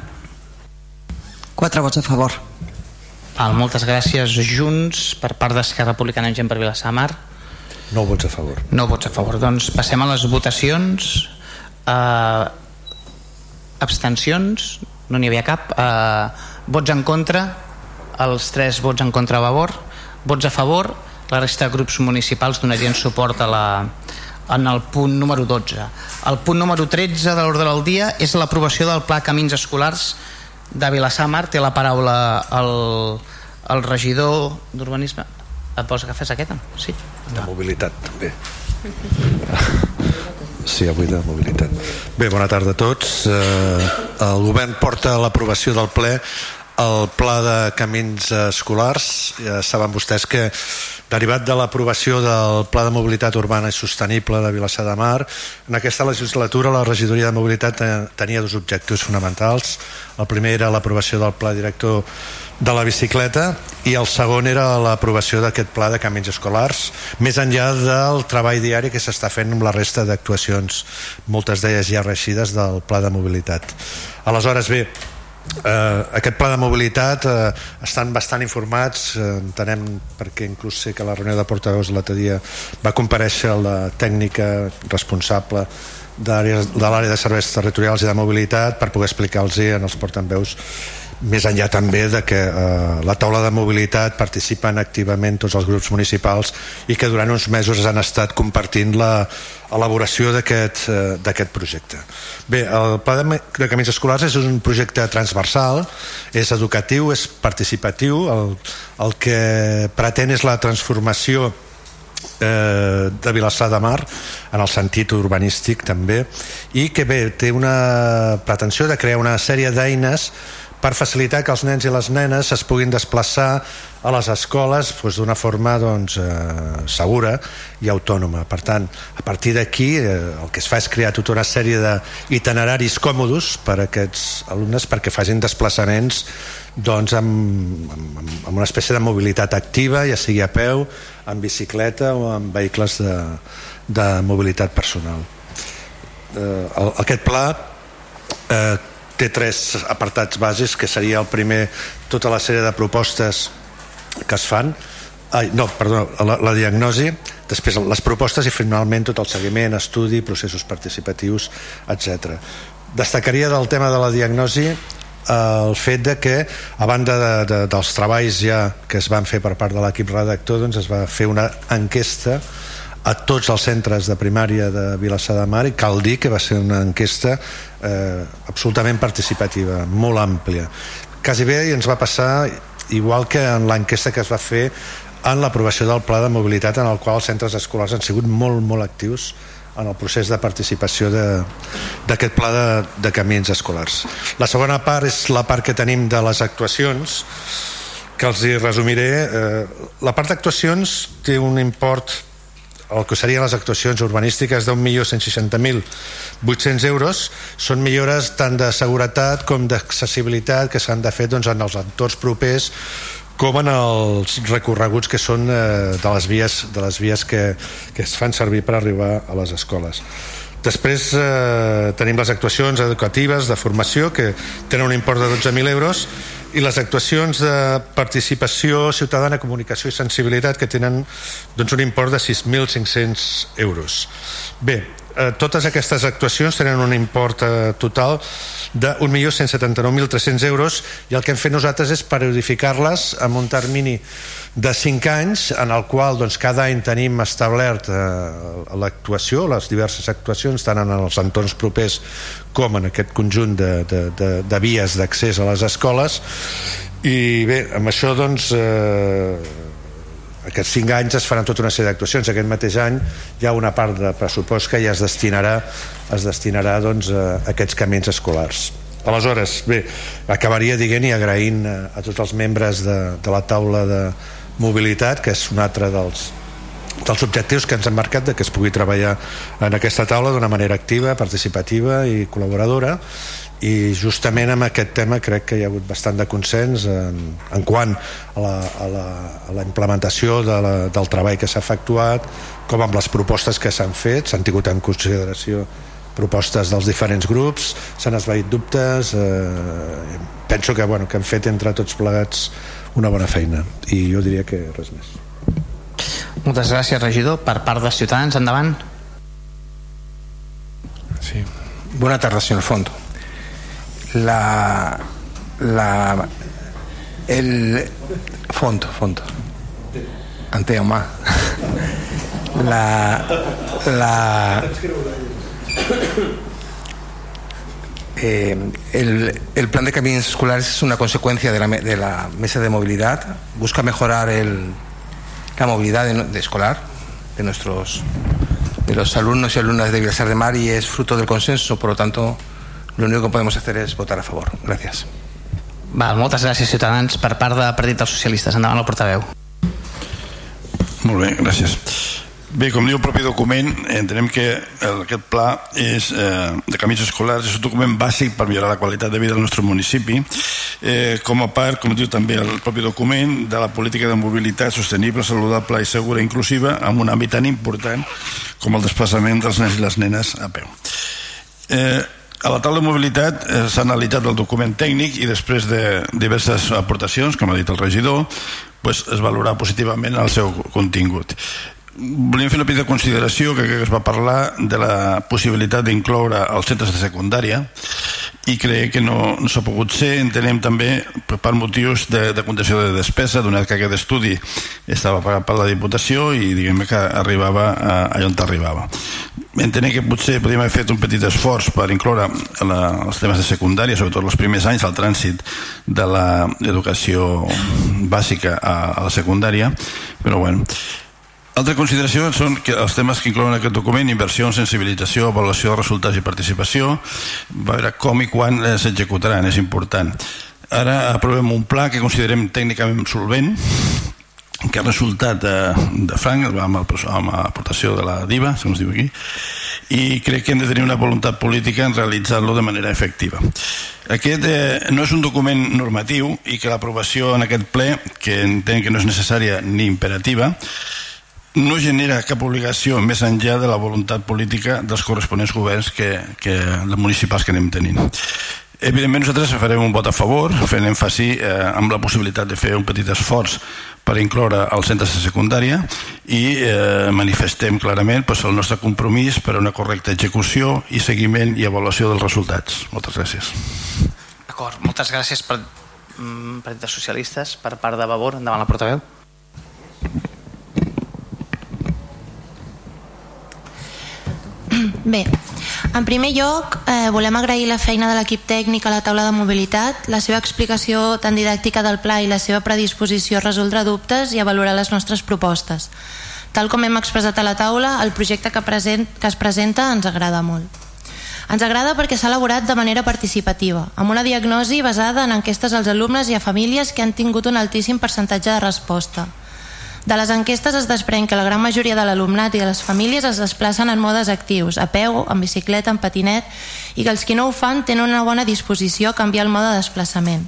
Quatre vots a favor. Val, moltes gràcies Junts per part d'Esquerra Republicana en Gent per Vilassamar No vots a favor. No vots a favor, doncs passem a les votacions. Uh, abstencions? No n'hi havia cap. Uh, vots en contra els tres vots en contra a favor vots a favor la resta de grups municipals donarien suport a la, en el punt número 12 el punt número 13 de l'ordre del dia és l'aprovació del pla Camins Escolars de Vilassamar té la paraula el, el regidor d'urbanisme et vols agafar aquesta? Sí. De mobilitat també Sí, avui de mobilitat. Bé, bona tarda a tots. Eh, el govern porta l'aprovació del ple el pla de camins escolars. Ja saben vostès que derivat de l'aprovació del Pla de Mobilitat Urbana i Sostenible de Vilassar de Mar, en aquesta legislatura la regidoria de mobilitat tenia dos objectius fonamentals. El primer era l'aprovació del Pla Director de la bicicleta i el segon era l'aprovació d'aquest pla de camins escolars més enllà del treball diari que s'està fent amb la resta d'actuacions moltes d'elles ja reixides del pla de mobilitat aleshores bé eh, aquest pla de mobilitat eh, estan bastant informats eh, entenem perquè inclús sé que la reunió de portaveus l'altre dia va compareixer la tècnica responsable de l'àrea de serveis territorials i de mobilitat per poder explicar-los en els portaveus més enllà també de que eh, la taula de mobilitat participen activament tots els grups municipals i que durant uns mesos han estat compartint la elaboració d'aquest eh, projecte. Bé, el Pla de Camins Escolars és un projecte transversal, és educatiu, és participatiu, el, el que pretén és la transformació eh, de Vilassar de Mar en el sentit urbanístic també i que bé, té una pretensió de crear una sèrie d'eines per facilitar que els nens i les nenes es puguin desplaçar a les escoles doncs, d'una forma doncs, eh, segura i autònoma. Per tant, a partir d'aquí eh, el que es fa és crear tota una sèrie d'itineraris còmodes per a aquests alumnes perquè facin desplaçaments doncs, amb, amb, amb una espècie de mobilitat activa, ja sigui a peu, en bicicleta o en vehicles de, de mobilitat personal. Eh, aquest pla eh, té tres apartats bases que seria el primer tota la sèrie de propostes que es fan Ai, no, perdó, la, la diagnosi després les propostes i finalment tot el seguiment, estudi, processos participatius etc. Destacaria del tema de la diagnosi el fet de que a banda de, de, dels treballs ja que es van fer per part de l'equip redactor doncs es va fer una enquesta a tots els centres de primària de Vilassar de Mar i cal dir que va ser una enquesta eh, absolutament participativa, molt àmplia. Quasi bé ens va passar igual que en l'enquesta que es va fer en l'aprovació del pla de mobilitat en el qual els centres escolars han sigut molt, molt actius en el procés de participació d'aquest pla de, de camins escolars. La segona part és la part que tenim de les actuacions, que els hi resumiré. Eh, la part d'actuacions té un import el que serien les actuacions urbanístiques d'1.160.800 euros són millores tant de seguretat com d'accessibilitat que s'han de fer doncs, en els entorns propers com en els recorreguts que són eh, de les vies, de les vies que, que es fan servir per arribar a les escoles. Després eh, tenim les actuacions educatives de formació que tenen un import de 12.000 euros i les actuacions de participació ciutadana, comunicació i sensibilitat que tenen doncs, un import de 6.500 euros. Bé, eh, totes aquestes actuacions tenen un import eh, total de 1.179.300 euros i el que hem fet nosaltres és periodificar-les amb un termini de 5 anys en el qual doncs, cada any tenim establert eh, l'actuació, les diverses actuacions tant en els entorns propers com en aquest conjunt de, de, de, de vies d'accés a les escoles. I bé, amb això doncs eh, aquests 5 anys es faran tota una sèrie d'actuacions. Aquest mateix any hi ha una part de pressupost que ja es destinarà es destinarà doncs, a aquests camins escolars. Aleshores, bé, acabaria dient i agraint a, a tots els membres de, de la taula de mobilitat que és un altre dels, dels objectius que ens han marcat de que es pugui treballar en aquesta taula d'una manera activa, participativa i col·laboradora i justament amb aquest tema crec que hi ha hagut bastant de consens en, en quant a la, a la, a la implementació de la, del treball que s'ha efectuat com amb les propostes que s'han fet. S'han tingut en consideració propostes dels diferents grups s'han esvaït dubtes eh, penso que, bueno, que hem fet entre tots plegats una bona feina. I jo diria que res més. Moltes gràcies regidor. Per part de Ciutadans, endavant. Sí. Buena tarde, señor Fondo. La, la, el fondo, fondo. Ante más. La, la, eh, el, el, plan de caminos escolares es una consecuencia de la, de la mesa de movilidad. Busca mejorar el, la movilidad de, de escolar de nuestros de los alumnos y alumnas de Vilasar de Mar y es fruto del consenso, por lo tanto lo único que podemos hacer es votar a favor. Gràcies. Val, moltes gràcies, Ciutadans. Per part del Partit dels Socialistes, endavant el portaveu. Molt bé, gràcies. Bé, com diu el propi document, entenem que el, aquest pla és, eh, de camins escolars és un document bàsic per millorar la qualitat de vida del nostre municipi, eh, com a part, com diu també el propi document, de la política de mobilitat sostenible, saludable i segura i inclusiva, amb un àmbit tan important com el desplaçament dels nens i les nenes a peu. Eh, a la taula de mobilitat eh, s'ha analitzat el document tècnic i després de diverses aportacions, com ha dit el regidor, pues, es valorarà positivament el seu contingut volíem fer una petita consideració que que es va parlar de la possibilitat d'incloure els centres de secundària i crec que no, no s'ha pogut ser. Entenem també per motius de, de condició de despesa donat que aquest estudi estava pagat per la Diputació i diguem que arribava a, allà on arribava. Entenem que potser podríem haver fet un petit esforç per incloure la, els temes de secundària sobretot els primers anys al trànsit de l'educació bàsica a, a la secundària però bueno altra consideració són que els temes que inclouen aquest document, inversió, sensibilització, avaluació de resultats i participació, veure com i quan eh, s'executaran, és important. Ara aprovem un pla que considerem tècnicament solvent, que ha resultat de, de franc, amb, el, l'aportació de la DIVA, segons diu aquí, i crec que hem de tenir una voluntat política en realitzar-lo de manera efectiva. Aquest eh, no és un document normatiu i que l'aprovació en aquest ple, que entenc que no és necessària ni imperativa, no genera cap obligació més enllà de la voluntat política dels corresponents governs que, que els municipals que anem tenint. Evidentment nosaltres farem un vot a favor, fent èmfasi eh, amb la possibilitat de fer un petit esforç per incloure els centres de secundària i eh, manifestem clarament pues, el nostre compromís per a una correcta execució i seguiment i avaluació dels resultats. Moltes gràcies. D'acord, moltes gràcies per mm, Partit de Socialistes. Per part de Vavor, endavant la portaveu. Bé, en primer lloc eh, volem agrair la feina de l'equip tècnic a la taula de mobilitat, la seva explicació tan didàctica del pla i la seva predisposició a resoldre dubtes i a valorar les nostres propostes. Tal com hem expressat a la taula, el projecte que, present, que es presenta ens agrada molt. Ens agrada perquè s'ha elaborat de manera participativa, amb una diagnosi basada en enquestes als alumnes i a famílies que han tingut un altíssim percentatge de resposta. De les enquestes es desprèn que la gran majoria de l'alumnat i de les famílies es desplacen en modes actius, a peu, en bicicleta, en patinet, i que els que no ho fan tenen una bona disposició a canviar el mode de desplaçament.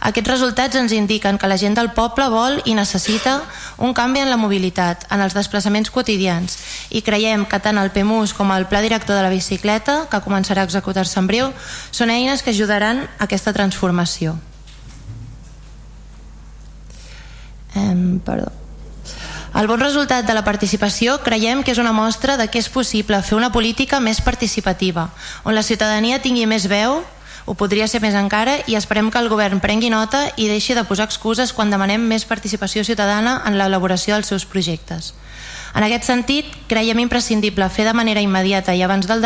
Aquests resultats ens indiquen que la gent del poble vol i necessita un canvi en la mobilitat, en els desplaçaments quotidians, i creiem que tant el PEMUS com el Pla Director de la Bicicleta, que començarà a executar-se en breu, són eines que ajudaran a aquesta transformació. Eh, perdó. El bon resultat de la participació creiem que és una mostra de que és possible fer una política més participativa, on la ciutadania tingui més veu, ho podria ser més encara, i esperem que el govern prengui nota i deixi de posar excuses quan demanem més participació ciutadana en l'elaboració dels seus projectes. En aquest sentit, creiem imprescindible fer de manera immediata i abans del,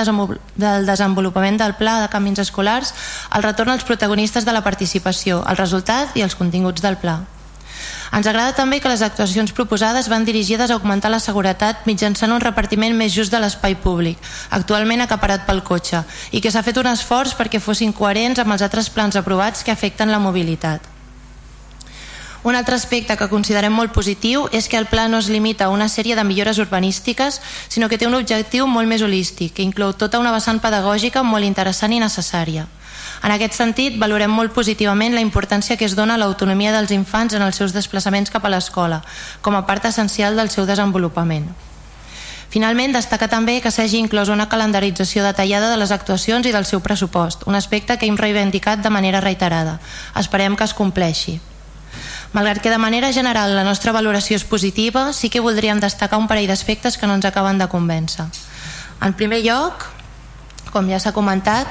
desenvolupament del pla de camins escolars el retorn als protagonistes de la participació, el resultat i els continguts del pla. Ens agrada també que les actuacions proposades van dirigides a augmentar la seguretat mitjançant un repartiment més just de l'espai públic, actualment acaparat pel cotxe, i que s'ha fet un esforç perquè fossin coherents amb els altres plans aprovats que afecten la mobilitat. Un altre aspecte que considerem molt positiu és que el pla no es limita a una sèrie de millores urbanístiques, sinó que té un objectiu molt més holístic, que inclou tota una vessant pedagògica molt interessant i necessària. En aquest sentit, valorem molt positivament la importància que es dona a l'autonomia dels infants en els seus desplaçaments cap a l'escola, com a part essencial del seu desenvolupament. Finalment, destaca també que s'hagi inclòs una calendarització detallada de les actuacions i del seu pressupost, un aspecte que hem reivindicat de manera reiterada. Esperem que es compleixi. Malgrat que de manera general la nostra valoració és positiva, sí que voldríem destacar un parell d'aspectes que no ens acaben de convèncer. En primer lloc, com ja s'ha comentat,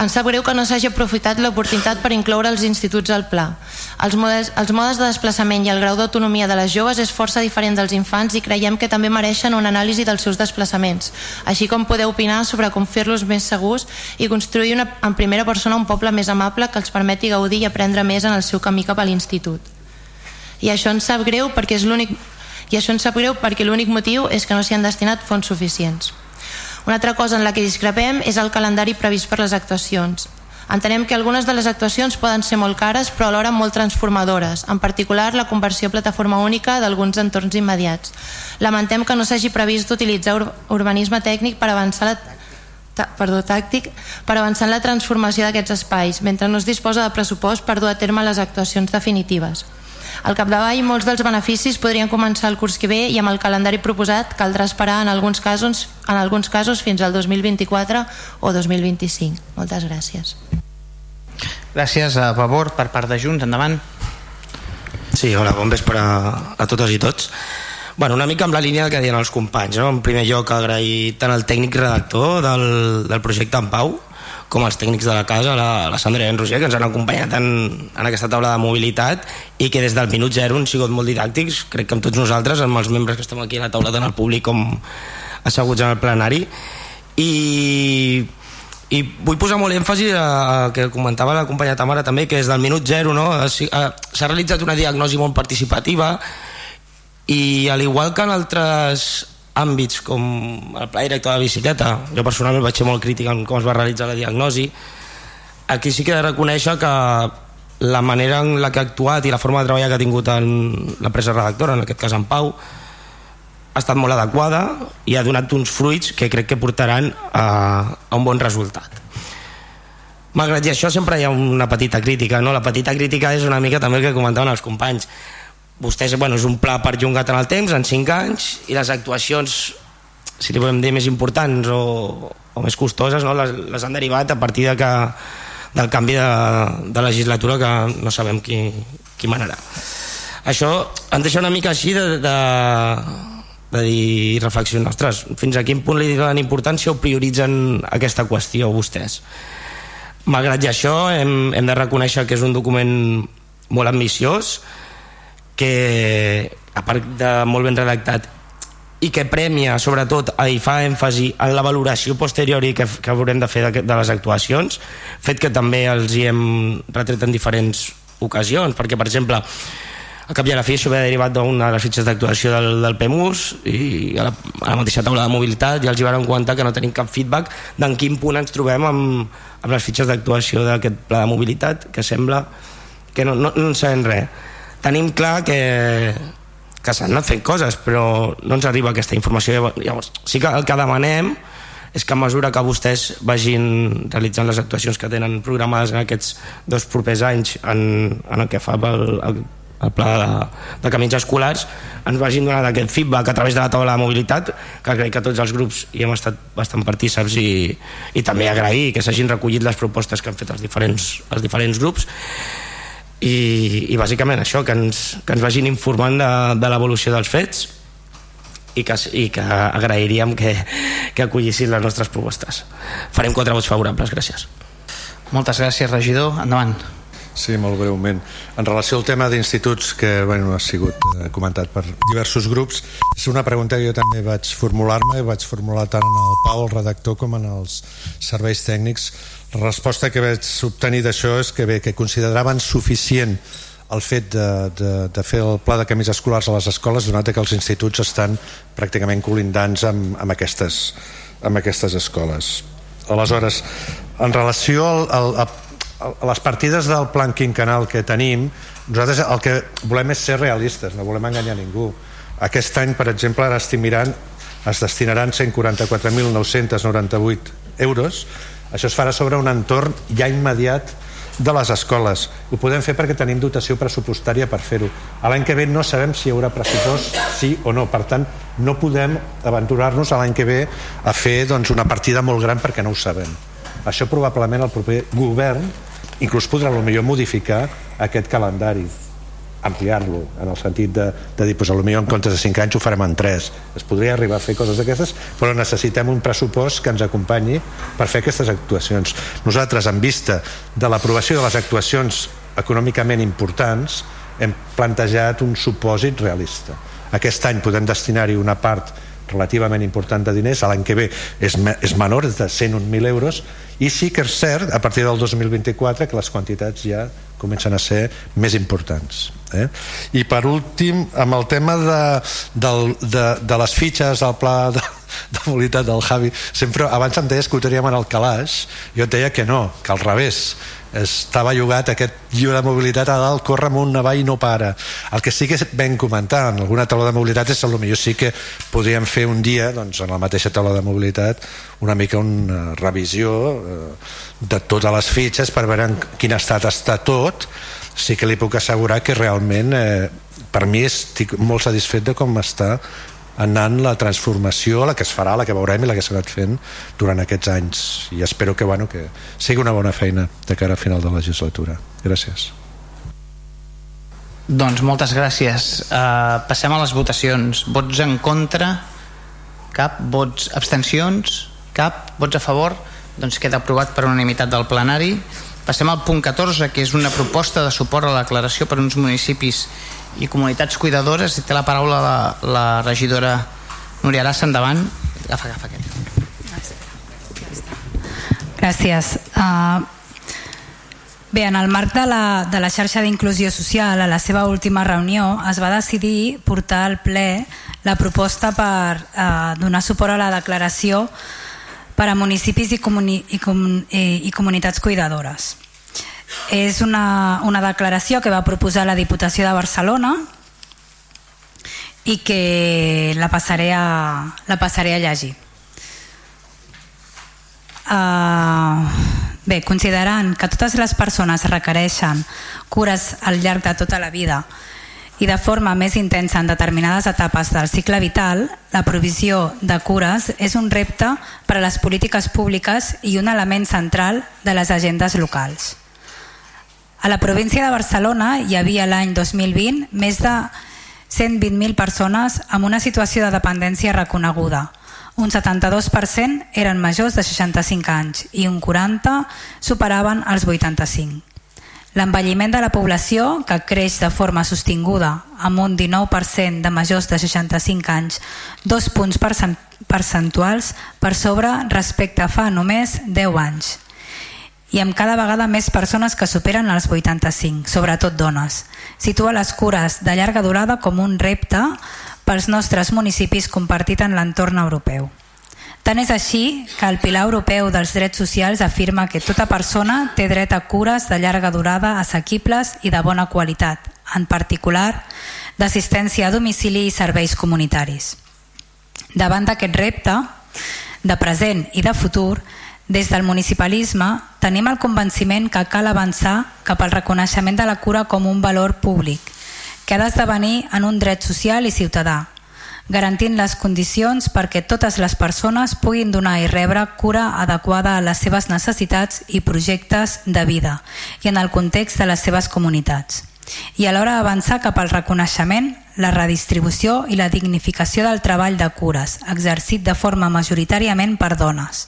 ens sap greu que no s'hagi aprofitat l'oportunitat per incloure els instituts al pla. Els modes, els modes de desplaçament i el grau d'autonomia de les joves és força diferent dels infants i creiem que també mereixen una anàlisi dels seus desplaçaments, així com poder opinar sobre com fer-los més segurs i construir una, en primera persona un poble més amable que els permeti gaudir i aprendre més en el seu camí cap a l'institut i això ens sap greu perquè és l'únic i això ens sap greu perquè l'únic motiu és que no s'hi han destinat fons suficients. Una altra cosa en la que discrepem és el calendari previst per les actuacions. Entenem que algunes de les actuacions poden ser molt cares però alhora molt transformadores, en particular la conversió a plataforma única d'alguns entorns immediats. Lamentem que no s'hagi previst utilitzar ur urbanisme tècnic per avançar la perdó, tàctic per avançar en la transformació d'aquests espais, mentre no es disposa de pressupost per dur a terme les actuacions definitives. Al capdavall, molts dels beneficis podrien començar el curs que ve i amb el calendari proposat caldrà esperar en alguns casos, en alguns casos fins al 2024 o 2025. Moltes gràcies. Gràcies a favor per part de Junts. Endavant. Sí, hola, bon vespre a, a totes i tots. Bueno, una mica amb la línia que deien els companys. No? En primer lloc, agrair tant al tècnic redactor del, del projecte en Pau, com els tècnics de la casa, la, la Sandra i en Roger, que ens han acompanyat en, en aquesta taula de mobilitat i que des del minut zero han sigut molt didàctics, crec que amb tots nosaltres, amb els membres que estem aquí a la taula, tant el públic com asseguts en el plenari. I, i vull posar molt èmfasi a, a que comentava la companya Tamara també, que des del minut zero no, s'ha realitzat una diagnosi molt participativa i al igual que en altres àmbits com el pla director de bicicleta. Jo personalment vaig ser molt crític en com es va realitzar la diagnosi. Aquí sí que he de reconèixer que la manera en la que ha actuat i la forma de treballar que ha tingut en l'empresa redactora, en aquest cas en Pau ha estat molt adequada i ha donat uns fruits que crec que portaran a, a un bon resultat. Malgrat i això sempre hi ha una petita crítica no? la petita crítica és una mica també el que comentaven els companys vostès, bueno, és un pla perllongat en el temps, en 5 anys, i les actuacions, si li podem dir més importants o, o més costoses, no? les, les han derivat a partir de que, del canvi de, de legislatura que no sabem qui, qui manarà. Això em deixa una mica així de, de, de dir reflexionar, ostres, fins a quin punt li donen importància o prioritzen aquesta qüestió vostès. Malgrat i això, hem, hem de reconèixer que és un document molt ambiciós, que a part de molt ben redactat i que premia sobretot i fa èmfasi en la valoració posterior que, que haurem de fer de, de les actuacions fet que també els hi hem retret en diferents ocasions perquè per exemple a cap i a la fi això ve derivat d'una de les fitxes d'actuació del, del PEMUS i a la, a la mateixa taula de mobilitat i els hi van comentar que no tenim cap feedback d'en quin punt ens trobem amb, amb les fitxes d'actuació d'aquest pla de mobilitat que sembla que no, no, no en sabem res tenim clar que, que s'han anat fent coses però no ens arriba aquesta informació. Llavors sí que el que demanem és que a mesura que vostès vagin realitzant les actuacions que tenen programades en aquests dos propers anys en, en el que fa el, el, el pla de, de camins escolars ens vagin donant aquest feedback a través de la taula de mobilitat que crec que tots els grups hi hem estat bastant partíceps i, i també agrair que s'hagin recollit les propostes que han fet els diferents, els diferents grups i, i bàsicament això, que ens, que ens vagin informant de, de l'evolució dels fets i que, i que agrairíem que, que acollissin les nostres propostes. Farem quatre vots favorables, gràcies. Moltes gràcies, regidor. Endavant. Sí, molt breument. En relació al tema d'instituts que bueno, ha sigut eh, comentat per diversos grups, és una pregunta que jo també vaig formular-me i vaig formular tant en el Pau, el redactor, com en els serveis tècnics la resposta que vaig obtenir d'això és que bé, que consideraven suficient el fet de, de, de fer el pla de camins escolars a les escoles donat que els instituts estan pràcticament colindants amb, amb, aquestes, amb aquestes escoles. Aleshores en relació al, al, a, a les partides del plan quinquenal que tenim nosaltres el que volem és ser realistes no volem enganyar ningú. Aquest any per exemple ara es destinaran 144.998 euros això es farà sobre un entorn ja immediat de les escoles. Ho podem fer perquè tenim dotació pressupostària per fer-ho. L'any que ve no sabem si hi haurà pressupost, sí o no. Per tant, no podem aventurar-nos l'any que ve a fer doncs, una partida molt gran perquè no ho sabem. Això probablement el proper govern inclús podrà millor modificar aquest calendari ampliar-lo en el sentit de, de dir, pues, potser en comptes de 5 anys ho farem en 3 es podria arribar a fer coses d'aquestes però necessitem un pressupost que ens acompanyi per fer aquestes actuacions. Nosaltres en vista de l'aprovació de les actuacions econòmicament importants hem plantejat un supòsit realista. Aquest any podem destinar-hi una part relativament important de diners, l'any que ve és, és menor, és de 101.000 euros i sí que és cert, a partir del 2024 que les quantitats ja comencen a ser més importants eh? i per últim amb el tema de, de, de, de les fitxes del pla de, de mobilitat del Javi sempre abans em deies que ho teníem en el calaix jo et deia que no, que al revés. Estava llogat aquest llibre de mobilitat a dalt, corre amunt, avall i no para. El que sí que ben comentar en alguna taula de mobilitat és que potser sí que podríem fer un dia doncs, en la mateixa taula de mobilitat una mica una revisió eh, de totes les fitxes per veure en quin estat està tot sí que li puc assegurar que realment eh, per mi estic molt satisfet de com està anant la transformació, la que es farà, la que veurem i la que s'ha anat fent durant aquests anys i espero que, bueno, que sigui una bona feina de cara a final de la legislatura. Gràcies. Doncs moltes gràcies. Uh, passem a les votacions. Vots en contra? Cap. Vots abstencions? Cap. Vots a favor? Doncs queda aprovat per unanimitat del plenari. Passem al punt 14, que és una proposta de suport a la declaració per uns municipis i comunitats cuidadores. Té la paraula la, la regidora Núria Arassa endavant. Agafa, agafa aquest. Gràcies. Uh, Bé, en el marc de la, de la xarxa d'inclusió social, a la seva última reunió, es va decidir portar al ple la proposta per uh, donar suport a la declaració per a municipis i, comuni i, com i, i comunitats cuidadores. És una, una declaració que va proposar la Diputació de Barcelona i que la passaré a, la passaré a llegir. Uh, bé, considerant que totes les persones requereixen cures al llarg de tota la vida i de forma més intensa en determinades etapes del cicle vital, la provisió de cures és un repte per a les polítiques públiques i un element central de les agendes locals. A la província de Barcelona hi havia l'any 2020 més de 120.000 persones amb una situació de dependència reconeguda. Un 72% eren majors de 65 anys i un 40% superaven els 85. L'envelliment de la població, que creix de forma sostinguda amb un 19% de majors de 65 anys, dos punts percentuals per sobre respecte a fa només 10 anys i amb cada vegada més persones que superen els 85, sobretot dones. Situa les cures de llarga durada com un repte pels nostres municipis compartit en l'entorn europeu. Tant és així que el Pilar Europeu dels Drets Socials afirma que tota persona té dret a cures de llarga durada assequibles i de bona qualitat, en particular d'assistència a domicili i serveis comunitaris. Davant d'aquest repte, de present i de futur, des del municipalisme tenim el convenciment que cal avançar cap al reconeixement de la cura com un valor públic, que ha d'esdevenir en un dret social i ciutadà, garantint les condicions perquè totes les persones puguin donar i rebre cura adequada a les seves necessitats i projectes de vida i en el context de les seves comunitats i alhora avançar cap al reconeixement, la redistribució i la dignificació del treball de cures, exercit de forma majoritàriament per dones,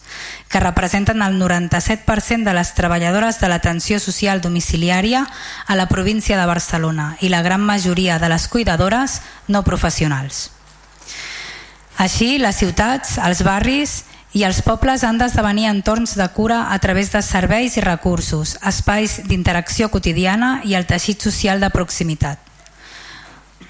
que representen el 97% de les treballadores de l'atenció social domiciliària a la província de Barcelona i la gran majoria de les cuidadores no professionals. Així, les ciutats, els barris i els pobles han d'esdevenir entorns de cura a través de serveis i recursos, espais d'interacció quotidiana i el teixit social de proximitat.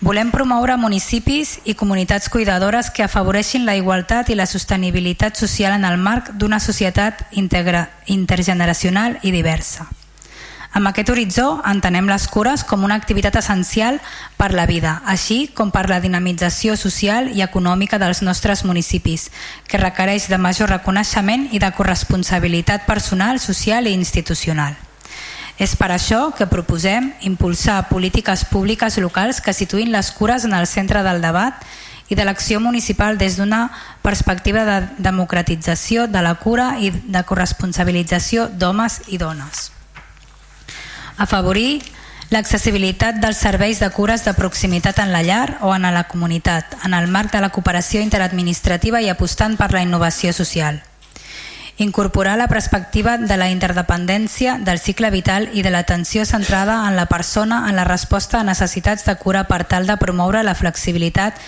Volem promoure municipis i comunitats cuidadores que afavoreixin la igualtat i la sostenibilitat social en el marc d'una societat integra, intergeneracional i diversa. Amb aquest horitzó entenem les cures com una activitat essencial per la vida, així com per la dinamització social i econòmica dels nostres municipis, que requereix de major reconeixement i de corresponsabilitat personal, social i institucional. És per això que proposem impulsar polítiques públiques locals que situïn les cures en el centre del debat i de l'acció municipal des d'una perspectiva de democratització de la cura i de corresponsabilització d'homes i dones. Afavorir l'accessibilitat dels serveis de cures de proximitat en la llar o en la comunitat, en el marc de la cooperació interadministrativa i apostant per la innovació social incorporar la perspectiva de la interdependència del cicle vital i de l'atenció centrada en la persona en la resposta a necessitats de cura per tal de promoure la flexibilitat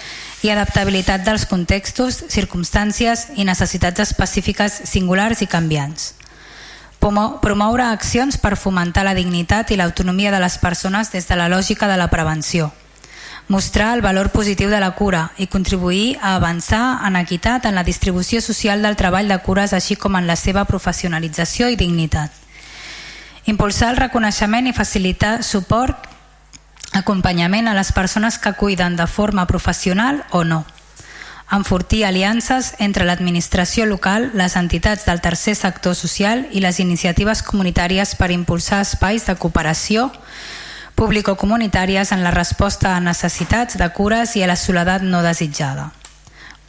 i adaptabilitat dels contextos, circumstàncies i necessitats específiques singulars i canviants. Promoure accions per fomentar la dignitat i l'autonomia de les persones des de la lògica de la prevenció mostrar el valor positiu de la cura i contribuir a avançar en equitat en la distribució social del treball de cures així com en la seva professionalització i dignitat. Impulsar el reconeixement i facilitar suport, acompanyament a les persones que cuiden de forma professional o no. Enfortir aliances entre l'administració local, les entitats del tercer sector social i les iniciatives comunitàries per impulsar espais de cooperació, público-comunitàries en la resposta a necessitats de cures i a la soledat no desitjada.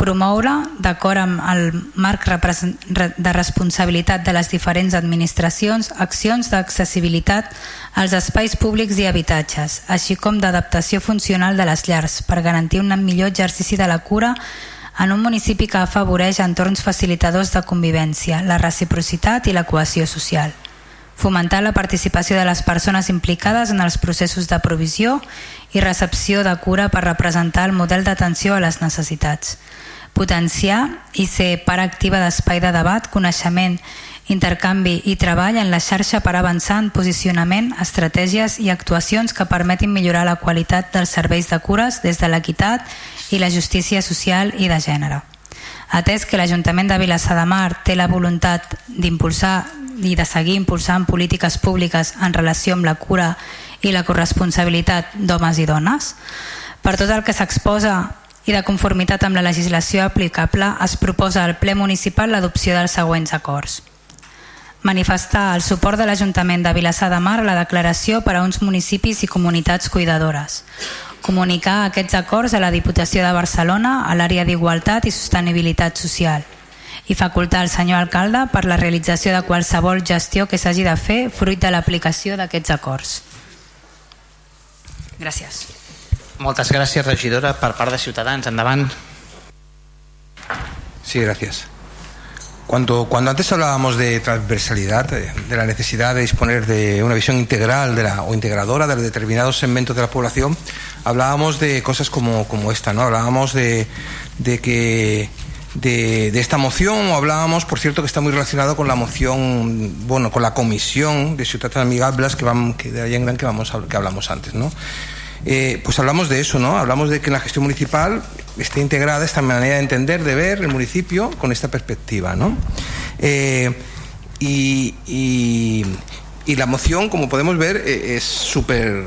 Promoure, d'acord amb el marc de responsabilitat de les diferents administracions, accions d'accessibilitat als espais públics i habitatges, així com d'adaptació funcional de les llars per garantir un millor exercici de la cura en un municipi que afavoreix entorns facilitadors de convivència, la reciprocitat i la cohesió social. Fomentar la participació de les persones implicades en els processos de provisió i recepció de cura per representar el model d'atenció a les necessitats, potenciar i ser part activa d'espai de debat, coneixement, intercanvi i treball en la xarxa per avançar en posicionament, estratègies i actuacions que permetin millorar la qualitat dels serveis de cures des de l'equitat i la justícia social i de gènere. Atès que l'Ajuntament de Vilassar de Mar té la voluntat d'impulsar i de seguir impulsant polítiques públiques en relació amb la cura i la corresponsabilitat d'homes i dones. Per tot el que s'exposa i de conformitat amb la legislació aplicable, es proposa al ple municipal l'adopció dels següents acords. Manifestar el suport de l'Ajuntament de Vilassar de Mar a la declaració per a uns municipis i comunitats cuidadores. Comunicar aquests acords a la Diputació de Barcelona, a l'àrea d'Igualtat i Sostenibilitat Social i facultar el senyor alcalde per la realització de qualsevol gestió que s'hagi de fer fruit de l'aplicació d'aquests acords. Gràcies. Moltes gràcies, regidora, per part de Ciutadans. Endavant. Sí, gracias. Cuando, cuando antes hablábamos de transversalidad, de la necesidad de disponer de una visión integral de la, o integradora de determinados segmentos de la población, hablábamos de cosas como, esta, ¿no? Hablábamos de, de que de, esta moción o hablábamos, por cierto, que está muy relacionado con la moción, bueno, con la comisión de ciudades amigables que, que de en Gran que, vamos que hablamos antes, ¿no? Eh, pues hablamos de eso, ¿no? Hablamos de que en la gestión municipal esté integrada esta manera de entender, de ver el municipio con esta perspectiva, ¿no? Eh, y, la moción, como podemos ver, eh, es súper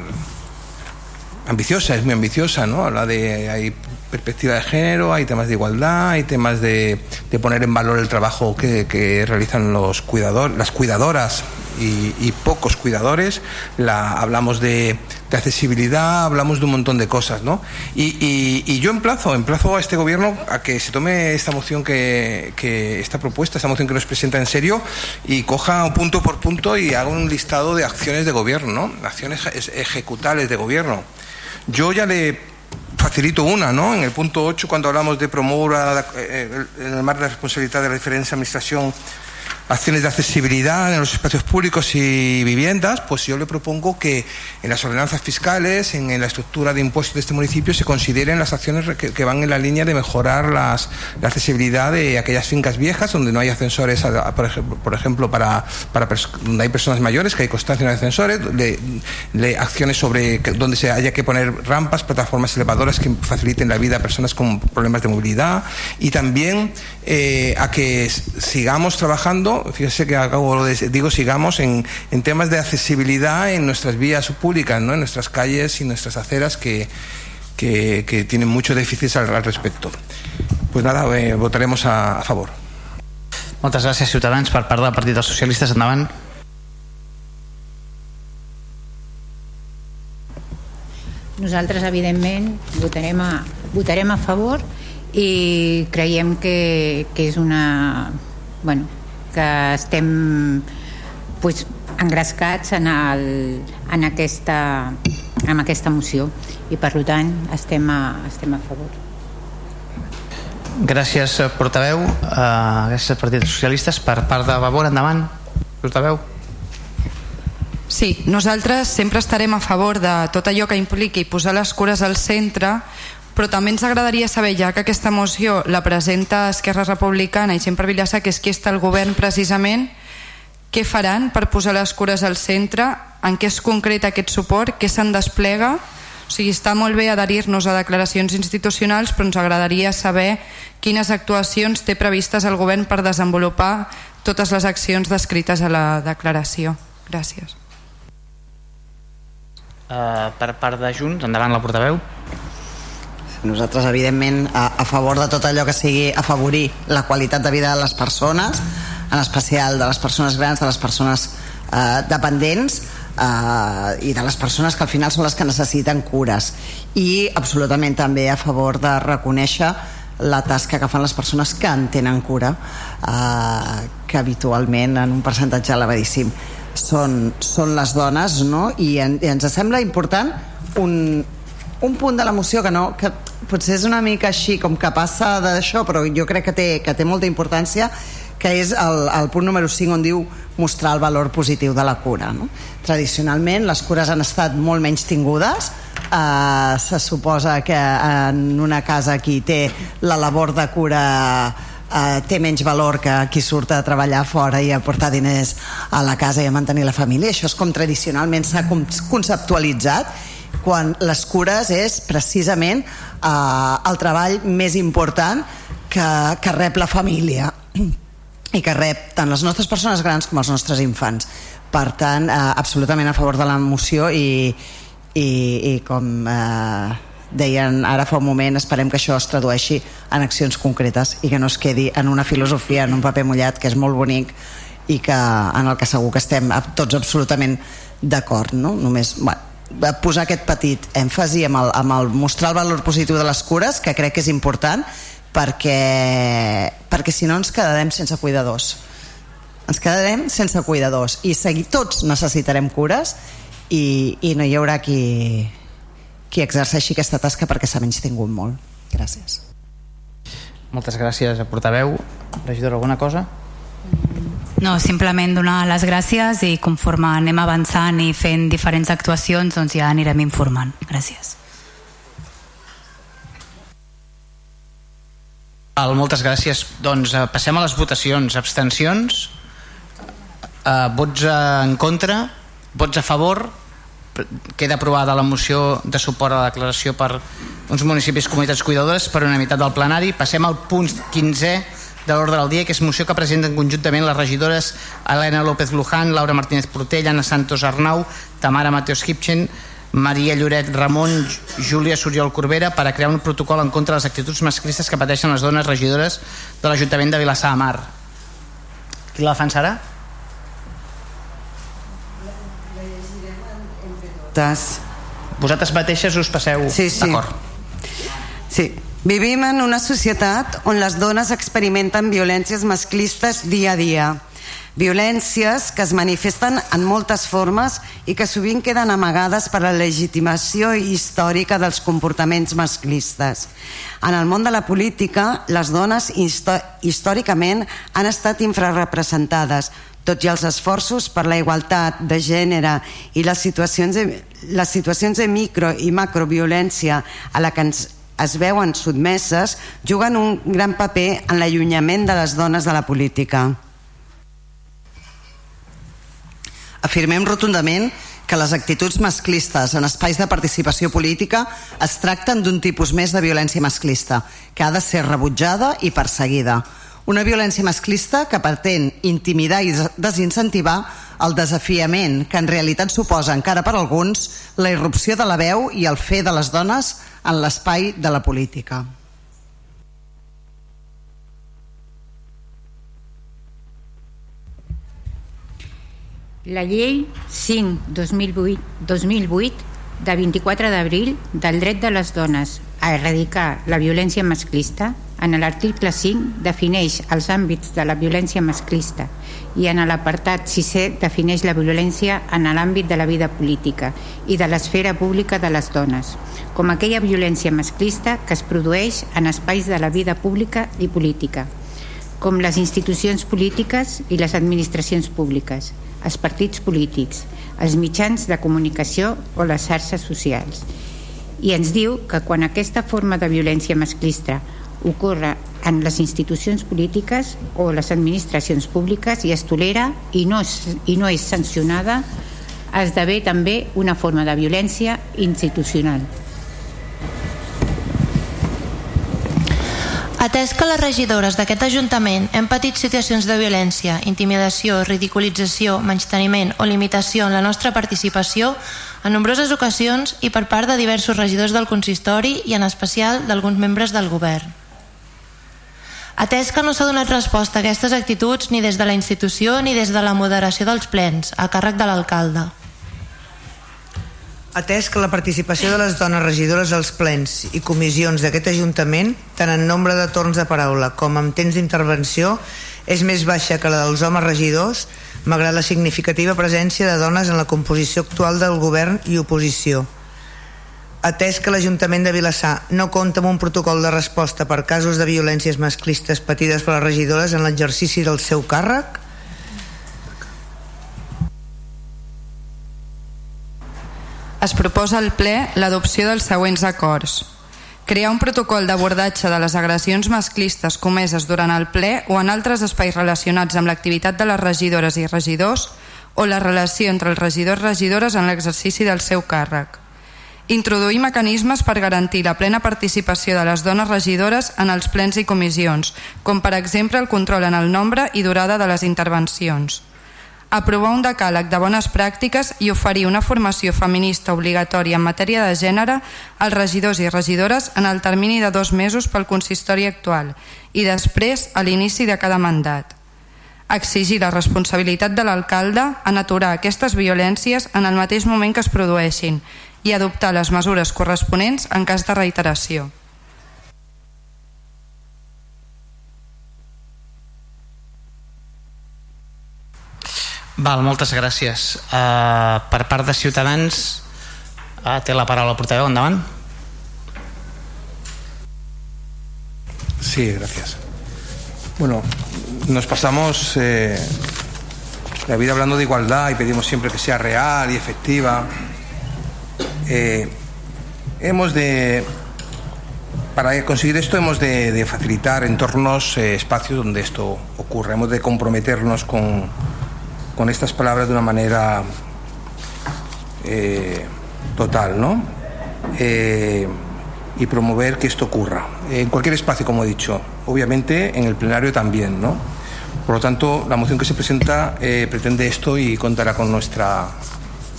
ambiciosa, es muy ambiciosa, ¿no? Habla de perspectiva de género, hay temas de igualdad, hay temas de, poner en valor el trabajo que, realizan los cuidadores, las cuidadoras y, pocos cuidadores. La, hablamos de, accesibilidad, hablamos de un montón de cosas, ¿no? Y, yo emplazo, emplazo a este gobierno a que se tome esta moción que, que, esta propuesta, esta moción que nos presenta en serio y coja punto por punto y haga un listado de acciones de gobierno, ¿no? Acciones ejecutables de gobierno. Yo ya le facilito una, ¿no? En el punto 8, cuando hablamos de promover eh, en el marco de la responsabilidad de la diferencia administración acciones de accesibilidad en los espacios públicos y viviendas, pues yo le propongo que en las ordenanzas fiscales, en, la estructura de impuestos de este municipio, se consideren las acciones que, van en la línea de mejorar las, la accesibilidad de aquellas fincas viejas donde no hay ascensores, por ejemplo, para, para donde hay personas mayores, que hay constancia de ascensores, de, acciones sobre donde se haya que poner rampas, plataformas elevadoras que faciliten la vida a personas con problemas de movilidad y también eh, a que sigamos trabajando, fíjese que acabo digo sigamos en, en, temas de accesibilidad en nuestras vías públicas, ¿no? en nuestras calles y nuestras aceras que, que, que tienen mucho déficit al, al respecto. Pues nada, eh, votaremos a, a favor. Moltes gràcies, Ciutadans. Per part del Partit dels Socialistes, endavant. Nosaltres, evidentment, votarem a, votarem a favor i creiem que, que és una... Bueno, que estem pues, engrescats en, el, en, aquesta, en aquesta moció i per tant estem a, estem a favor. Gràcies, portaveu. Uh, gràcies, Partit Socialistes. Per part de Vavor, endavant. Portaveu. Sí, nosaltres sempre estarem a favor de tot allò que impliqui posar les cures al centre, però també ens agradaria saber, ja que aquesta moció la presenta Esquerra Republicana i sempre Vilassar, que és qui està al govern precisament, què faran per posar les cures al centre, en què es concreta aquest suport, què se'n desplega, o sigui, està molt bé adherir-nos a declaracions institucionals, però ens agradaria saber quines actuacions té previstes el govern per desenvolupar totes les accions descrites a la declaració. Gràcies eh, per part de Junts. Endavant la portaveu. Nosaltres, evidentment, a, a favor de tot allò que sigui afavorir la qualitat de vida de les persones, en especial de les persones grans, de les persones eh, dependents, eh, i de les persones que al final són les que necessiten cures i absolutament també a favor de reconèixer la tasca que fan les persones que en tenen cura eh, que habitualment en un percentatge elevadíssim són, són les dones no? I, en, i ens sembla important un, un punt de la moció que no que potser és una mica així com que passa d'això però jo crec que té, que té molta importància que és el, el punt número 5 on diu mostrar el valor positiu de la cura no? tradicionalment les cures han estat molt menys tingudes eh, se suposa que en una casa qui té la labor de cura eh, té menys valor que qui surt a treballar fora i a portar diners a la casa i a mantenir la família. Això és com tradicionalment s'ha conceptualitzat quan les cures és precisament eh, el treball més important que, que rep la família i que rep tant les nostres persones grans com els nostres infants. Per tant, eh, absolutament a favor de la moció i, i, i com eh, deien ara fa un moment esperem que això es tradueixi en accions concretes i que no es quedi en una filosofia en un paper mullat que és molt bonic i que en el que segur que estem tots absolutament d'acord no? només bueno, posar aquest petit èmfasi amb el, amb el mostrar el valor positiu de les cures que crec que és important perquè, perquè si no ens quedarem sense cuidadors ens quedarem sense cuidadors i seguir, tots necessitarem cures i, i no hi haurà qui, qui exerceixi aquesta tasca perquè s'ha menys tingut molt. Gràcies. Moltes gràcies, portaveu. Regidor, alguna cosa? No, simplement donar les gràcies i conforme anem avançant i fent diferents actuacions doncs ja anirem informant. Gràcies. Val, moltes gràcies. Doncs eh, passem a les votacions. Abstencions? Eh, vots en contra? Vots a favor? queda aprovada la moció de suport a la declaració per uns municipis comunitats cuidadores per unanimitat del plenari. Passem al punt 15 de l'ordre del dia, que és moció que presenten conjuntament les regidores Helena López Luján, Laura Martínez Portell, Anna Santos Arnau, Tamara Mateos Hipchen, Maria Lloret Ramon, Júlia Soriol Corbera per a crear un protocol en contra de les actituds masclistes que pateixen les dones regidores de l'Ajuntament de Vilassar de Mar. Qui la defensarà? Vosaltres mateixes us passeu sí, sí. d'acord? Sí. Vivim en una societat on les dones experimenten violències masclistes dia a dia. Violències que es manifesten en moltes formes i que sovint queden amagades per la legitimació històrica dels comportaments masclistes. En el món de la política, les dones històricament han estat infrarrepresentades, tot i els esforços per la igualtat de gènere i les situacions de, les situacions de micro i macroviolència a la que ens es veuen sotmeses juguen un gran paper en l'allunyament de les dones de la política. Afirmem rotundament que les actituds masclistes en espais de participació política es tracten d'un tipus més de violència masclista, que ha de ser rebutjada i perseguida. Una violència masclista que pretén intimidar i desincentivar el desafiament que en realitat suposa encara per alguns la irrupció de la veu i el fer de les dones en l'espai de la política. La llei 5-2008 de 24 d'abril del dret de les dones a erradicar la violència masclista en l'article 5 defineix els àmbits de la violència masclista i en l'apartat 6è defineix la violència en l'àmbit de la vida política i de l'esfera pública de les dones, com aquella violència masclista que es produeix en espais de la vida pública i política, com les institucions polítiques i les administracions públiques, els partits polítics, els mitjans de comunicació o les xarxes socials. I ens diu que quan aquesta forma de violència masclista ocorre en les institucions polítiques o les administracions públiques i es tolera i no és, i no és sancionada esdevé també una forma de violència institucional. Atès que les regidores d'aquest Ajuntament hem patit situacions de violència, intimidació, ridiculització, menysteniment o limitació en la nostra participació en nombroses ocasions i per part de diversos regidors del consistori i en especial d'alguns membres del govern. Atès que no s'ha donat resposta a aquestes actituds ni des de la institució ni des de la moderació dels plens, a càrrec de l'alcalde. Atès que la participació de les dones regidores als plens i comissions d'aquest Ajuntament, tant en nombre de torns de paraula com en temps d'intervenció, és més baixa que la dels homes regidors, malgrat la significativa presència de dones en la composició actual del govern i oposició. Atès que l'Ajuntament de Vilassar no compta amb un protocol de resposta per casos de violències masclistes patides per les regidores en l'exercici del seu càrrec, es proposa al ple l'adopció dels següents acords. Crear un protocol d'abordatge de les agressions masclistes comeses durant el ple o en altres espais relacionats amb l'activitat de les regidores i regidors o la relació entre els regidors i regidores en l'exercici del seu càrrec. Introduir mecanismes per garantir la plena participació de les dones regidores en els plens i comissions, com per exemple el control en el nombre i durada de les intervencions aprovar un decàleg de bones pràctiques i oferir una formació feminista obligatòria en matèria de gènere als regidors i regidores en el termini de dos mesos pel consistori actual i després a l'inici de cada mandat. Exigir la responsabilitat de l'alcalde en aturar aquestes violències en el mateix moment que es produeixin i adoptar les mesures corresponents en cas de reiteració. Val, moltes gràcies. Uh, per part de Ciutadans, uh, té la paraula el portaveu, endavant. Sí, gracias. Bueno, nos pasamos eh, la vida hablando de igualdad y pedimos siempre que sea real y efectiva. Eh, hemos de, para conseguir esto hemos de, de facilitar entornos, eh, espacios donde esto ocurra. Hemos de comprometernos con, con estas palabras de una manera eh, total, ¿no? Eh, y promover que esto ocurra. En cualquier espacio, como he dicho, obviamente en el plenario también, ¿no? Por lo tanto, la moción que se presenta eh, pretende esto y contará con, nuestra,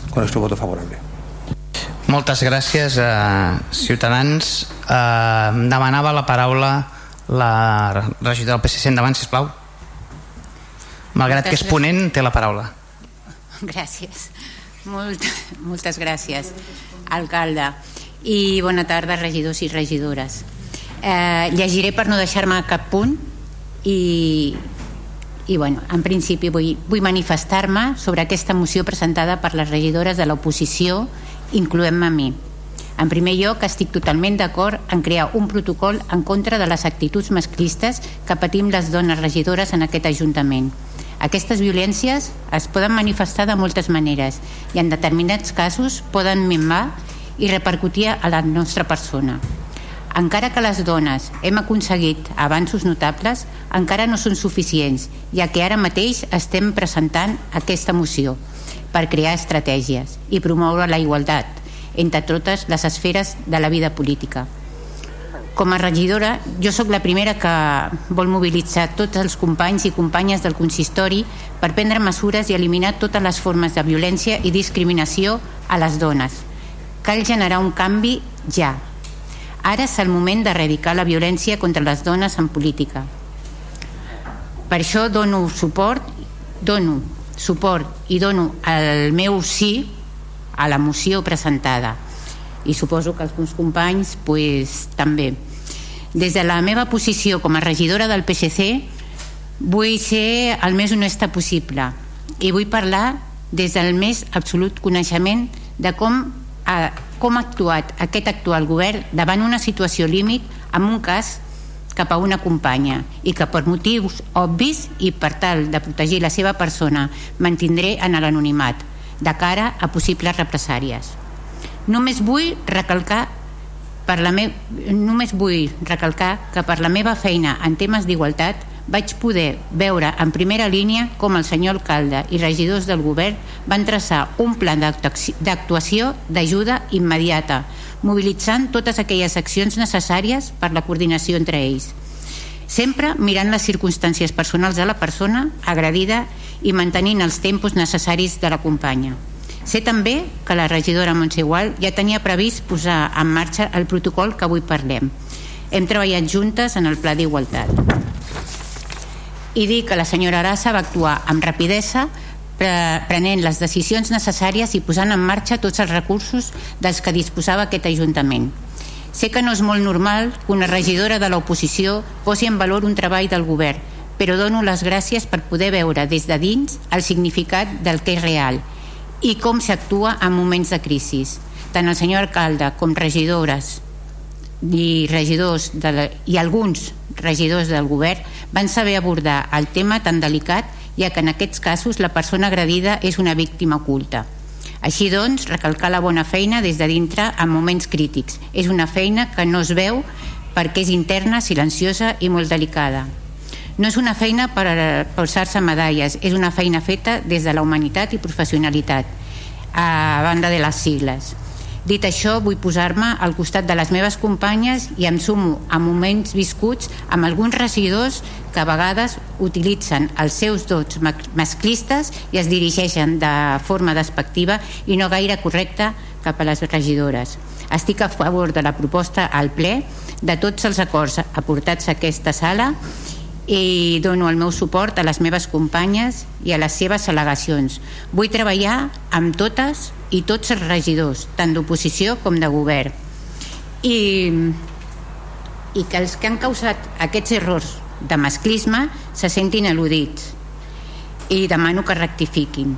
con nuestro voto favorable. Moltes gràcies a Ciutadans. Eh, demanava la paraula la regidora del PSC. Endavant, sisplau. Malgrat que és ponent, té la paraula. Gràcies. Molt, moltes gràcies, alcalde. I bona tarda, regidors i regidores. Eh, llegiré per no deixar-me cap punt i i bueno, en principi vull, vull manifestar-me sobre aquesta moció presentada per les regidores de l'oposició, incloent-me a mi. En primer lloc, estic totalment d'acord en crear un protocol en contra de les actituds masclistes que patim les dones regidores en aquest Ajuntament. Aquestes violències es poden manifestar de moltes maneres i en determinats casos poden minvar i repercutir a la nostra persona. Encara que les dones hem aconseguit avanços notables, encara no són suficients, ja que ara mateix estem presentant aquesta moció per crear estratègies i promoure la igualtat, entre totes les esferes de la vida política. Com a regidora, jo sóc la primera que vol mobilitzar tots els companys i companyes del consistori per prendre mesures i eliminar totes les formes de violència i discriminació a les dones. Cal generar un canvi ja. Ara és el moment d'erradicar la violència contra les dones en política. Per això dono suport, dono suport i dono el meu sí a la moció presentada i suposo que els meus companys pues, també des de la meva posició com a regidora del PSC vull ser el més honesta possible i vull parlar des del més absolut coneixement de com ha, com ha actuat aquest actual govern davant una situació límit en un cas cap a una companya i que per motius obvis i per tal de protegir la seva persona mantindré en l'anonimat de cara a possibles represàries. Només vull recalcar per la me... només vull recalcar que per la meva feina en temes d'igualtat vaig poder veure en primera línia com el senyor alcalde i regidors del govern van traçar un pla d'actuació d'ajuda immediata, mobilitzant totes aquelles accions necessàries per la coordinació entre ells. Sempre mirant les circumstàncies personals de la persona agredida i mantenint els tempos necessaris de la companya. Sé també que la regidora Montse Igual ja tenia previst posar en marxa el protocol que avui parlem. Hem treballat juntes en el pla d'igualtat. I dir que la senyora Arassa va actuar amb rapidesa prenent les decisions necessàries i posant en marxa tots els recursos dels que disposava aquest Ajuntament. Sé que no és molt normal que una regidora de l'oposició posi en valor un treball del govern, però dono les gràcies per poder veure des de dins el significat del que és real i com s'actua en moments de crisi. Tant el senyor alcalde com regidores i regidors de la, i alguns regidors del govern van saber abordar el tema tan delicat ja que en aquests casos la persona agredida és una víctima oculta. Així doncs, recalcar la bona feina des de dintre en moments crítics. És una feina que no es veu perquè és interna, silenciosa i molt delicada. No és una feina per posar-se medalles, és una feina feta des de la humanitat i professionalitat, a banda de les sigles. Dit això, vull posar-me al costat de les meves companyes i em sumo a moments viscuts amb alguns regidors que a vegades utilitzen els seus dots masclistes i es dirigeixen de forma despectiva i no gaire correcta cap a les regidores. Estic a favor de la proposta al ple de tots els acords aportats a aquesta sala i dono el meu suport a les meves companyes i a les seves al·legacions. Vull treballar amb totes i tots els regidors, tant d'oposició com de govern. I, I que els que han causat aquests errors de masclisme se sentin al·ludits i demano que rectifiquin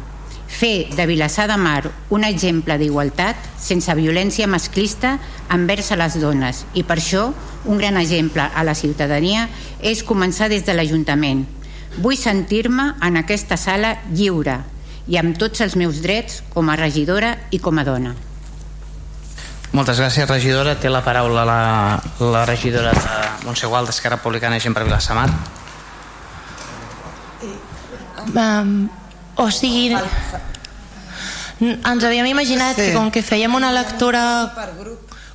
fer de Vilassar de Mar un exemple d'igualtat sense violència masclista envers a les dones i per això un gran exemple a la ciutadania és començar des de l'Ajuntament. Vull sentir-me en aquesta sala lliure i amb tots els meus drets com a regidora i com a dona. Moltes gràcies, regidora. Té la paraula la, la regidora de Montsegual d'Esquerra Republicana Gent per Vilassamar. Um, o sigui, ens havíem imaginat sí. que com que fèiem una lectura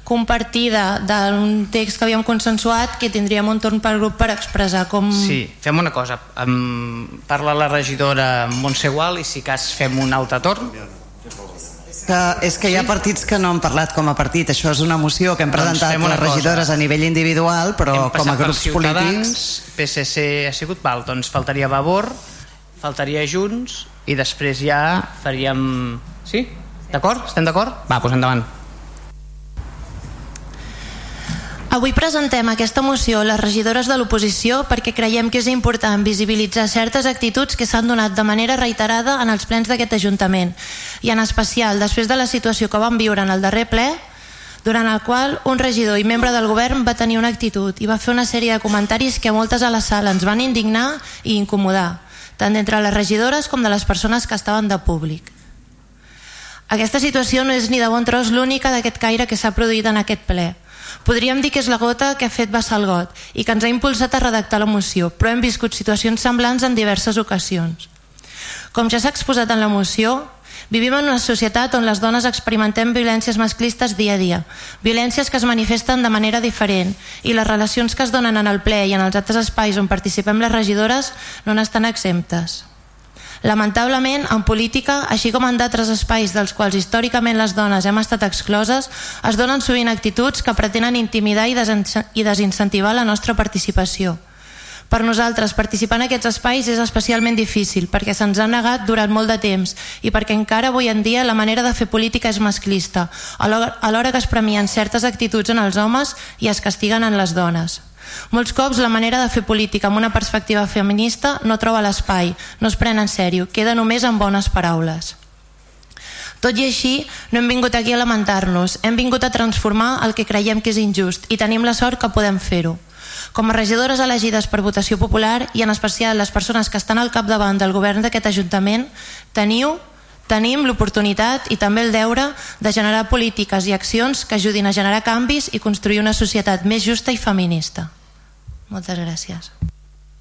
compartida d'un text que havíem consensuat que tindríem un torn per grup per expressar com... Sí, fem una cosa. Um, parla la regidora Montse Gual i si cas fem un altre torn. Que és que hi ha partits que no han parlat com a partit. Això és una moció que hem doncs presentat doncs les regidores cosa. a nivell individual però com a grups polítics. PSC ha sigut val, doncs faltaria Vavor faltaria Junts i després ja faríem... Sí? D'acord? Estem d'acord? Va, doncs endavant. Avui presentem aquesta moció les regidores de l'oposició perquè creiem que és important visibilitzar certes actituds que s'han donat de manera reiterada en els plens d'aquest Ajuntament i en especial després de la situació que vam viure en el darrer ple durant el qual un regidor i membre del govern va tenir una actitud i va fer una sèrie de comentaris que moltes a la sala ens van indignar i incomodar, tant d'entre les regidores com de les persones que estaven de públic. Aquesta situació no és ni de bon tros l'única d'aquest caire que s'ha produït en aquest ple. Podríem dir que és la gota que ha fet vessar el got i que ens ha impulsat a redactar la moció, però hem viscut situacions semblants en diverses ocasions. Com ja s'ha exposat en la moció, Vivim en una societat on les dones experimentem violències masclistes dia a dia, violències que es manifesten de manera diferent i les relacions que es donen en el ple i en els altres espais on participem les regidores no n'estan exemptes. Lamentablement, en política, així com en d'altres espais dels quals històricament les dones hem estat excloses, es donen sovint actituds que pretenen intimidar i, desincentivar la nostra participació. Per nosaltres, participar en aquests espais és especialment difícil perquè se'ns ha negat durant molt de temps i perquè encara avui en dia la manera de fer política és masclista, alhora que es premien certes actituds en els homes i es castiguen en les dones. Molts cops la manera de fer política amb una perspectiva feminista no troba l'espai, no es pren en sèrio, queda només en bones paraules. Tot i així, no hem vingut aquí a lamentar-nos, hem vingut a transformar el que creiem que és injust i tenim la sort que podem fer-ho. Com a regidores elegides per votació popular i en especial les persones que estan al capdavant del govern d'aquest Ajuntament, teniu tenim l'oportunitat i també el deure de generar polítiques i accions que ajudin a generar canvis i construir una societat més justa i feminista. Moltes gràcies.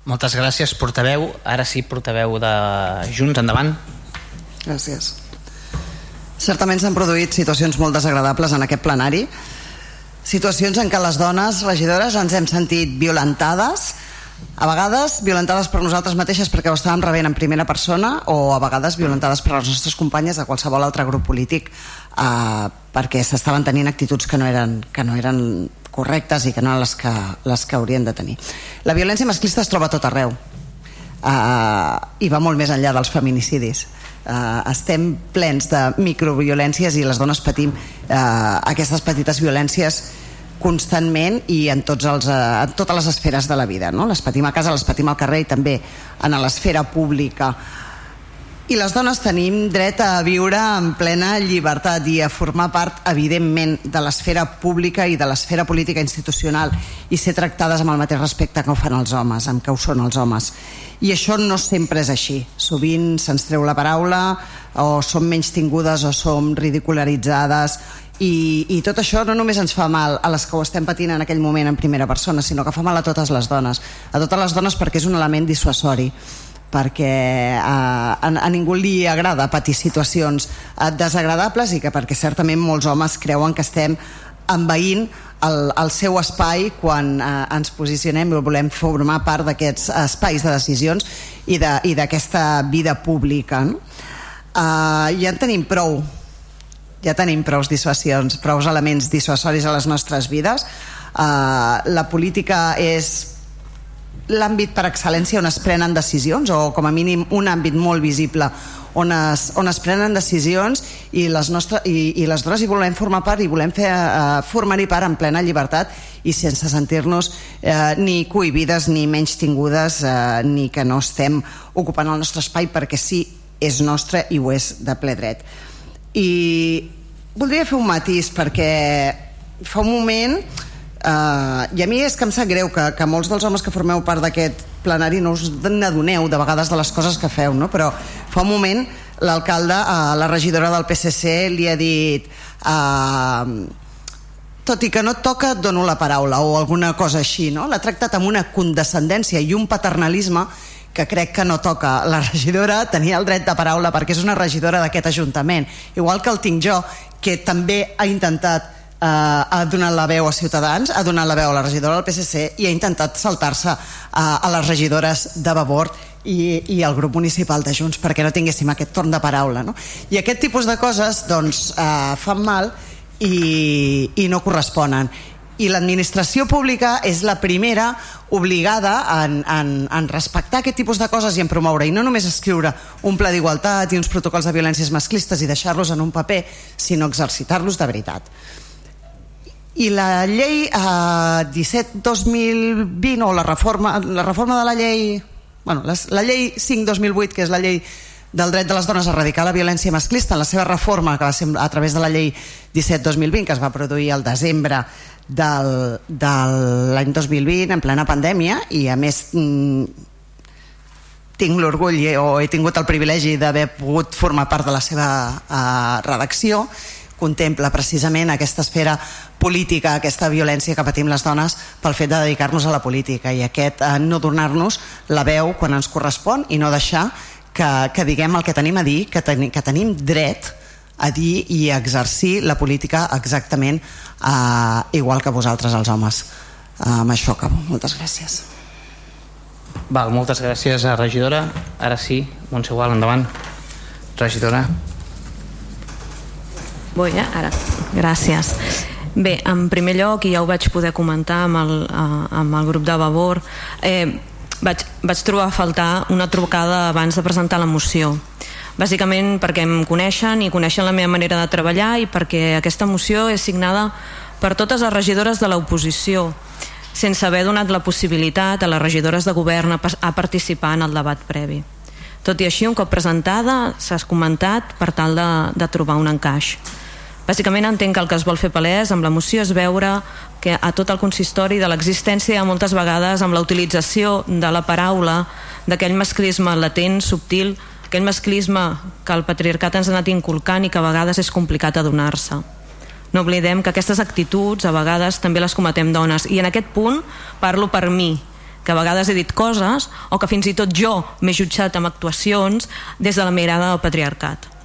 Moltes gràcies, portaveu. Ara sí, portaveu de Junts, endavant. Gràcies. Certament s'han produït situacions molt desagradables en aquest plenari, situacions en què les dones regidores ens hem sentit violentades, a vegades violentades per nosaltres mateixes perquè ho estàvem rebent en primera persona o a vegades violentades per les nostres companyes de qualsevol altre grup polític eh, perquè s'estaven tenint actituds que no eren, que no eren correctes i que no eren les que, les que haurien de tenir. La violència masclista es troba a tot arreu uh, i va molt més enllà dels feminicidis. Uh, estem plens de microviolències i les dones patim uh, aquestes petites violències constantment i en, tots els, en totes les esferes de la vida. No? Les patim a casa, les patim al carrer i també en l'esfera pública i les dones tenim dret a viure en plena llibertat i a formar part, evidentment, de l'esfera pública i de l'esfera política institucional i ser tractades amb el mateix respecte que ho fan els homes, amb què ho són els homes. I això no sempre és així. Sovint se'ns treu la paraula o som menys tingudes o som ridicularitzades i, i tot això no només ens fa mal a les que ho estem patint en aquell moment en primera persona, sinó que fa mal a totes les dones. A totes les dones perquè és un element dissuasori perquè a, a, a ningú li agrada patir situacions eh, desagradables i que perquè certament molts homes creuen que estem envaint el, el seu espai quan eh, ens posicionem i volem formar part d'aquests espais de decisions i d'aquesta de, vida pública. No? Eh, ja en tenim prou ja tenim prou dissuasions, prou elements dissuasoris a les nostres vides. Uh, la política és l'àmbit per excel·lència on es prenen decisions o com a mínim un àmbit molt visible on es, on es prenen decisions i les, nostres, i, i les dones hi volem formar part i volem fer, uh, formar-hi part en plena llibertat i sense sentir-nos uh, ni cohibides ni menys tingudes uh, ni que no estem ocupant el nostre espai perquè sí, és nostre i ho és de ple dret. I voldria fer un matís perquè fa un moment Uh, I a mi és que em sap greu que, que molts dels homes que formeu part d'aquest plenari no us n'adoneu de vegades de les coses que feu, no? però fa un moment l'alcalde, uh, la regidora del PSC li ha dit uh, tot i que no et toca et dono la paraula o alguna cosa així, no? l'ha tractat amb una condescendència i un paternalisme que crec que no toca. La regidora tenia el dret de paraula perquè és una regidora d'aquest Ajuntament, igual que el tinc jo, que també ha intentat eh, ha donat la veu a Ciutadans, ha donat la veu a la regidora del PSC i ha intentat saltar-se eh, a les regidores de Vavor i, i al grup municipal de Junts perquè no tinguéssim aquest torn de paraula. No? I aquest tipus de coses doncs, eh, fan mal i, i no corresponen i l'administració pública és la primera obligada en, en, en respectar aquest tipus de coses i en promoure, i no només escriure un pla d'igualtat i uns protocols de violències masclistes i deixar-los en un paper, sinó exercitar-los de veritat i la llei eh, 17-2020 o la reforma, la reforma de la llei bueno, la, la llei 5-2008 que és la llei del dret de les dones a erradicar la violència masclista en la seva reforma que va ser a través de la llei 17-2020 que es va produir al desembre del, de l'any 2020 en plena pandèmia i a més mm, tinc l'orgull o he tingut el privilegi d'haver pogut formar part de la seva eh, redacció contempla precisament aquesta esfera política, aquesta violència que patim les dones pel fet de dedicar-nos a la política i aquest eh, no donar-nos la veu quan ens correspon i no deixar que, que diguem el que tenim a dir, que, ten, que tenim dret a dir i a exercir la política exactament eh, igual que vosaltres els homes. Eh, amb això acabo. Moltes gràcies. Val, moltes gràcies a regidora. Ara sí, Montse Gual, endavant. Regidora. Vull, eh? Ara. Gràcies. Bé, en primer lloc, i ja ho vaig poder comentar amb el, amb el grup de Vavor, eh, vaig, vaig trobar a faltar una trucada abans de presentar la moció. Bàsicament perquè em coneixen i coneixen la meva manera de treballar i perquè aquesta moció és signada per totes les regidores de l'oposició, sense haver donat la possibilitat a les regidores de govern a, a participar en el debat previ. Tot i així, un cop presentada, s'ha comentat per tal de, de trobar un encaix. Bàsicament entenc que el que es vol fer palès amb la moció és veure que a tot el consistori de l'existència moltes vegades amb la utilització de la paraula d'aquell masclisme latent, subtil, aquell masclisme que el patriarcat ens ha anat inculcant i que a vegades és complicat adonar-se. No oblidem que aquestes actituds a vegades també les cometem dones i en aquest punt parlo per mi, que a vegades he dit coses o que fins i tot jo m'he jutjat amb actuacions des de la mirada del patriarcat.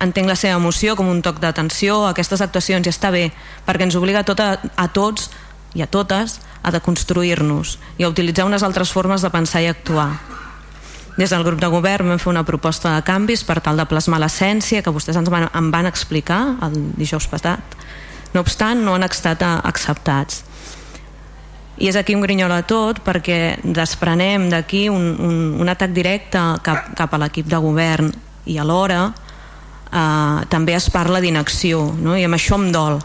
Entenc la seva emoció com un toc d'atenció aquestes actuacions i està bé, perquè ens obliga a, tot a, a tots i a totes a deconstruir-nos i a utilitzar unes altres formes de pensar i actuar. Des del grup de govern vam fer una proposta de canvis per tal de plasmar l'essència que vostès ens van, em van explicar el dijous passat. No obstant, no han estat acceptats. I és aquí un grinyol a tot perquè desprenem d'aquí un, un, un atac directe cap, cap a l'equip de govern i alhora eh, també es parla d'inacció no? i amb això em dol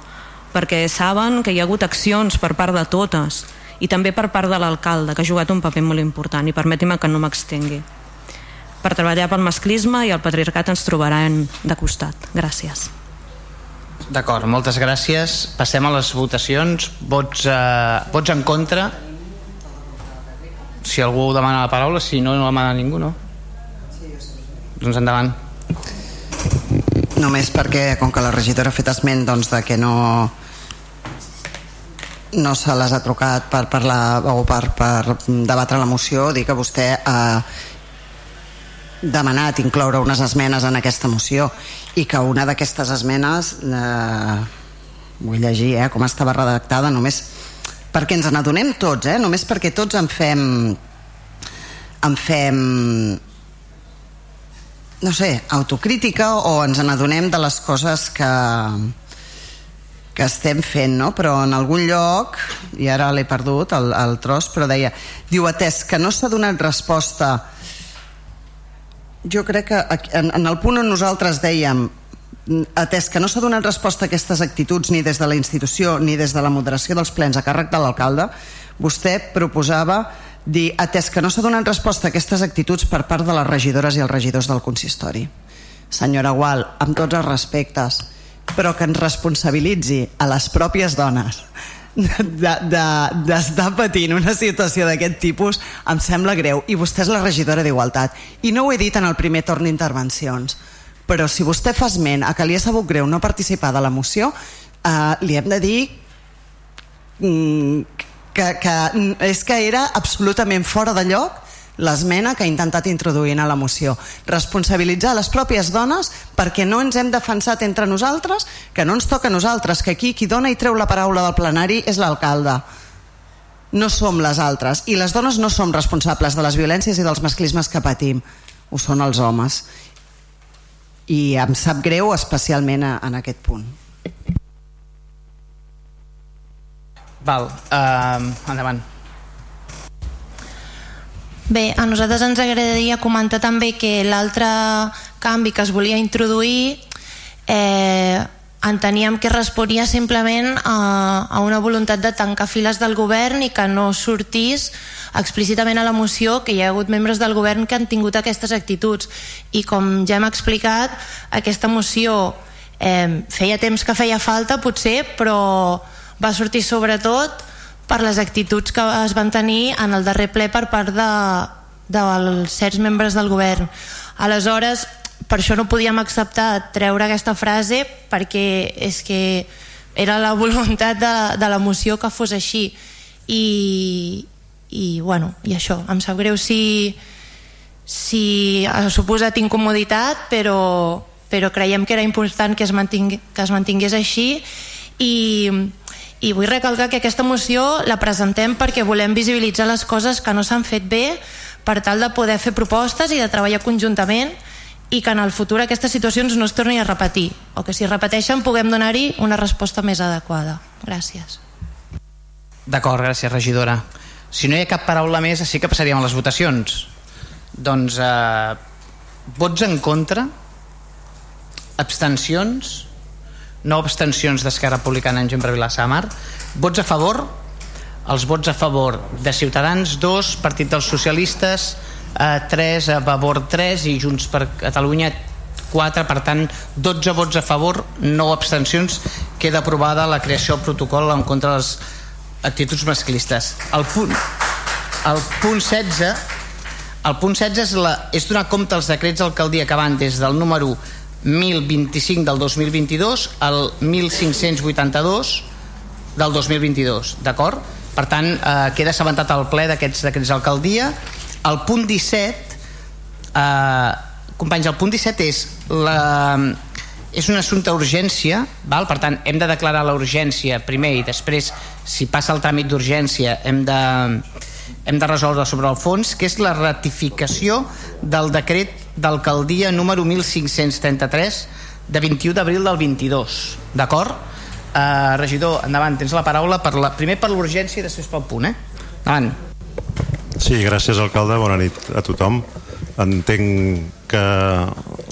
perquè saben que hi ha hagut accions per part de totes i també per part de l'alcalde que ha jugat un paper molt important i permeti'm que no m'extengui per treballar pel masclisme i el patriarcat ens trobaran de costat. Gràcies. D'acord, moltes gràcies. Passem a les votacions. Vots, eh, vots en contra? Si algú demana la paraula, si no, no demana ningú, no? Doncs endavant. Només perquè, com que la regidora ha fet esment doncs, de que no no se les ha trucat per parlar o per, per debatre la moció, dir que vostè ha demanat incloure unes esmenes en aquesta moció i que una d'aquestes esmenes eh, vull llegir eh, com estava redactada només perquè ens n'adonem tots eh, només perquè tots en fem en fem no sé, autocrítica o ens n'adonem de les coses que que estem fent, no? però en algun lloc, i ara l'he perdut el, el tros, però deia, diu, atès que no s'ha donat resposta jo crec que en, en el punt on nosaltres dèiem atès que no s'ha donat resposta a aquestes actituds ni des de la institució ni des de la moderació dels plens a càrrec de l'alcalde vostè proposava dir atès que no s'ha donat resposta a aquestes actituds per part de les regidores i els regidors del consistori. Senyora Gual, amb tots els respectes però que ens responsabilitzi a les pròpies dones d'estar de, de, patint una situació d'aquest tipus em sembla greu. I vostè és la regidora d'Igualtat. I no ho he dit en el primer torn d'intervencions però si vostè fa esment a que li ha sabut greu no participar de la moció eh, li hem de dir mm, que, que és que era absolutament fora de lloc l'esmena que ha intentat introduir a la moció. Responsabilitzar les pròpies dones perquè no ens hem defensat entre nosaltres, que no ens toca a nosaltres, que aquí qui dona i treu la paraula del plenari és l'alcalde. No som les altres. I les dones no som responsables de les violències i dels masclismes que patim. Ho són els homes. I em sap greu especialment en aquest punt. Val, uh, endavant. Bé, a nosaltres ens agradaria comentar també que l'altre canvi que es volia introduir eh, enteníem que responia simplement a, a una voluntat de tancar files del govern i que no sortís explícitament a la moció que hi ha hagut membres del govern que han tingut aquestes actituds i com ja hem explicat aquesta moció eh, feia temps que feia falta potser però va sortir sobretot per les actituds que es van tenir en el darrer ple per part de, dels certs membres del govern. Aleshores per això no podíem acceptar treure aquesta frase perquè és que era la voluntat de, de la moció que fos així. I, i bueno, i això, em sap greu si, si ha suposat incomoditat però, però creiem que era important que es, mantingui, que es mantingués així. I, i vull recalcar que aquesta moció la presentem perquè volem visibilitzar les coses que no s'han fet bé per tal de poder fer propostes i de treballar conjuntament i que en el futur aquestes situacions no es tornin a repetir o que si repeteixen puguem donar-hi una resposta més adequada. Gràcies. D'acord, gràcies regidora. Si no hi ha cap paraula més, sí que passaríem a les votacions. Doncs eh, vots en contra, abstencions, no abstencions d'Esquerra Republicana en Gembre Vilassamar, vots a favor, els vots a favor de Ciutadans, dos, Partit dels Socialistes, eh, 3, a favor 3 i Junts per Catalunya 4, per tant 12 vots a favor, 9 abstencions. Queda aprovada la creació del protocol en contra de les actituds masclistes. El punt, el punt 16 el punt 16 és, la, és donar compte als decrets d'alcaldia que van des del número 1025 del 2022 al 1582 del 2022 d'acord? per tant eh, queda assabentat el ple d'aquests decrets d'alcaldia el punt 17 eh, companys, el punt 17 és la, és un assumpte d'urgència val? per tant hem de declarar la urgència primer i després si passa el tràmit d'urgència hem de, hem de resoldre sobre el fons que és la ratificació del decret d'alcaldia número 1533 de 21 d'abril del 22 d'acord? Eh, regidor, endavant, tens la paraula per la, primer per l'urgència i després pel punt eh? endavant Sí, gràcies alcalde, bona nit a tothom. Entenc que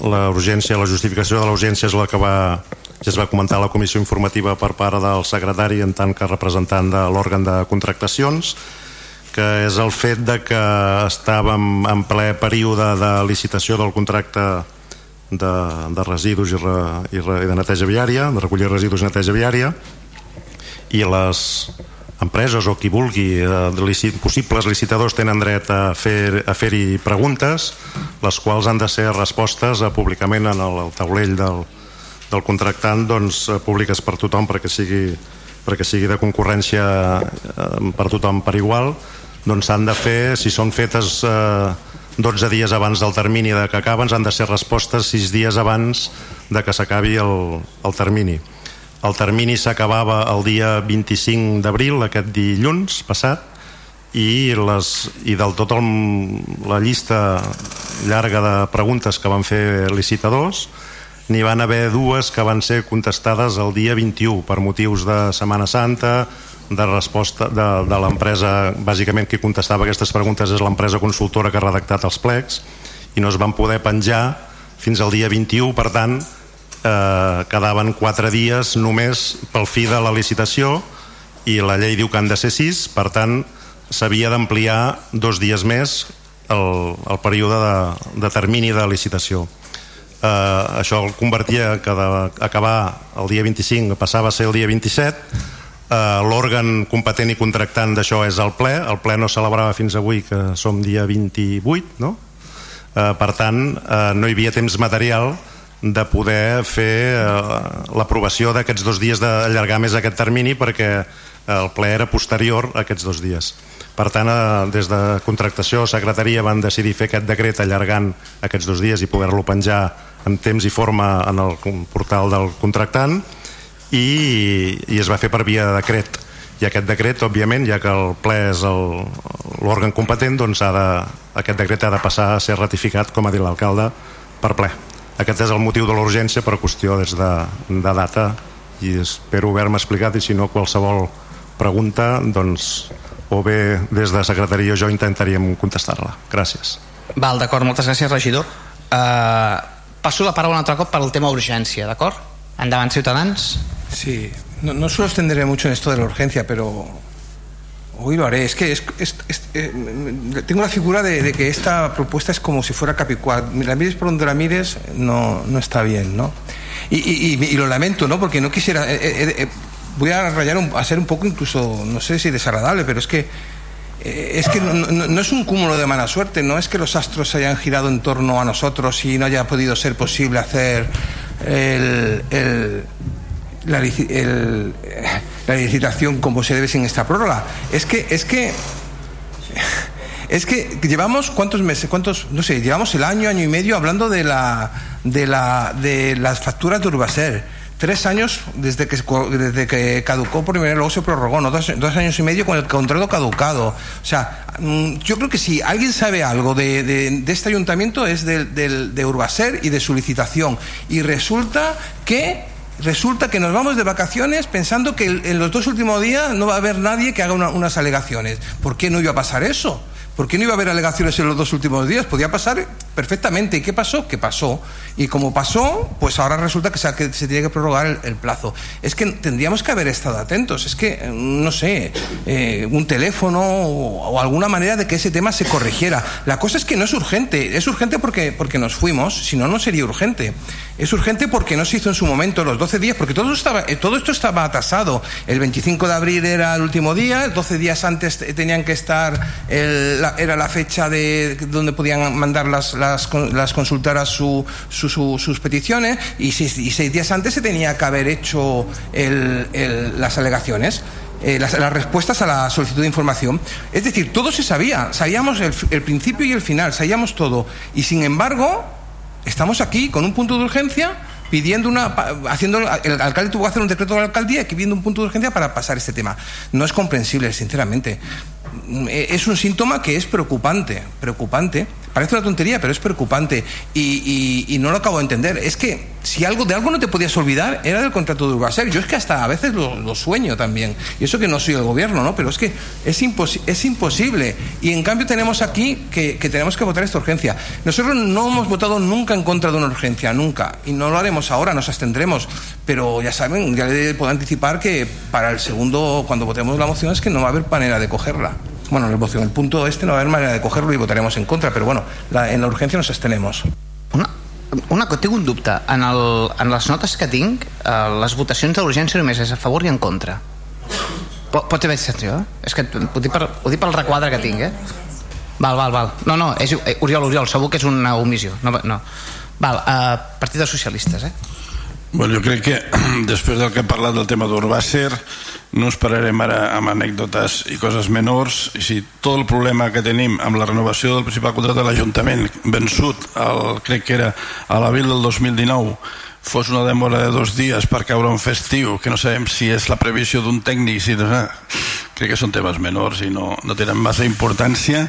la urgència, la justificació de la urgència és la que va, ja es va comentar la comissió informativa per part del secretari en tant que representant de l'òrgan de contractacions, que és el fet de que estàvem en ple període de licitació del contracte de, de residus i, re, i, re, i de neteja viària, de recollir residus i neteja viària, i les empreses o qui vulgui, eh, licit, possibles licitadors tenen dret a fer-hi a fer preguntes, les quals han de ser respostes eh, públicament en el, el taulell del, del contractant doncs, eh, públiques per tothom perquè sigui, perquè sigui de concurrència eh, per tothom per igual doncs s'han de fer, si són fetes eh, 12 dies abans del termini de que acaben, han de ser respostes 6 dies abans de que s'acabi el, el termini. El termini s'acabava el dia 25 d'abril, aquest dilluns passat, i, les, i del tot el, la llista llarga de preguntes que van fer licitadors n'hi van haver dues que van ser contestades el dia 21 per motius de Setmana Santa de resposta de, de l'empresa bàsicament qui contestava aquestes preguntes és l'empresa consultora que ha redactat els plecs i no es van poder penjar fins al dia 21 per tant eh, quedaven 4 dies només pel fi de la licitació i la llei diu que han de ser 6 per tant s'havia d'ampliar dos dies més el, el període de, de termini de licitació. Eh, això el convertia que d'acabar el dia 25 passava a ser el dia 27 eh, l'òrgan competent i contractant d'això és el ple el ple no celebrava fins avui que som dia 28 no? eh, per tant eh, no hi havia temps material de poder fer eh, l'aprovació d'aquests dos dies d'allargar més aquest termini perquè el ple era posterior a aquests dos dies. Per tant, eh, des de contractació, secretaria van decidir fer aquest decret allargant aquests dos dies i poder-lo penjar en temps i forma en el portal del contractant i, i es va fer per via de decret i aquest decret, òbviament, ja que el ple és l'òrgan competent, doncs ha de, aquest decret ha de passar a ser ratificat, com ha dit l'alcalde, per ple. Aquest és el motiu de l'urgència per qüestió des de, de data i espero haver-me explicat i si no qualsevol pregunta doncs o bé des de secretaria jo intentaríem contestar-la. Gràcies. Val, d'acord, moltes gràcies regidor. Uh, passo la paraula un altre cop per al tema urgència, d'acord? Endavant, Ciutadans. Sí, no, no suelo extenderme mucho en esto de la urgencia, pero hoy lo haré. Es que eh, tengo la figura de, que esta propuesta es como si fuera Capicúa. La mires por donde la mires, no, no está bien, ¿no? Y, lo lamento, ¿no? Porque no quisiera... Eh, eh, eh voy a rayar, un, a ser un poco incluso, no sé si desagradable, pero es que es que no, es un cúmulo de mala suerte, no es que los astros se hayan girado en torno a nosotros y no haya podido ser posible hacer el, el, la, el, la, licitación como se debe sin esta prórroga. Es que, es que, es que llevamos cuántos meses, cuántos, no sé, llevamos el año, año y medio hablando de la, de la, de las facturas de Urbaser tres años desde que, desde que caducó primero, luego se prorrogó, ¿no? dos, dos, años y medio con el contrato caducado. O sea, yo creo que si alguien sabe algo de, de, de este ayuntamiento es de, de, de Urbaser y de su licitación. Y resulta que resulta que nos vamos de vacaciones pensando que en los dos últimos días no va a haber nadie que haga una, unas alegaciones. ¿Por qué no iba a pasar eso? ¿Por qué no iba a haber alegaciones en los dos últimos días? Podía pasar perfectamente. ¿Y qué pasó? ¿Qué pasó? Y como pasó, pues ahora resulta que se, que tiene que prorrogar el, plazo. Es que tendríamos que haber estado atentos. Es que, no sé, eh, un teléfono o, o, alguna manera de que ese tema se corrigiera. La cosa es que no es urgente. Es urgente porque, porque nos fuimos, si no, no sería urgente. Es urgente porque no se hizo en su momento los 12 días, porque todo, estaba, todo esto estaba atasado. El 25 de abril era el último día, 12 días antes tenían que estar, el, la, era la fecha de donde podían mandar las, las, las su, su, su, sus peticiones, y seis, seis, días antes se tenía que haber hecho el, las alegaciones. Eh, las, las, respuestas a la solicitud de información. Es decir, todo se sabía, sabíamos el, el principio y el final, sabíamos todo. Y sin embargo, estamos aquí con un punto de urgencia pidiendo una haciendo el alcalde tuvo que hacer un decreto de la alcaldía pidiendo un punto de urgencia para pasar este tema. No es comprensible sinceramente. Es un síntoma que es preocupante preocupante parece una tontería pero es preocupante. Y, y, y no lo acabo de entender. Es que si algo de algo no te podías olvidar era del contrato de Urbaser yo es que hasta a veces lo, sueño también. Y eso que no soy el gobierno ¿no? pero es que es, impos es imposible. Y en cambio tenemos aquí que, que tenemos que votar esta urgencia. Nosotros no hemos votado nunca en contra de una urgencia nunca. Y no lo haremos ahora nos abstendremos. Pero ya saben ya le puedo anticipar que para el segundo cuando votemos la moción es que no va a haber manera de cogerla bueno, la moción, el punto este no va a haber manera de cogerlo y votaremos en contra, però bueno, la, en la urgència nos abstenemos. Una, una cosa, tinc un dubte. En, el, en les notes que tinc, eh, les votacions d'urgència només és a favor i en contra. Pot, pot haver excepció, eh? És que ho dic, per, ho dic pel requadre que tinc, eh? Val, val, val. No, no, és, eh, Oriol, Oriol, segur que és una omissió. No, no. Val, eh, Partit dels Socialistes, eh? Bueno, jo crec que després del que he parlat del tema d'Urbàcer no ens pararem ara amb anècdotes i coses menors. I si tot el problema que tenim amb la renovació del principal contracte de l'Ajuntament vençut, el, crec que era a l'abril del 2019 fos una demora de dos dies per caure un festiu que no sabem si és la previsió d'un tècnic si, no, crec que són temes menors i no, no tenen massa importància.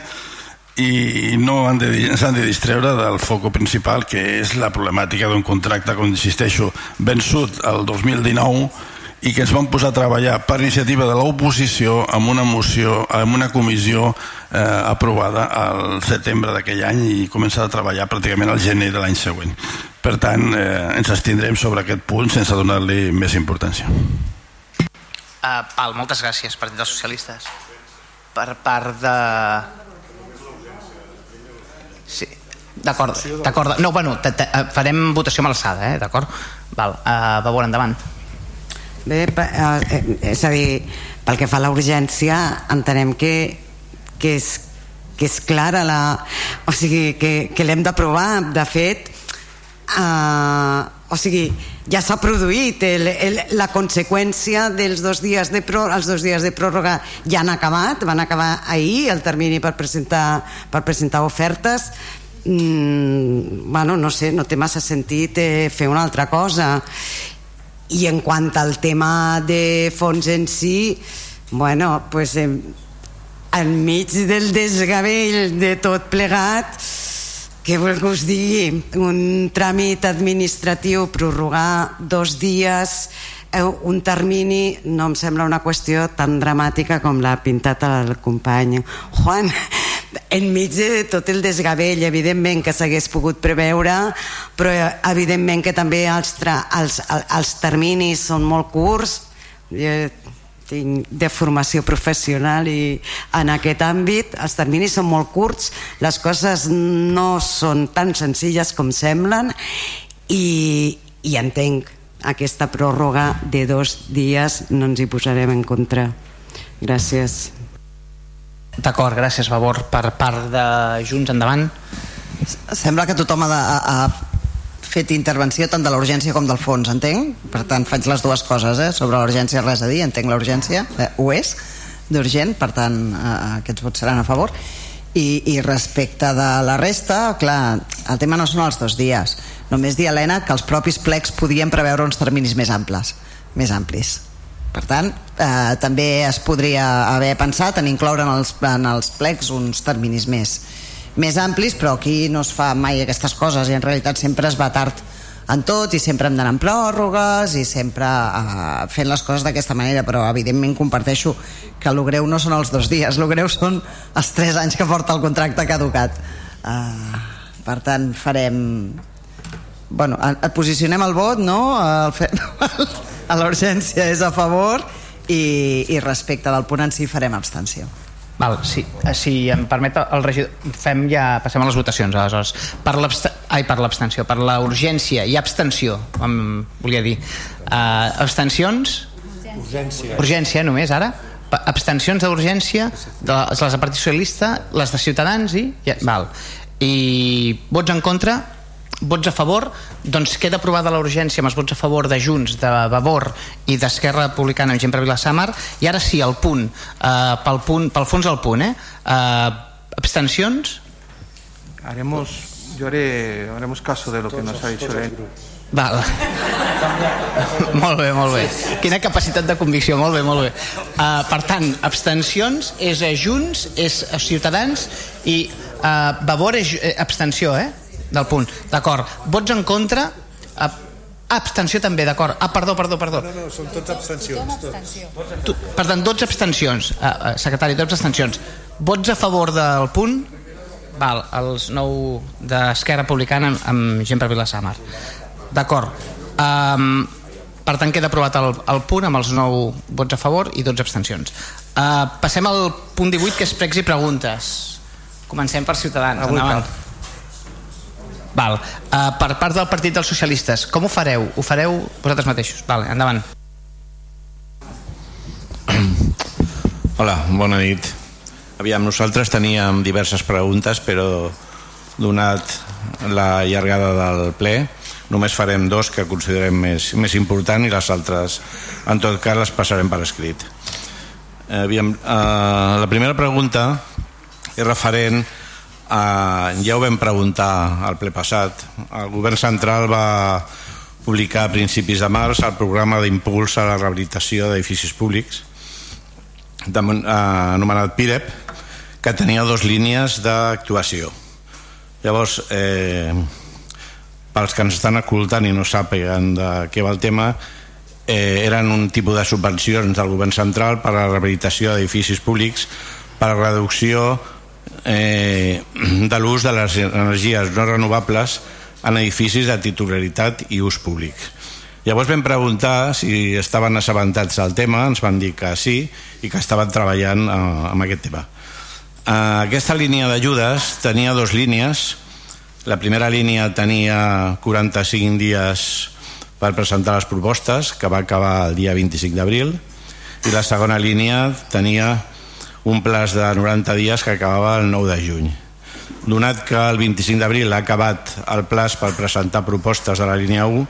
I no han de, s'han de distreure del foco principal que és la problemàtica d'un contracte com insisteixo vençut el 2019 i que ens vam posar a treballar per iniciativa de l'oposició amb una moció, amb una comissió eh, aprovada al setembre d'aquell any i començar a treballar pràcticament al gener de l'any següent. Per tant, eh, ens estindrem sobre aquest punt sense donar-li més importància. Uh, Pal, moltes gràcies, Partit dels Socialistes. Per part de... Sí, d'acord, d'acord. No, bueno, t -t farem votació amb alçada, eh? D'acord? Val, uh, va veure, endavant. Bé, eh, és a dir, pel que fa a la urgència, entenem que, que, és, que és clara la... O sigui, que, que l'hem d'aprovar. De fet, eh, o sigui, ja s'ha produït el, el, la conseqüència dels dos dies de pròrroga, els dos dies de pròrroga ja han acabat, van acabar ahir el termini per presentar, per presentar ofertes mm, bueno, no sé, no té massa sentit eh, fer una altra cosa i en quant al tema de fons en si bueno, pues eh, enmig del desgavell de tot plegat què vol que us digui? Un tràmit administratiu, prorrogar dos dies, un termini, no em sembla una qüestió tan dramàtica com l'ha pintat el company Juan, enmig de tot el desgavell, evidentment que s'hagués pogut preveure, però evidentment que també els, els, els terminis són molt curts, jo tinc de formació professional i en aquest àmbit els terminis són molt curts, les coses no són tan senzilles com semblen i, i entenc aquesta pròrroga de dos dies no ens hi posarem en contra. Gràcies. D'acord, gràcies, favor. Per part de Junts, endavant. Sembla que tothom ha, de, ha fet intervenció tant de l'urgència com del fons, entenc? Per tant, faig les dues coses, eh? Sobre l'urgència res a dir, entenc l'urgència, eh, ho és, d'urgent, per tant, eh, aquests vots seran a favor. I, I respecte de la resta, clar, el tema no són els dos dies. Només dir, Helena, que els propis plecs podien preveure uns terminis més amples, més amplis. Per tant, eh, també es podria haver pensat en incloure en els, en els plecs uns terminis més, més amplis, però aquí no es fa mai aquestes coses i en realitat sempre es va tard en tot i sempre hem d'anar en pròrrogues i sempre eh, fent les coses d'aquesta manera però evidentment comparteixo que el greu no són els dos dies, el greu són els tres anys que porta el contracte caducat eh, per tant farem bueno, et posicionem el vot no? El fe... a l'urgència és a favor i, i respecte del punt en si farem abstenció. Val, sí, eh, si em permet el regidor, fem ja, passem a les votacions aleshores. Per ai, per l'abstenció, per la urgència i abstenció, em volia dir. Uh, abstencions? Urgència. Urgència només, ara? Abstencions d'urgència, de les de Partit Socialista, les de Ciutadans i... Ja, val. I vots en contra? Vots a favor, doncs queda aprovada la urgència amb els vots a favor de Junts, de Vavor i d'Esquerra Republicana amb per Vilassamar i ara sí, el punt, eh, pel, punt pel fons del punt, eh? eh abstencions? Haremos, yo haré, haremos caso de lo que nos ha dicho el Val. molt bé, molt bé. Quina capacitat de convicció, molt bé, molt bé. Uh, per tant, abstencions és a Junts, és a Ciutadans i uh, Vavor és uh, abstenció, eh? Del punt. D'acord. Vots en contra? Ah, abstenció també, d'acord. Ah, perdó, perdó, perdó. No, no, són tots abstencions. Tots. Tu, per tant, 12 abstencions. Ah, ah, secretari, 12 abstencions. Vots a favor del punt? Val, els 9 d'Esquerra Republicana amb, amb gent per Vilassamar. D'acord. Um, per tant, queda aprovat el, el punt amb els 9 vots a favor i 12 abstencions. Uh, passem al punt 18, que és pregs i preguntes. Comencem per Ciutadans. Avui Endavant. Cal. Val. Uh, per part del Partit dels Socialistes, com ho fareu? Ho fareu vosaltres mateixos? Vale, endavant. Hola, bona nit. Aviam, nosaltres teníem diverses preguntes, però donat la llargada del ple, només farem dos que considerem més, més important i les altres, en tot cas, les passarem per escrit. Aviam, uh, la primera pregunta és referent Uh, ja ho vam preguntar al ple passat. El govern central va publicar a principis de març el programa d'impuls a la rehabilitació d'edificis públics de, uh, anomenat PIREP que tenia dues línies d'actuació. Llavors, eh, pels que ens estan escoltant i no sàpiguen de què va el tema, eh, eren un tipus de subvencions del govern central per a la rehabilitació d'edificis públics per a reducció eh, de l'ús de les energies no renovables en edificis de titularitat i ús públic. Llavors vam preguntar si estaven assabentats del tema, ens van dir que sí i que estaven treballant eh, amb aquest tema. Eh, aquesta línia d'ajudes tenia dues línies. La primera línia tenia 45 dies per presentar les propostes, que va acabar el dia 25 d'abril, i la segona línia tenia un plaç de 90 dies que acabava el 9 de juny. Donat que el 25 d'abril ha acabat el plaç per presentar propostes de la línia 1,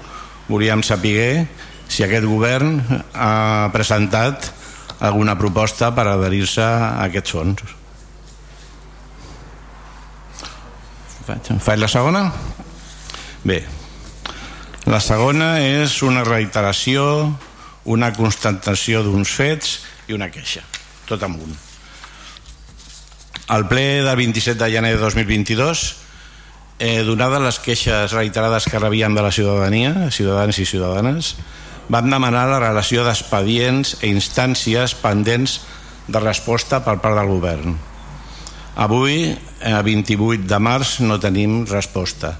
volíem saber si aquest govern ha presentat alguna proposta per adherir-se a aquests fons. Faig la segona? Bé, la segona és una reiteració, una constatació d'uns fets i una queixa, tot amb un. Al ple del 27 de gener de 2022, eh, donades les queixes reiterades que rebien de la ciutadania, ciutadans i ciutadanes, vam demanar la relació d'expedients e instàncies pendents de resposta per part del govern. Avui, a 28 de març, no tenim resposta.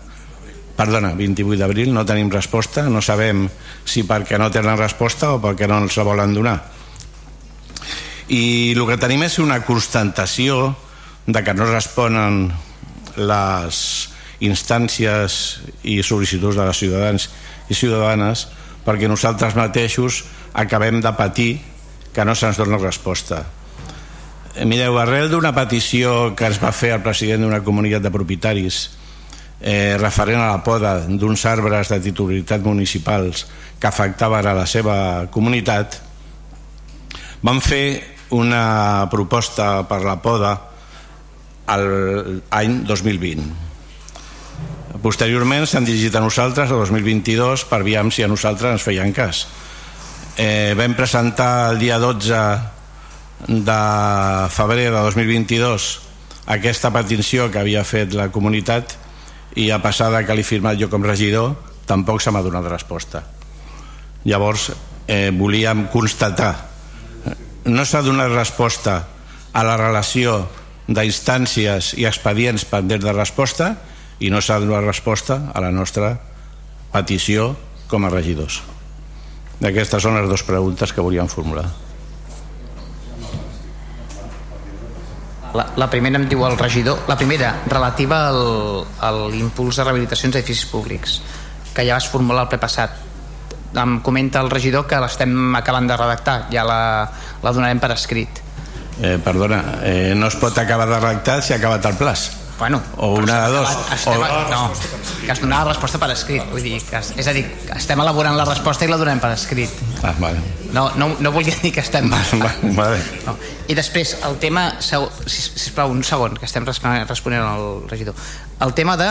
Perdona, 28 d'abril no tenim resposta, no sabem si perquè no tenen resposta o perquè no ens la volen donar. I el que tenim és una constatació de que no responen les instàncies i sol·licituds de les ciutadans i ciutadanes perquè nosaltres mateixos acabem de patir que no se'ns dona resposta. Mireu, arrel d'una petició que es va fer al president d'una comunitat de propietaris eh, referent a la poda d'uns arbres de titularitat municipals que afectaven a la seva comunitat van fer una proposta per la poda l'any 2020 posteriorment s'han dirigit a nosaltres el 2022 per aviam si a nosaltres ens feien cas. Eh, vam presentar el dia 12 de febrer de 2022 aquesta petició que havia fet la comunitat i a passar de que l'he firmat jo com regidor tampoc se m'ha donat resposta. Llavors eh, volíem constatar no s'ha donat resposta a la relació d'instàncies i expedients pendents de resposta i no s'ha donat resposta a la nostra petició com a regidors aquestes són les dues preguntes que volíem formular La, la primera em diu el regidor, la primera relativa al, a l'impuls de rehabilitacions d'edificis públics, que ja vas formular el ple passat. Em comenta el regidor que l'estem acabant de redactar, ja la, la donarem per escrit. Eh, perdona, eh, no es pot acabar de redactar si ha acabat el plaç. Bueno, o una de dos. Estem, o... No, que es donarà la resposta per escrit. Vull dir, que, és a dir, estem elaborant la resposta i la donem per escrit. Ah, vale. No, no, no volia dir que estem... Vale, vale. No. I després, el tema... Sisplau, un segon, que estem responent al regidor. El tema de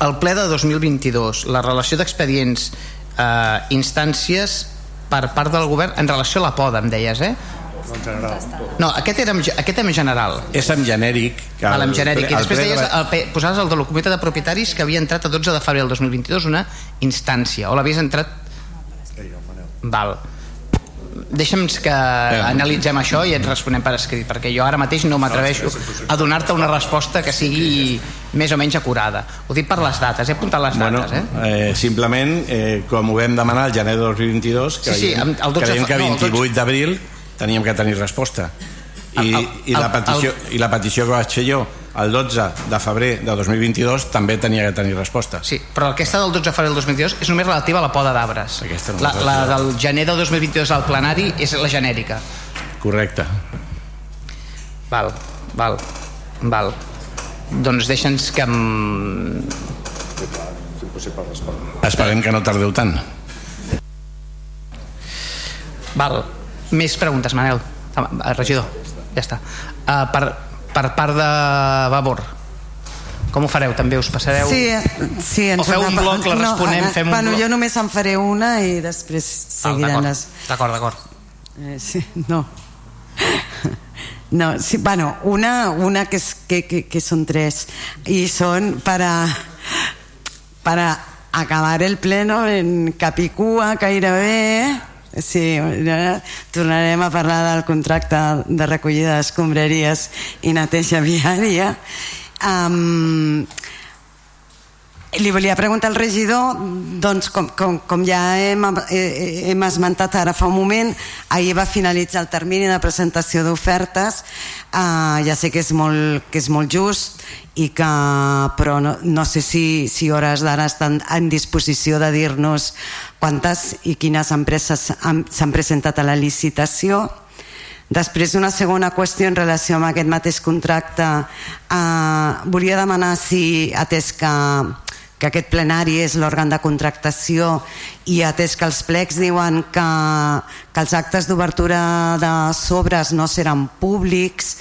el ple de 2022, la relació d'expedients eh, instàncies per part del govern en relació a la poda, em deies, eh? En general. No, aquest era, aquest en general. És en genèric. Que el, en genèric. I després deies, el, posaves el de la comunitat de propietaris que havia entrat a 12 de febrer del 2022 una instància, o l'havies entrat... Val. Deixa'm que analitzem això i et responem per escrit, perquè jo ara mateix no m'atreveixo a donar-te una resposta que sigui més o menys acurada. Ho dic per les dates, he apuntat les bueno, dates. Eh? Eh, simplement, eh, com ho vam demanar el gener de 2022, creiem, sí, sí, el 12, creiem que 28 no, d'abril teníem que tenir resposta. I, el, el, i, la petició, el, i la petició que vaig fer jo el 12 de febrer de 2022 també tenia que tenir resposta. Sí, però aquesta del 12 de febrer del 2022 és només relativa a la poda d'arbres. No la, la del gener del 2022 al plenari és la genèrica. Correcte. Val, val, val. Doncs deixa'ns que em... esperem que no tardeu tant. Val més preguntes, Manel. Ah, regidor, ja està. Uh, per, per part de Vavor, com ho fareu? També us passareu? Sí, sí ens o feu un bloc, la responem, no, fem un bueno, bloc? Jo només en faré una i després seguiran les... D'acord, d'acord. Eh, sí, no. No, sí, bueno, una, una que, es, que, que, que son tres y son para, para acabar el pleno en Capicúa, gairebé, Sí, tornarem a parlar del contracte de recollida d'escombraries i neteja viària. Um, li volia preguntar al regidor, doncs com, com, com ja hem, eh, hem esmentat ara fa un moment, ahir va finalitzar el termini de presentació d'ofertes, uh, ja sé que és molt, que és molt just, i que, però no, no sé si, si hores d'ara estan en disposició de dir-nos quantes i quines empreses s'han presentat a la licitació. Després, una segona qüestió en relació amb aquest mateix contracte. Eh, volia demanar si, atès que, que aquest plenari és l'òrgan de contractació i atès que els plecs diuen que, que els actes d'obertura de sobres no seran públics,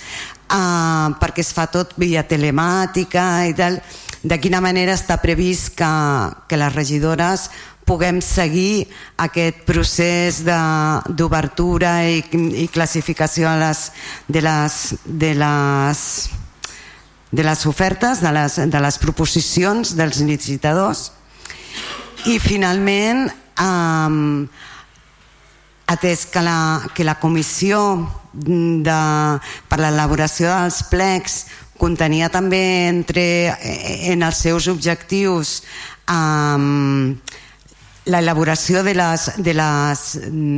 uh, perquè es fa tot via telemàtica i tal, de quina manera està previst que, que les regidores puguem seguir aquest procés d'obertura i, i classificació a les, de, les, de, les, de les ofertes, de les, de les proposicions dels licitadors. I finalment, um, atès que la, que la comissió de, per l'elaboració dels plecs contenia també entre, eh, en els seus objectius um, l'elaboració de les, de, les,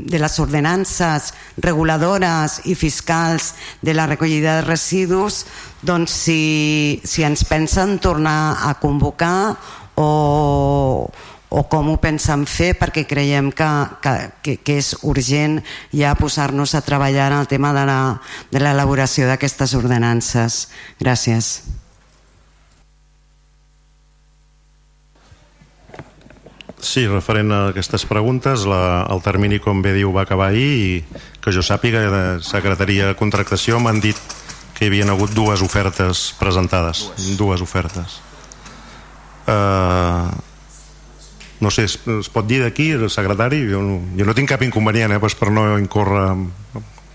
de les ordenances reguladores i fiscals de la recollida de residus doncs si, si ens pensen tornar a convocar o, o com ho pensen fer perquè creiem que, que, que és urgent ja posar-nos a treballar en el tema de l'elaboració d'aquestes ordenances. Gràcies. Sí, referent a aquestes preguntes, la, el termini, com bé diu, va acabar ahir i que jo sàpiga, de Secretaria de Contractació m'han dit que hi havia hagut dues ofertes presentades. Dues, dues ofertes. Uh, no sé, es, es pot dir d'aquí, el secretari? Jo no, jo no tinc cap inconvenient, eh, pues per no incórrer...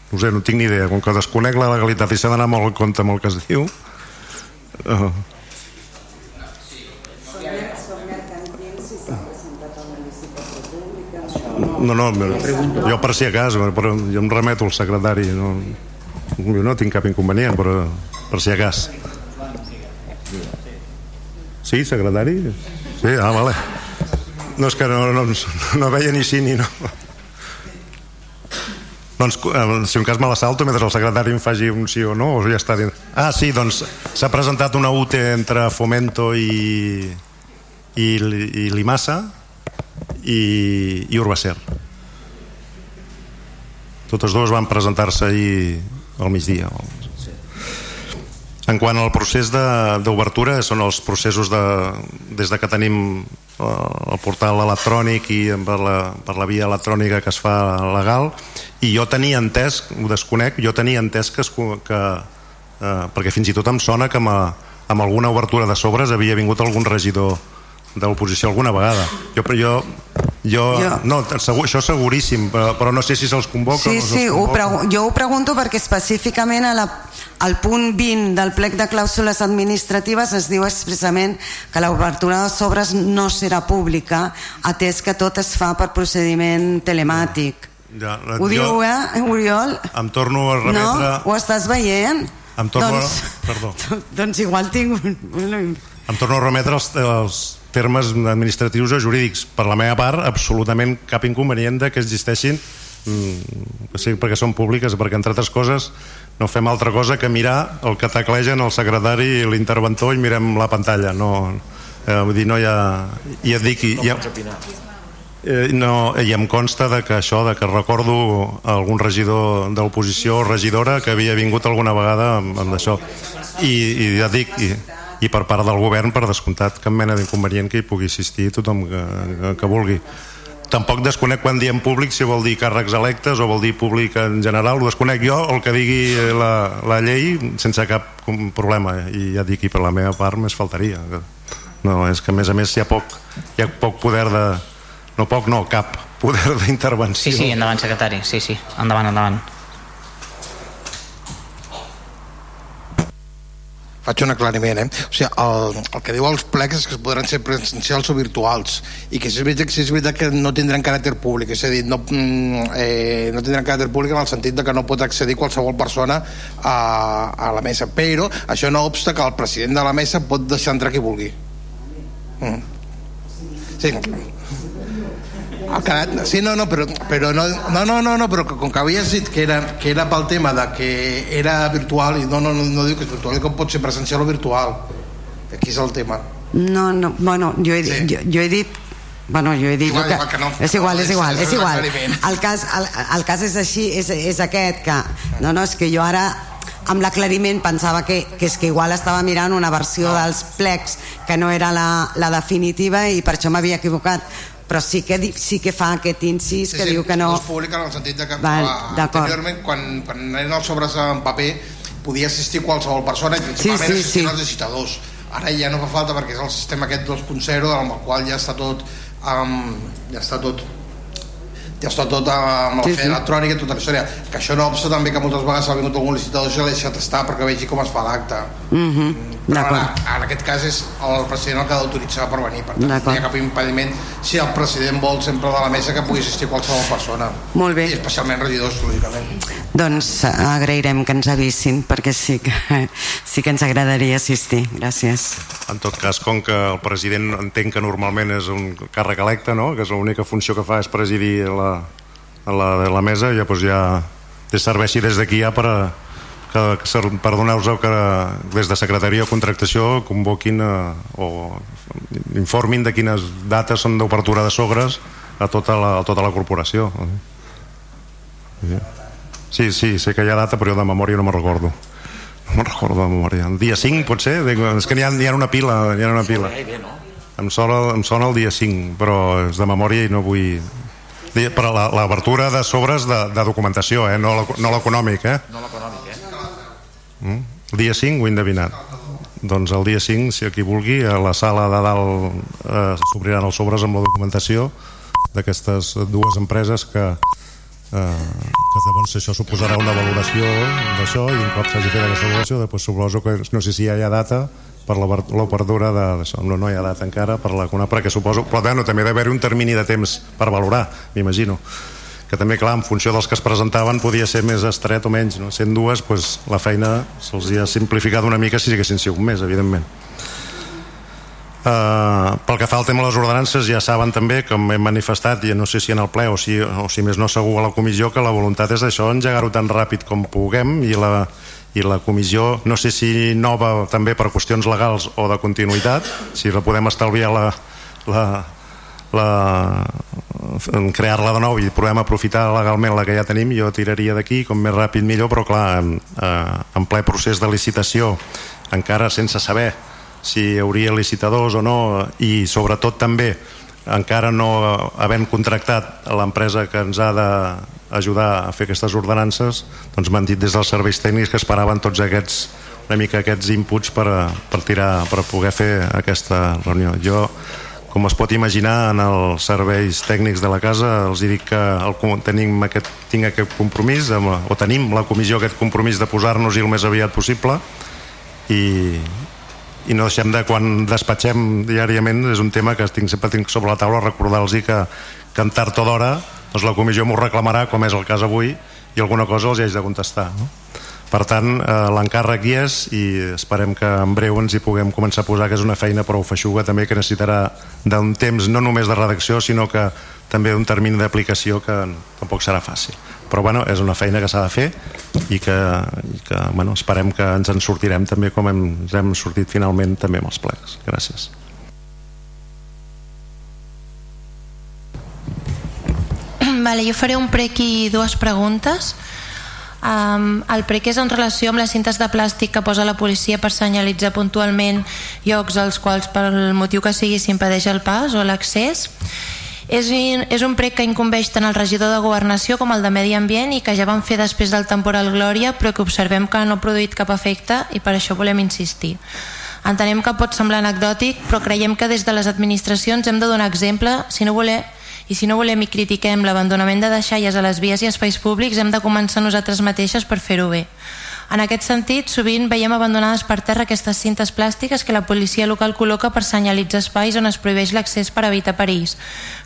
No sé, no tinc ni idea. Com que desconec la legalitat i s'ha d'anar molt en compte amb el que es diu... Uh, no, no, jo per si a cas però jo em remeto al secretari no, jo no tinc cap inconvenient però per si a cas sí, secretari? sí, ah, vale. No és que no, no, no veia ni sí ni no. Doncs si un cas me l'assalto mentre el secretari em faci un sí o no o ja està dins. ah sí, doncs s'ha presentat una UTE entre Fomento i i, i Limassa i, i Urbacer. Totes dues van presentar-se ahir al migdia. En quant al procés d'obertura són els processos de, des de que tenim eh, el portal electrònic i per la, per la via electrònica que es fa legal i jo tenia entès, ho desconec jo tenia entès que, es, que eh, perquè fins i tot em sona que amb, amb alguna obertura de sobres havia vingut algun regidor de l'oposició alguna vegada jo, jo, jo, jo. no, segur, això seguríssim però, però no sé si se'ls convoca sí, o no sí, ho jo ho pregunto perquè específicament a la, al punt 20 del plec de clàusules administratives es diu expressament que l'obertura de sobres no serà pública atès que tot es fa per procediment telemàtic ja, ho jo, diu, eh, Oriol? em torno a remetre no? ho estàs veient? em torno doncs, a... perdó doncs igual tinc un... em torno a remetre els, els termes administratius o jurídics. Per la meva part, absolutament cap inconvenient de que existeixin mm, sí, perquè són públiques, perquè entre altres coses no fem altra cosa que mirar el que teclegen el secretari i l'interventor i mirem la pantalla. No, eh, vull dir, no hi ha... I et dic... Hi ha, eh, no, i em consta de que això, de que recordo algun regidor d'oposició o regidora que havia vingut alguna vegada amb, amb això. I, i ja dic, i, i per part del govern per descomptat cap mena d'inconvenient que hi pugui assistir tothom que, que, que vulgui. Tampoc desconec quan diem públic si vol dir càrrecs electes o vol dir públic en general. Ho desconec jo, el que digui la, la llei sense cap problema. I ja dic, i per la meva part més faltaria. No, és que a més a més hi ha poc, hi ha poc poder de no poc, no, cap poder d'intervenció. Sí, sí, endavant secretari, sí, sí, endavant, endavant faig un aclariment, eh? O sigui, el, el que diu els plecs és que podran ser presencials o virtuals i que si és veritat, si és veritat que no tindran caràcter públic, és a dir, no, mm, eh, no tindran caràcter públic en el sentit de que no pot accedir qualsevol persona a, a la mesa, però això no obsta que el president de la mesa pot deixar entrar qui vulgui. Mm. Sí, el carat, sí, no, no, però, però no, no, no, no, no, però com que havies dit que era, que era pel tema de que era virtual, i no, no, no, no diu que és virtual, com pot ser presencial o virtual. Aquí és el tema. No, no, bueno, jo he, sí. jo, jo he dit Bueno, jo he dit igual, que, igual que no. és igual, és igual, és, és igual. El cas, el, el cas és així, és, és aquest que, no, no, és que jo ara amb l'aclariment pensava que, que és que igual estava mirant una versió dels plecs que no era la, la definitiva i per això m'havia equivocat però sí que, sí que fa aquest incís sí, que sí, diu que no... No es publica en el sentit de que Val, anteriorment quan, quan eren els sobres en paper podia assistir qualsevol persona i principalment sí, sí, assistir sí. els licitadors ara ja no fa falta perquè és el sistema aquest 2.0 amb el qual ja està tot um, ja està tot ja està tot amb la Sí, sí, electrònica i tota la història que això no obsta també que moltes vegades ha vingut algun licitador i s'ha deixat estar perquè vegi com es fa l'acte Mhm, però en, D'acord. en aquest cas és el president el que ha d'autoritzar per venir per tant no hi ha cap impediment si el president vol sempre de la mesa que pugui assistir qualsevol persona Molt bé. i especialment regidors lògicament Doncs eh, agrairem que ens avissin perquè sí que, sí que ens agradaria assistir. Gràcies. En tot cas, com que el president entenc que normalment és un càrrec electe, no? que és l'única funció que fa és presidir la, la, la mesa, ja, doncs ja te serveixi des d'aquí ja per, a, que, per donar-vos que des de secretaria o contractació convoquin eh, o informin de quines dates són d'obertura de sogres a tota la, a tota la corporació. Sí, sí, sé que hi ha data, però jo de memòria no me'n recordo. No me'n recordo de memòria. El dia 5, pot ser? És que n'hi ha, n'hi ha una pila, n'hi ha una pila. Em sona, em sona el dia 5, però és de memòria i no vull... Di- Per a la- l'obertura de sobres de, de documentació, eh? no l'eco- no l'econòmic, eh? No l'econòmic, eh? Mm? El dia 5 ho he endevinat. Doncs el dia 5, si aquí vulgui, a la sala de dalt eh, s'obriran els sobres amb la documentació d'aquestes dues empreses que, eh, que llavors això suposarà una valoració d'això i un cop s'hagi fet aquesta valoració després suposo que no sé si hi ha data per l'obert- l'obertura de- d'això no, hi ha data encara per la CONA perquè suposo, però bueno, també ha d'haver un termini de temps per valorar, m'imagino que també, clar, en funció dels que es presentaven podia ser més estret o menys, no? sent dues doncs, la feina se'ls ha simplificat una mica si haguessin sigut més, evidentment Uh, pel que fa al tema de les ordenances ja saben també, com hem manifestat i no sé si en el ple o si, o si més no segur a la comissió que la voluntat és això, engegar-ho tan ràpid com puguem i la, i la comissió no sé si nova també per qüestions legals o de continuïtat si la podem estalviar la, la, la, crear-la de nou i podem aprofitar legalment la que ja tenim jo tiraria d'aquí com més ràpid millor però clar en, eh, en ple procés de licitació encara sense saber si hi hauria licitadors o no i sobretot també encara no havent contractat l'empresa que ens ha d'ajudar a fer aquestes ordenances doncs m'han dit des dels serveis tècnics que esperaven tots aquests una mica aquests inputs per, per tirar per poder fer aquesta reunió. Jo com es pot imaginar en els serveis tècnics de la casa els dic que el, tenim aquest, tinc aquest compromís amb, o tenim la comissió aquest compromís de posar-nos-hi el més aviat possible i, i no deixem de quan despatxem diàriament és un tema que tinc, sempre tinc sobre la taula recordar-los que, que en tard o d'hora doncs la comissió m'ho reclamarà com és el cas avui i alguna cosa els hi haig de contestar no? per tant eh, l'encàrrec hi és i esperem que en breu ens hi puguem començar a posar que és una feina prou feixuga també que necessitarà d'un temps no només de redacció sinó que també d'un termini d'aplicació que tampoc serà fàcil però bueno, és una feina que s'ha de fer i que, i que bueno, esperem que ens en sortirem també com hem, ens hem sortit finalment també amb els plecs. Gràcies. Vale, jo faré un prec i dues preguntes. Um, el prec és en relació amb les cintes de plàstic que posa la policia per senyalitzar puntualment llocs als quals pel motiu que sigui s'impedeix el pas o l'accés. És, un- és un prec que incumbeix tant el regidor de Governació com el de Medi Ambient i que ja vam fer després del temporal Glòria però que observem que no ha produït cap efecte i per això volem insistir. Entenem que pot semblar anecdòtic però creiem que des de les administracions hem de donar exemple si no voler i si no volem i critiquem l'abandonament de deixalles a les vies i espais públics hem de començar nosaltres mateixes per fer-ho bé. En aquest sentit, sovint veiem abandonades per terra aquestes cintes plàstiques que la policia local col·loca per senyalitzar espais on es prohibeix l'accés per evitar perills,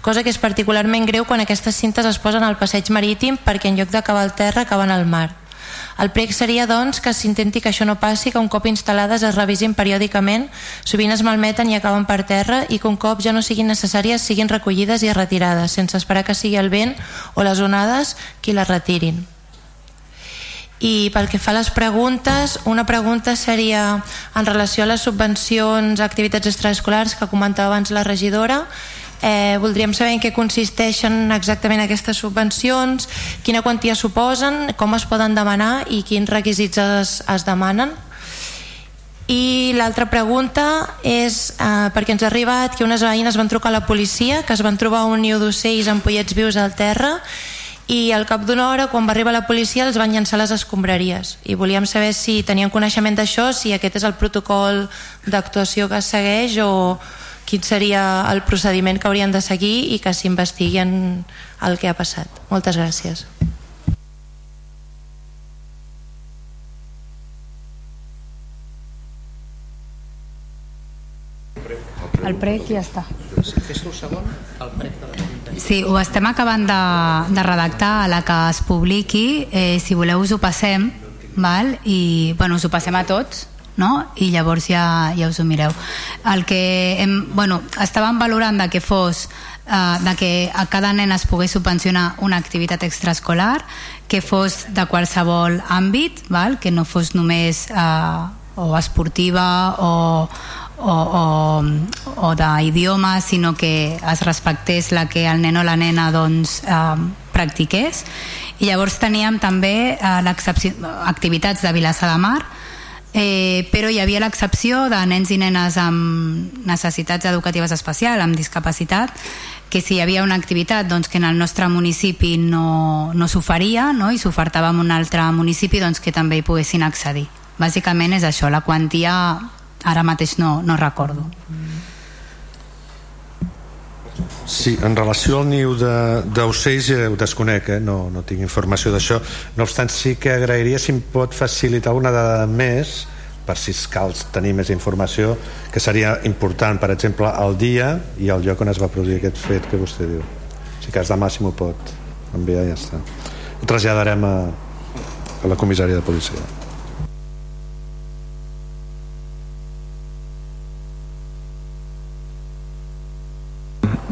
cosa que és particularment greu quan aquestes cintes es posen al passeig marítim perquè en lloc d'acabar al terra acaben al mar. El prec seria, doncs, que s'intenti que això no passi, que un cop instal·lades es revisin periòdicament, sovint es malmeten i acaben per terra i que un cop ja no siguin necessàries siguin recollides i retirades, sense esperar que sigui el vent o les onades qui les retirin. I pel que fa a les preguntes, una pregunta seria en relació a les subvencions a activitats extraescolars que comentava abans la regidora. Eh, voldríem saber en què consisteixen exactament aquestes subvencions, quina quantia suposen, com es poden demanar i quins requisits es, es demanen. I l'altra pregunta és eh, perquè ens ha arribat que unes veïnes van trucar a la policia que es van trobar un niu d'ocells amb pollets vius al terra i al cap d'una hora quan va arribar la policia els van llançar a les escombraries i volíem saber si tenien coneixement d'això si aquest és el protocol d'actuació que segueix o quin seria el procediment que haurien de seguir i que s'investigui en el que ha passat. Moltes gràcies. El prec ja està. Fes tu el segon, el prec de la Sí, ho estem acabant de, de redactar a la que es publiqui. Eh, si voleu us ho passem, val? i bueno, us ho passem a tots, no? i llavors ja, ja us ho mireu. El que hem, bueno, estàvem valorant de que fos eh, de que a cada nen es pogués subvencionar una activitat extraescolar que fos de qualsevol àmbit, val? que no fos només eh, o esportiva o, o, o, o d'idioma, sinó que es respectés la que el nen o la nena doncs, eh, practiqués. I llavors teníem també eh, activitats de Vilassar de Mar, eh, però hi havia l'excepció de nens i nenes amb necessitats educatives especials, amb discapacitat, que si hi havia una activitat doncs, que en el nostre municipi no, no s'oferia no? i s'ofertava en un altre municipi doncs, que també hi poguessin accedir. Bàsicament és això, la quantia ara mateix no, no recordo. Sí, en relació al niu d'ocells ja ho desconec, eh? no, no tinc informació d'això. No obstant sí que agrairia si em pot facilitar una dada més per si cal tenir més informació que seria important, per exemple el dia i el lloc on es va produir aquest fet que vostè diu. Si cas demà si m'ho pot enviar ja està. Ho traslladarem a, a la comissària de policia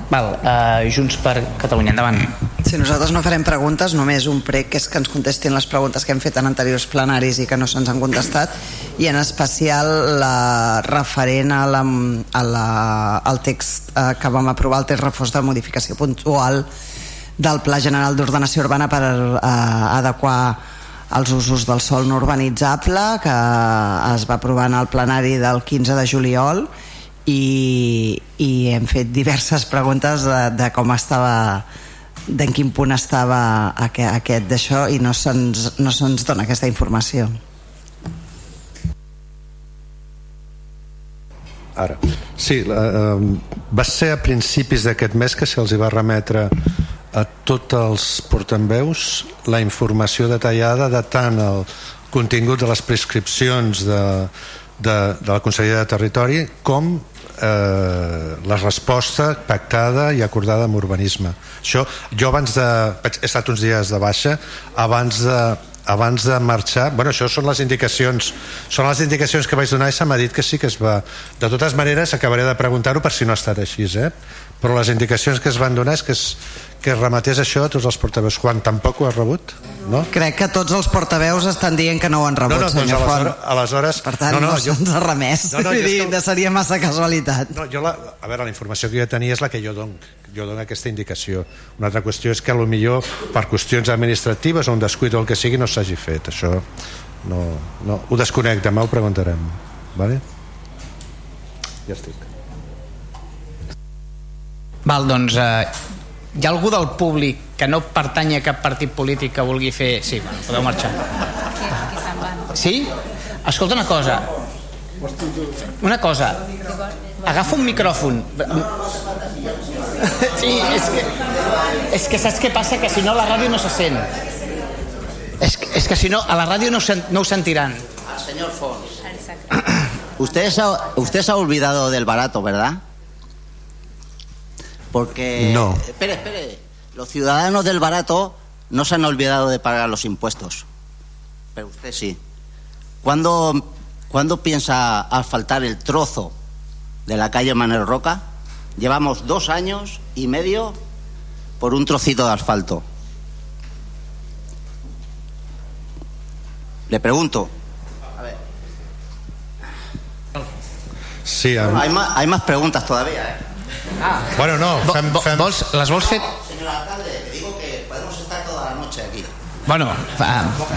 Val, uh, Junts per Catalunya, endavant. Si nosaltres no farem preguntes, només un prec que és que ens contestin les preguntes que hem fet en anteriors plenaris i que no se'ns han contestat, i en especial la referent a la, a la, al text eh, que vam aprovar, el text reforç de modificació puntual del Pla General d'Ordenació Urbana per eh, adequar els usos del sol no urbanitzable que es va aprovar en el plenari del 15 de juliol i, i hem fet diverses preguntes de, de com estava d'en quin punt estava aquest, aquest d'això i no se'ns no se dona aquesta informació. Ara, sí, eh, va ser a principis d'aquest mes que se'ls va remetre a tots els portaveus la informació detallada de tant el contingut de les prescripcions de, de, de la Conselleria de Territori com eh, la resposta pactada i acordada amb urbanisme això, jo abans de he estat uns dies de baixa abans de, abans de marxar bueno, això són les indicacions són les indicacions que vaig donar i se m'ha dit que sí que es va de totes maneres acabaré de preguntar-ho per si no ha estat així eh? però les indicacions que es van donar és que es, que rematés això a tots els portaveus. Quan tampoc ho ha rebut no? crec que tots els portaveus estan dient que no ho han rebut no, no, doncs senyor aleshores, aleshores per tant no, no, no jo... se'ns ha remès. No, no, dir, que... seria massa casualitat. No, jo la, a veure, la informació que jo tenia és la que jo dono jo dono aquesta indicació. Una altra qüestió és que a lo millor per qüestions administratives o un descuit o el que sigui no s'hagi fet. Això no, no, ho desconec, demà ho preguntarem vale? ja estic. Val, doncs eh, hi ha algú del públic que no pertany a cap partit polític que vulgui fer... Sí, bueno, podeu marxar. Sí? Escolta una cosa. Una cosa. Agafa un micròfon. Sí, és que, és que saps què passa? Que si no la ràdio no se sent. És, és que si no, a la ràdio no, no ho sentiran. Al señor Fons. Usted se, ha, usted se ha olvidado del barato, ¿verdad? Porque... No. Espere, espere. Los ciudadanos del barato no se han olvidado de pagar los impuestos. Pero usted sí. ¿Cuándo, ¿cuándo piensa asfaltar el trozo de la calle Manuel Roca? Llevamos dos años y medio por un trocito de asfalto. Le pregunto. A ver. Sí, bueno, hay, más, hay más preguntas todavía, ¿eh? Ah. Bueno, no, fem, fem... Vols, les vols fer... Señor alcalde, te digo que podemos estar toda la noche aquí. Bueno, uh,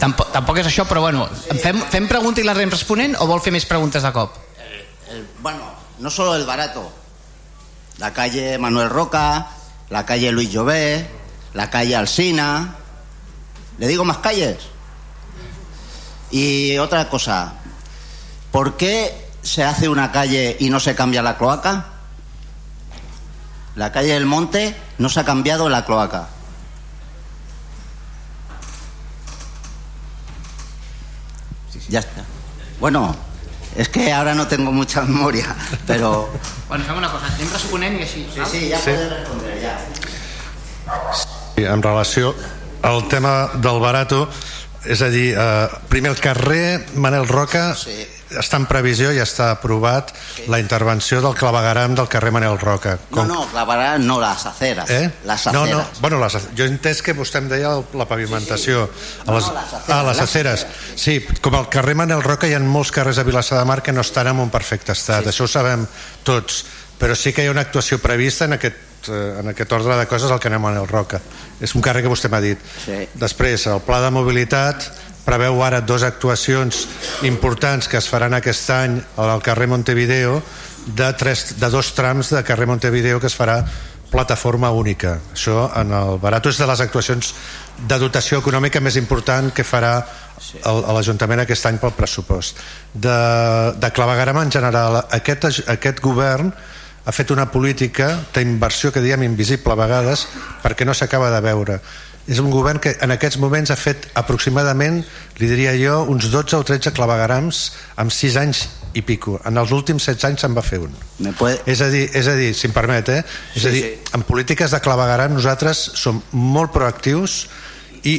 tampoc, tampoc és això, però bueno, fem, fem pregunta i la anem responent o vol fer més preguntes de cop? El, el, bueno, no solo el barato. La calle Manuel Roca, la calle Luis Llobé, la calle Alsina. ¿Le digo más calles? Y otra cosa, ¿por qué se hace una calle y no se cambia la cloaca? La calle del Monte no se ha cambiado la cloaca. Ya está. Bueno, es que ahora no tengo mucha memoria, pero... Bueno, fem una cosa, anem responent i així. Sí, sí, ja Sí. puedes responder, ya. Sí, en relació al tema del barato, és a dir, eh, primer el carrer Manel Roca Sí. Està en previsió i està aprovat la intervenció del clavegaram del carrer Manel Roca. No, no, clavarán no las aceras. Eh? Las No, aceras. no, bueno, les, jo he entès que vostè em deia el- la pavimentació. A les, No, les aceres, ah, les les aceres. Sí, com al carrer Manel Roca hi ha molts carrers a Vilassar de Mar que no estan en un perfecte estat, sí. això ho sabem tots, però sí que hi ha una actuació prevista en aquest, eh, en aquest ordre de coses al carrer Manel Roca. És un carrer que vostè m'ha dit. Sí. Després, el pla de mobilitat preveu ara dues actuacions importants que es faran aquest any al carrer Montevideo de, tres, de dos trams de carrer Montevideo que es farà plataforma única. Això en el Barato és de les actuacions de dotació econòmica més important que farà l'Ajuntament aquest any pel pressupost. De, de clavegaram en general, aquest, aquest govern ha fet una política d'inversió que diem invisible a vegades perquè no s'acaba de veure és un govern que en aquests moments ha fet aproximadament, li diria jo uns 12 o 13 clavegarams en 6 anys i pico, en els últims 16 anys se'n va fer un puede... és a dir, és a dir si em permet eh? és Sí, a dir, sí. en polítiques de clavegaram nosaltres som molt proactius i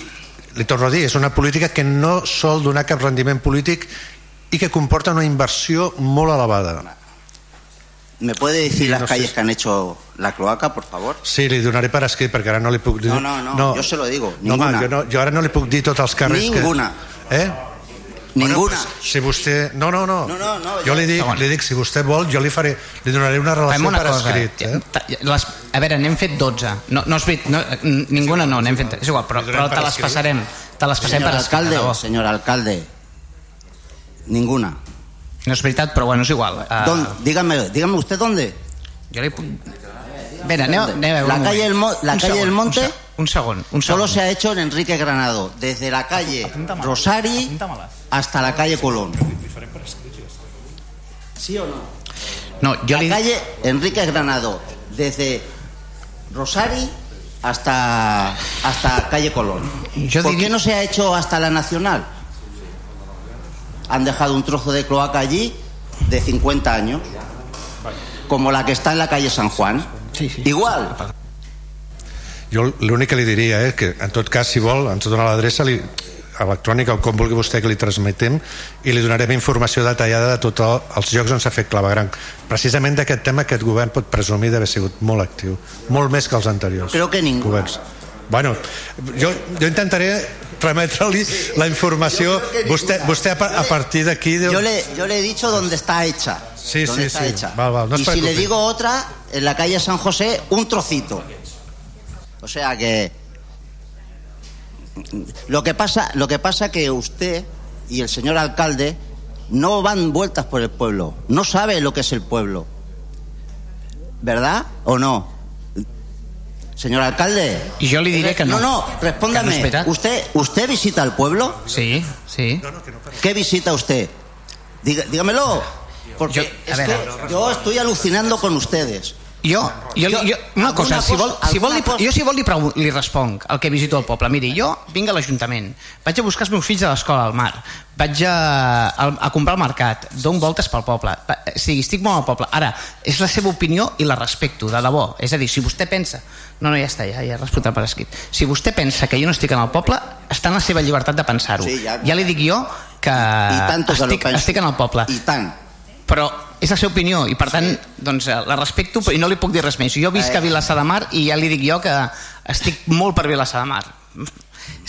li torno a dir, és una política que no sol donar cap rendiment polític i que comporta una inversió molt elevada ¿Me puede decir las no sé calles si- que han hecho la cloaca, por favor? Sí, li donaré per escrit perquè ara no li puc dir... No, no, no, jo se lo digo, No, home, ninguna. jo, no, jo ara no li puc dir tots els carrers Ninguna. que... Eh? Ninguna. Bueno, pues, si vostè... No, no, no. No, no, no, jo ja- li dic, li dic, si vostè vol, jo li faré... Li donaré una relació Fem una per cosa. escrit. Eh? Les, a veure, n'hem fet 12. No, no és veritat, no, ninguna no, n'hem fet... És igual, però, però per te les passarem. Te les passem Señor per escrit. alcalde, señor alcalde. Ninguna. No és veritat, però bueno, és igual. Uh, ¿Dónde? Dígame, dígame usted dónde. jo li puc... A veure, anem, anem a veure La calle, Mo- la Un calle segon, del Monte Un, se- un segon, un segon. solo se ha hecho en Enrique Granado, desde la calle Rosari hasta la calle Colón. ¿Sí o no? No, La li... calle Enrique Granado, desde Rosari hasta, hasta calle Colón. Yo ¿Por diría- qué no se ha hecho hasta la Nacional? Han dejado un trozo de cloaca allí de 50 años, como la que está en la calle San Juan. Igual. Jo l'únic que li diria és que, en tot cas, si vol, ens dona l'adreça li- electrònica o com vulgui vostè que li transmetem i li donarem informació detallada de tots els llocs on s'ha fet clavegram. Precisament d'aquest tema aquest govern pot presumir d'haver sigut molt actiu, molt més que els anteriors. Creo que ningú. governs. Bueno, jo, jo intentaré remetre-li la informació. Vostè, vostè a, pa- a partir d'aquí... Yo le, yo le he dicho dónde está hecha. Sí, dónde sí, está sí. hecha. Val, val, no y si le digo otra, en la calle San José, un trocito. O sea que lo que pasa, lo que pasa que usted y el señor alcalde no van vueltas por el pueblo, no sabe lo que es el pueblo, ¿verdad o no? Señor alcalde. I jo li diré que no. No, no, respóndame. ¿Usted, ¿Usted visita el pueblo? Sí, sí. ¿Qué visita usted? Diga- dígamelo. Porque Yo- a es ver, que yo estoy alucinando con ustedes. Jo, jo, jo, una cosa, si vol, si vol li, jo si vol li, pregu- li responc el que visito al poble. Miri, jo vinc a l'Ajuntament, vaig a buscar els meus fills a l'escola al mar, vaig a, a, a comprar al mercat, dono voltes pel poble. Va, O sigui, estic molt al poble. Ara, és la seva opinió i la respecto, de debò. És a dir, si vostè pensa... No, no, ja està, ja, ja respotat per escrit. Si vostè pensa que jo no estic en el poble, està en la seva llibertat de pensar-ho. Sí, ja- ja li dic jo que I que lo estic, penso. estic en el poble. I tant. Però és la seva opinió i per tant doncs, eh, la respecto i no li puc dir res més. Jo visc a Vilassar de Mar i ja li dic jo que estic molt per Vilassar de Mar.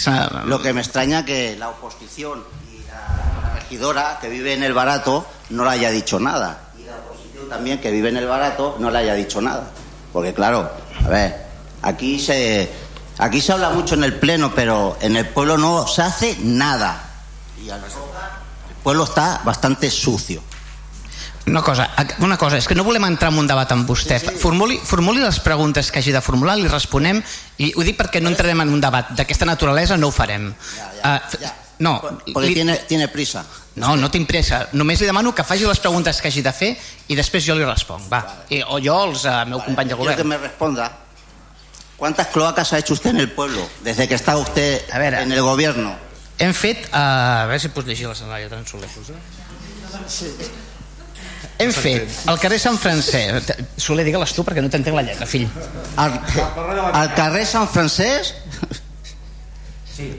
Una- Lo que me extraña que la oposición y la regidora que vive en el barato no le haya dicho nada. Y la oposición también que vive en el barato no le haya dicho nada. Porque claro, a ver, aquí se, aquí se habla mucho en el pleno, pero en el pueblo no se hace nada. Y al- el pueblo está bastante sucio. Una cosa, una cosa, és que no volem entrar en un debat amb vostè. Formuli, formuli les preguntes que hagi de formular, li responem, i ho dic perquè no entrarem en un debat d'aquesta naturalesa, no ho farem. Uh, No, Porque li- tiene, tiene prisa. No, no tinc pressa. Només li demano que faci les preguntes que hagi de fer i després jo li responc. Va. I, o jo els uh, meu company de Quiero que govern. me responda. ¿Cuántas cloacas ha hecho usted en el pueblo desde que está usted en el gobierno? Hem fet... Uh, a veure si puc llegir la Soraya tan soler. Hem fet al carrer Sant Francesc... Soler, digue-les tu perquè no t'entenc la lletra, fill. Al, al carrer Sant Francesc Sí,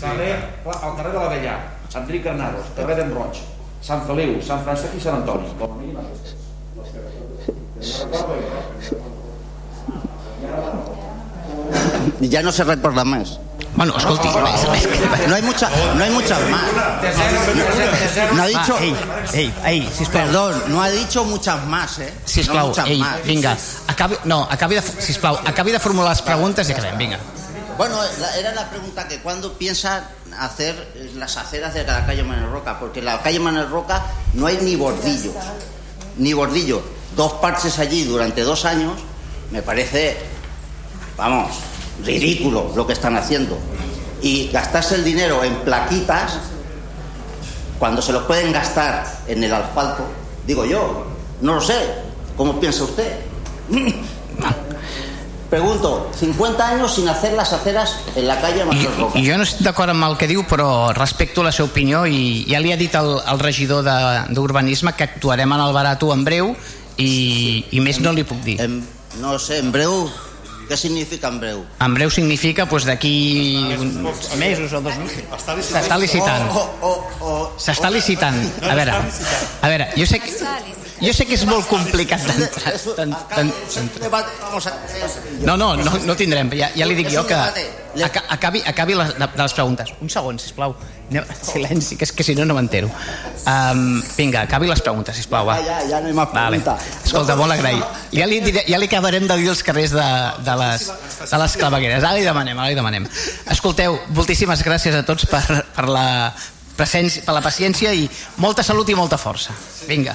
carrer, al carrer de l'Avellà, Enric Granados, carrer d'en Roig, Sant Feliu, Sant Francesc i Sant Antoni. Com a mínim aquestes. ya no se recuerda más. Bueno, escolti, no hay mucha, no hay muchas más. No ha dicho, Va, ei, ei, ei, sisplau. perdón, no ha dicho muchas más, eh. no Sisplau, ei, más. vinga. Acabi, no, acabi de, sisplau, acabi de formular les preguntes i acabem, vinga. Bueno, la- era la pregunta que cuándo piensa hacer eh, las aceras de la calle Manuel Roca, porque en la calle Manuel Roca no hay ni bordillos, ni bordillos. Dos parches allí durante dos años, me parece, vamos, ridículo lo que están haciendo. Y gastarse el dinero en plaquitas, cuando se los pueden gastar en el asfalto, digo yo, no lo sé, ¿cómo piensa usted? Pregunto, 50 años sin hacer las aceras en la calle Manuel Roca. Jo no estic d'acord amb el que diu, però respecto la seva opinió i ja li ha dit el, el regidor de- d'Urbanisme que actuarem en el Barato en breu i, i més no li puc dir. No sé, en breu, ¿qué significa en breu? En breu significa doncs, d'aquí uns mesos o dos mesos. S'està licitant. S'està licitant. A veure, a veure, jo sé que, jo sé que és molt complicat d'entrar. No, no, no, no tindrem. Ja, ja li dic jo que aca- acabi, acabi les, de, les preguntes. Un segon, sisplau. Anem- Silenci, que és que si no no m'entero. Um, vinga, acabi les preguntes, sisplau, va. Ja, ja no hi Vale. Escolta, molt agraït. Ja li, diré, ja li acabarem de dir els carrers de, de, les, de les clavegueres. Ara li demanem, ara li demanem. Escolteu, moltíssimes gràcies a tots per, per, la, presència, per la paciència i molta salut i molta força. Vinga.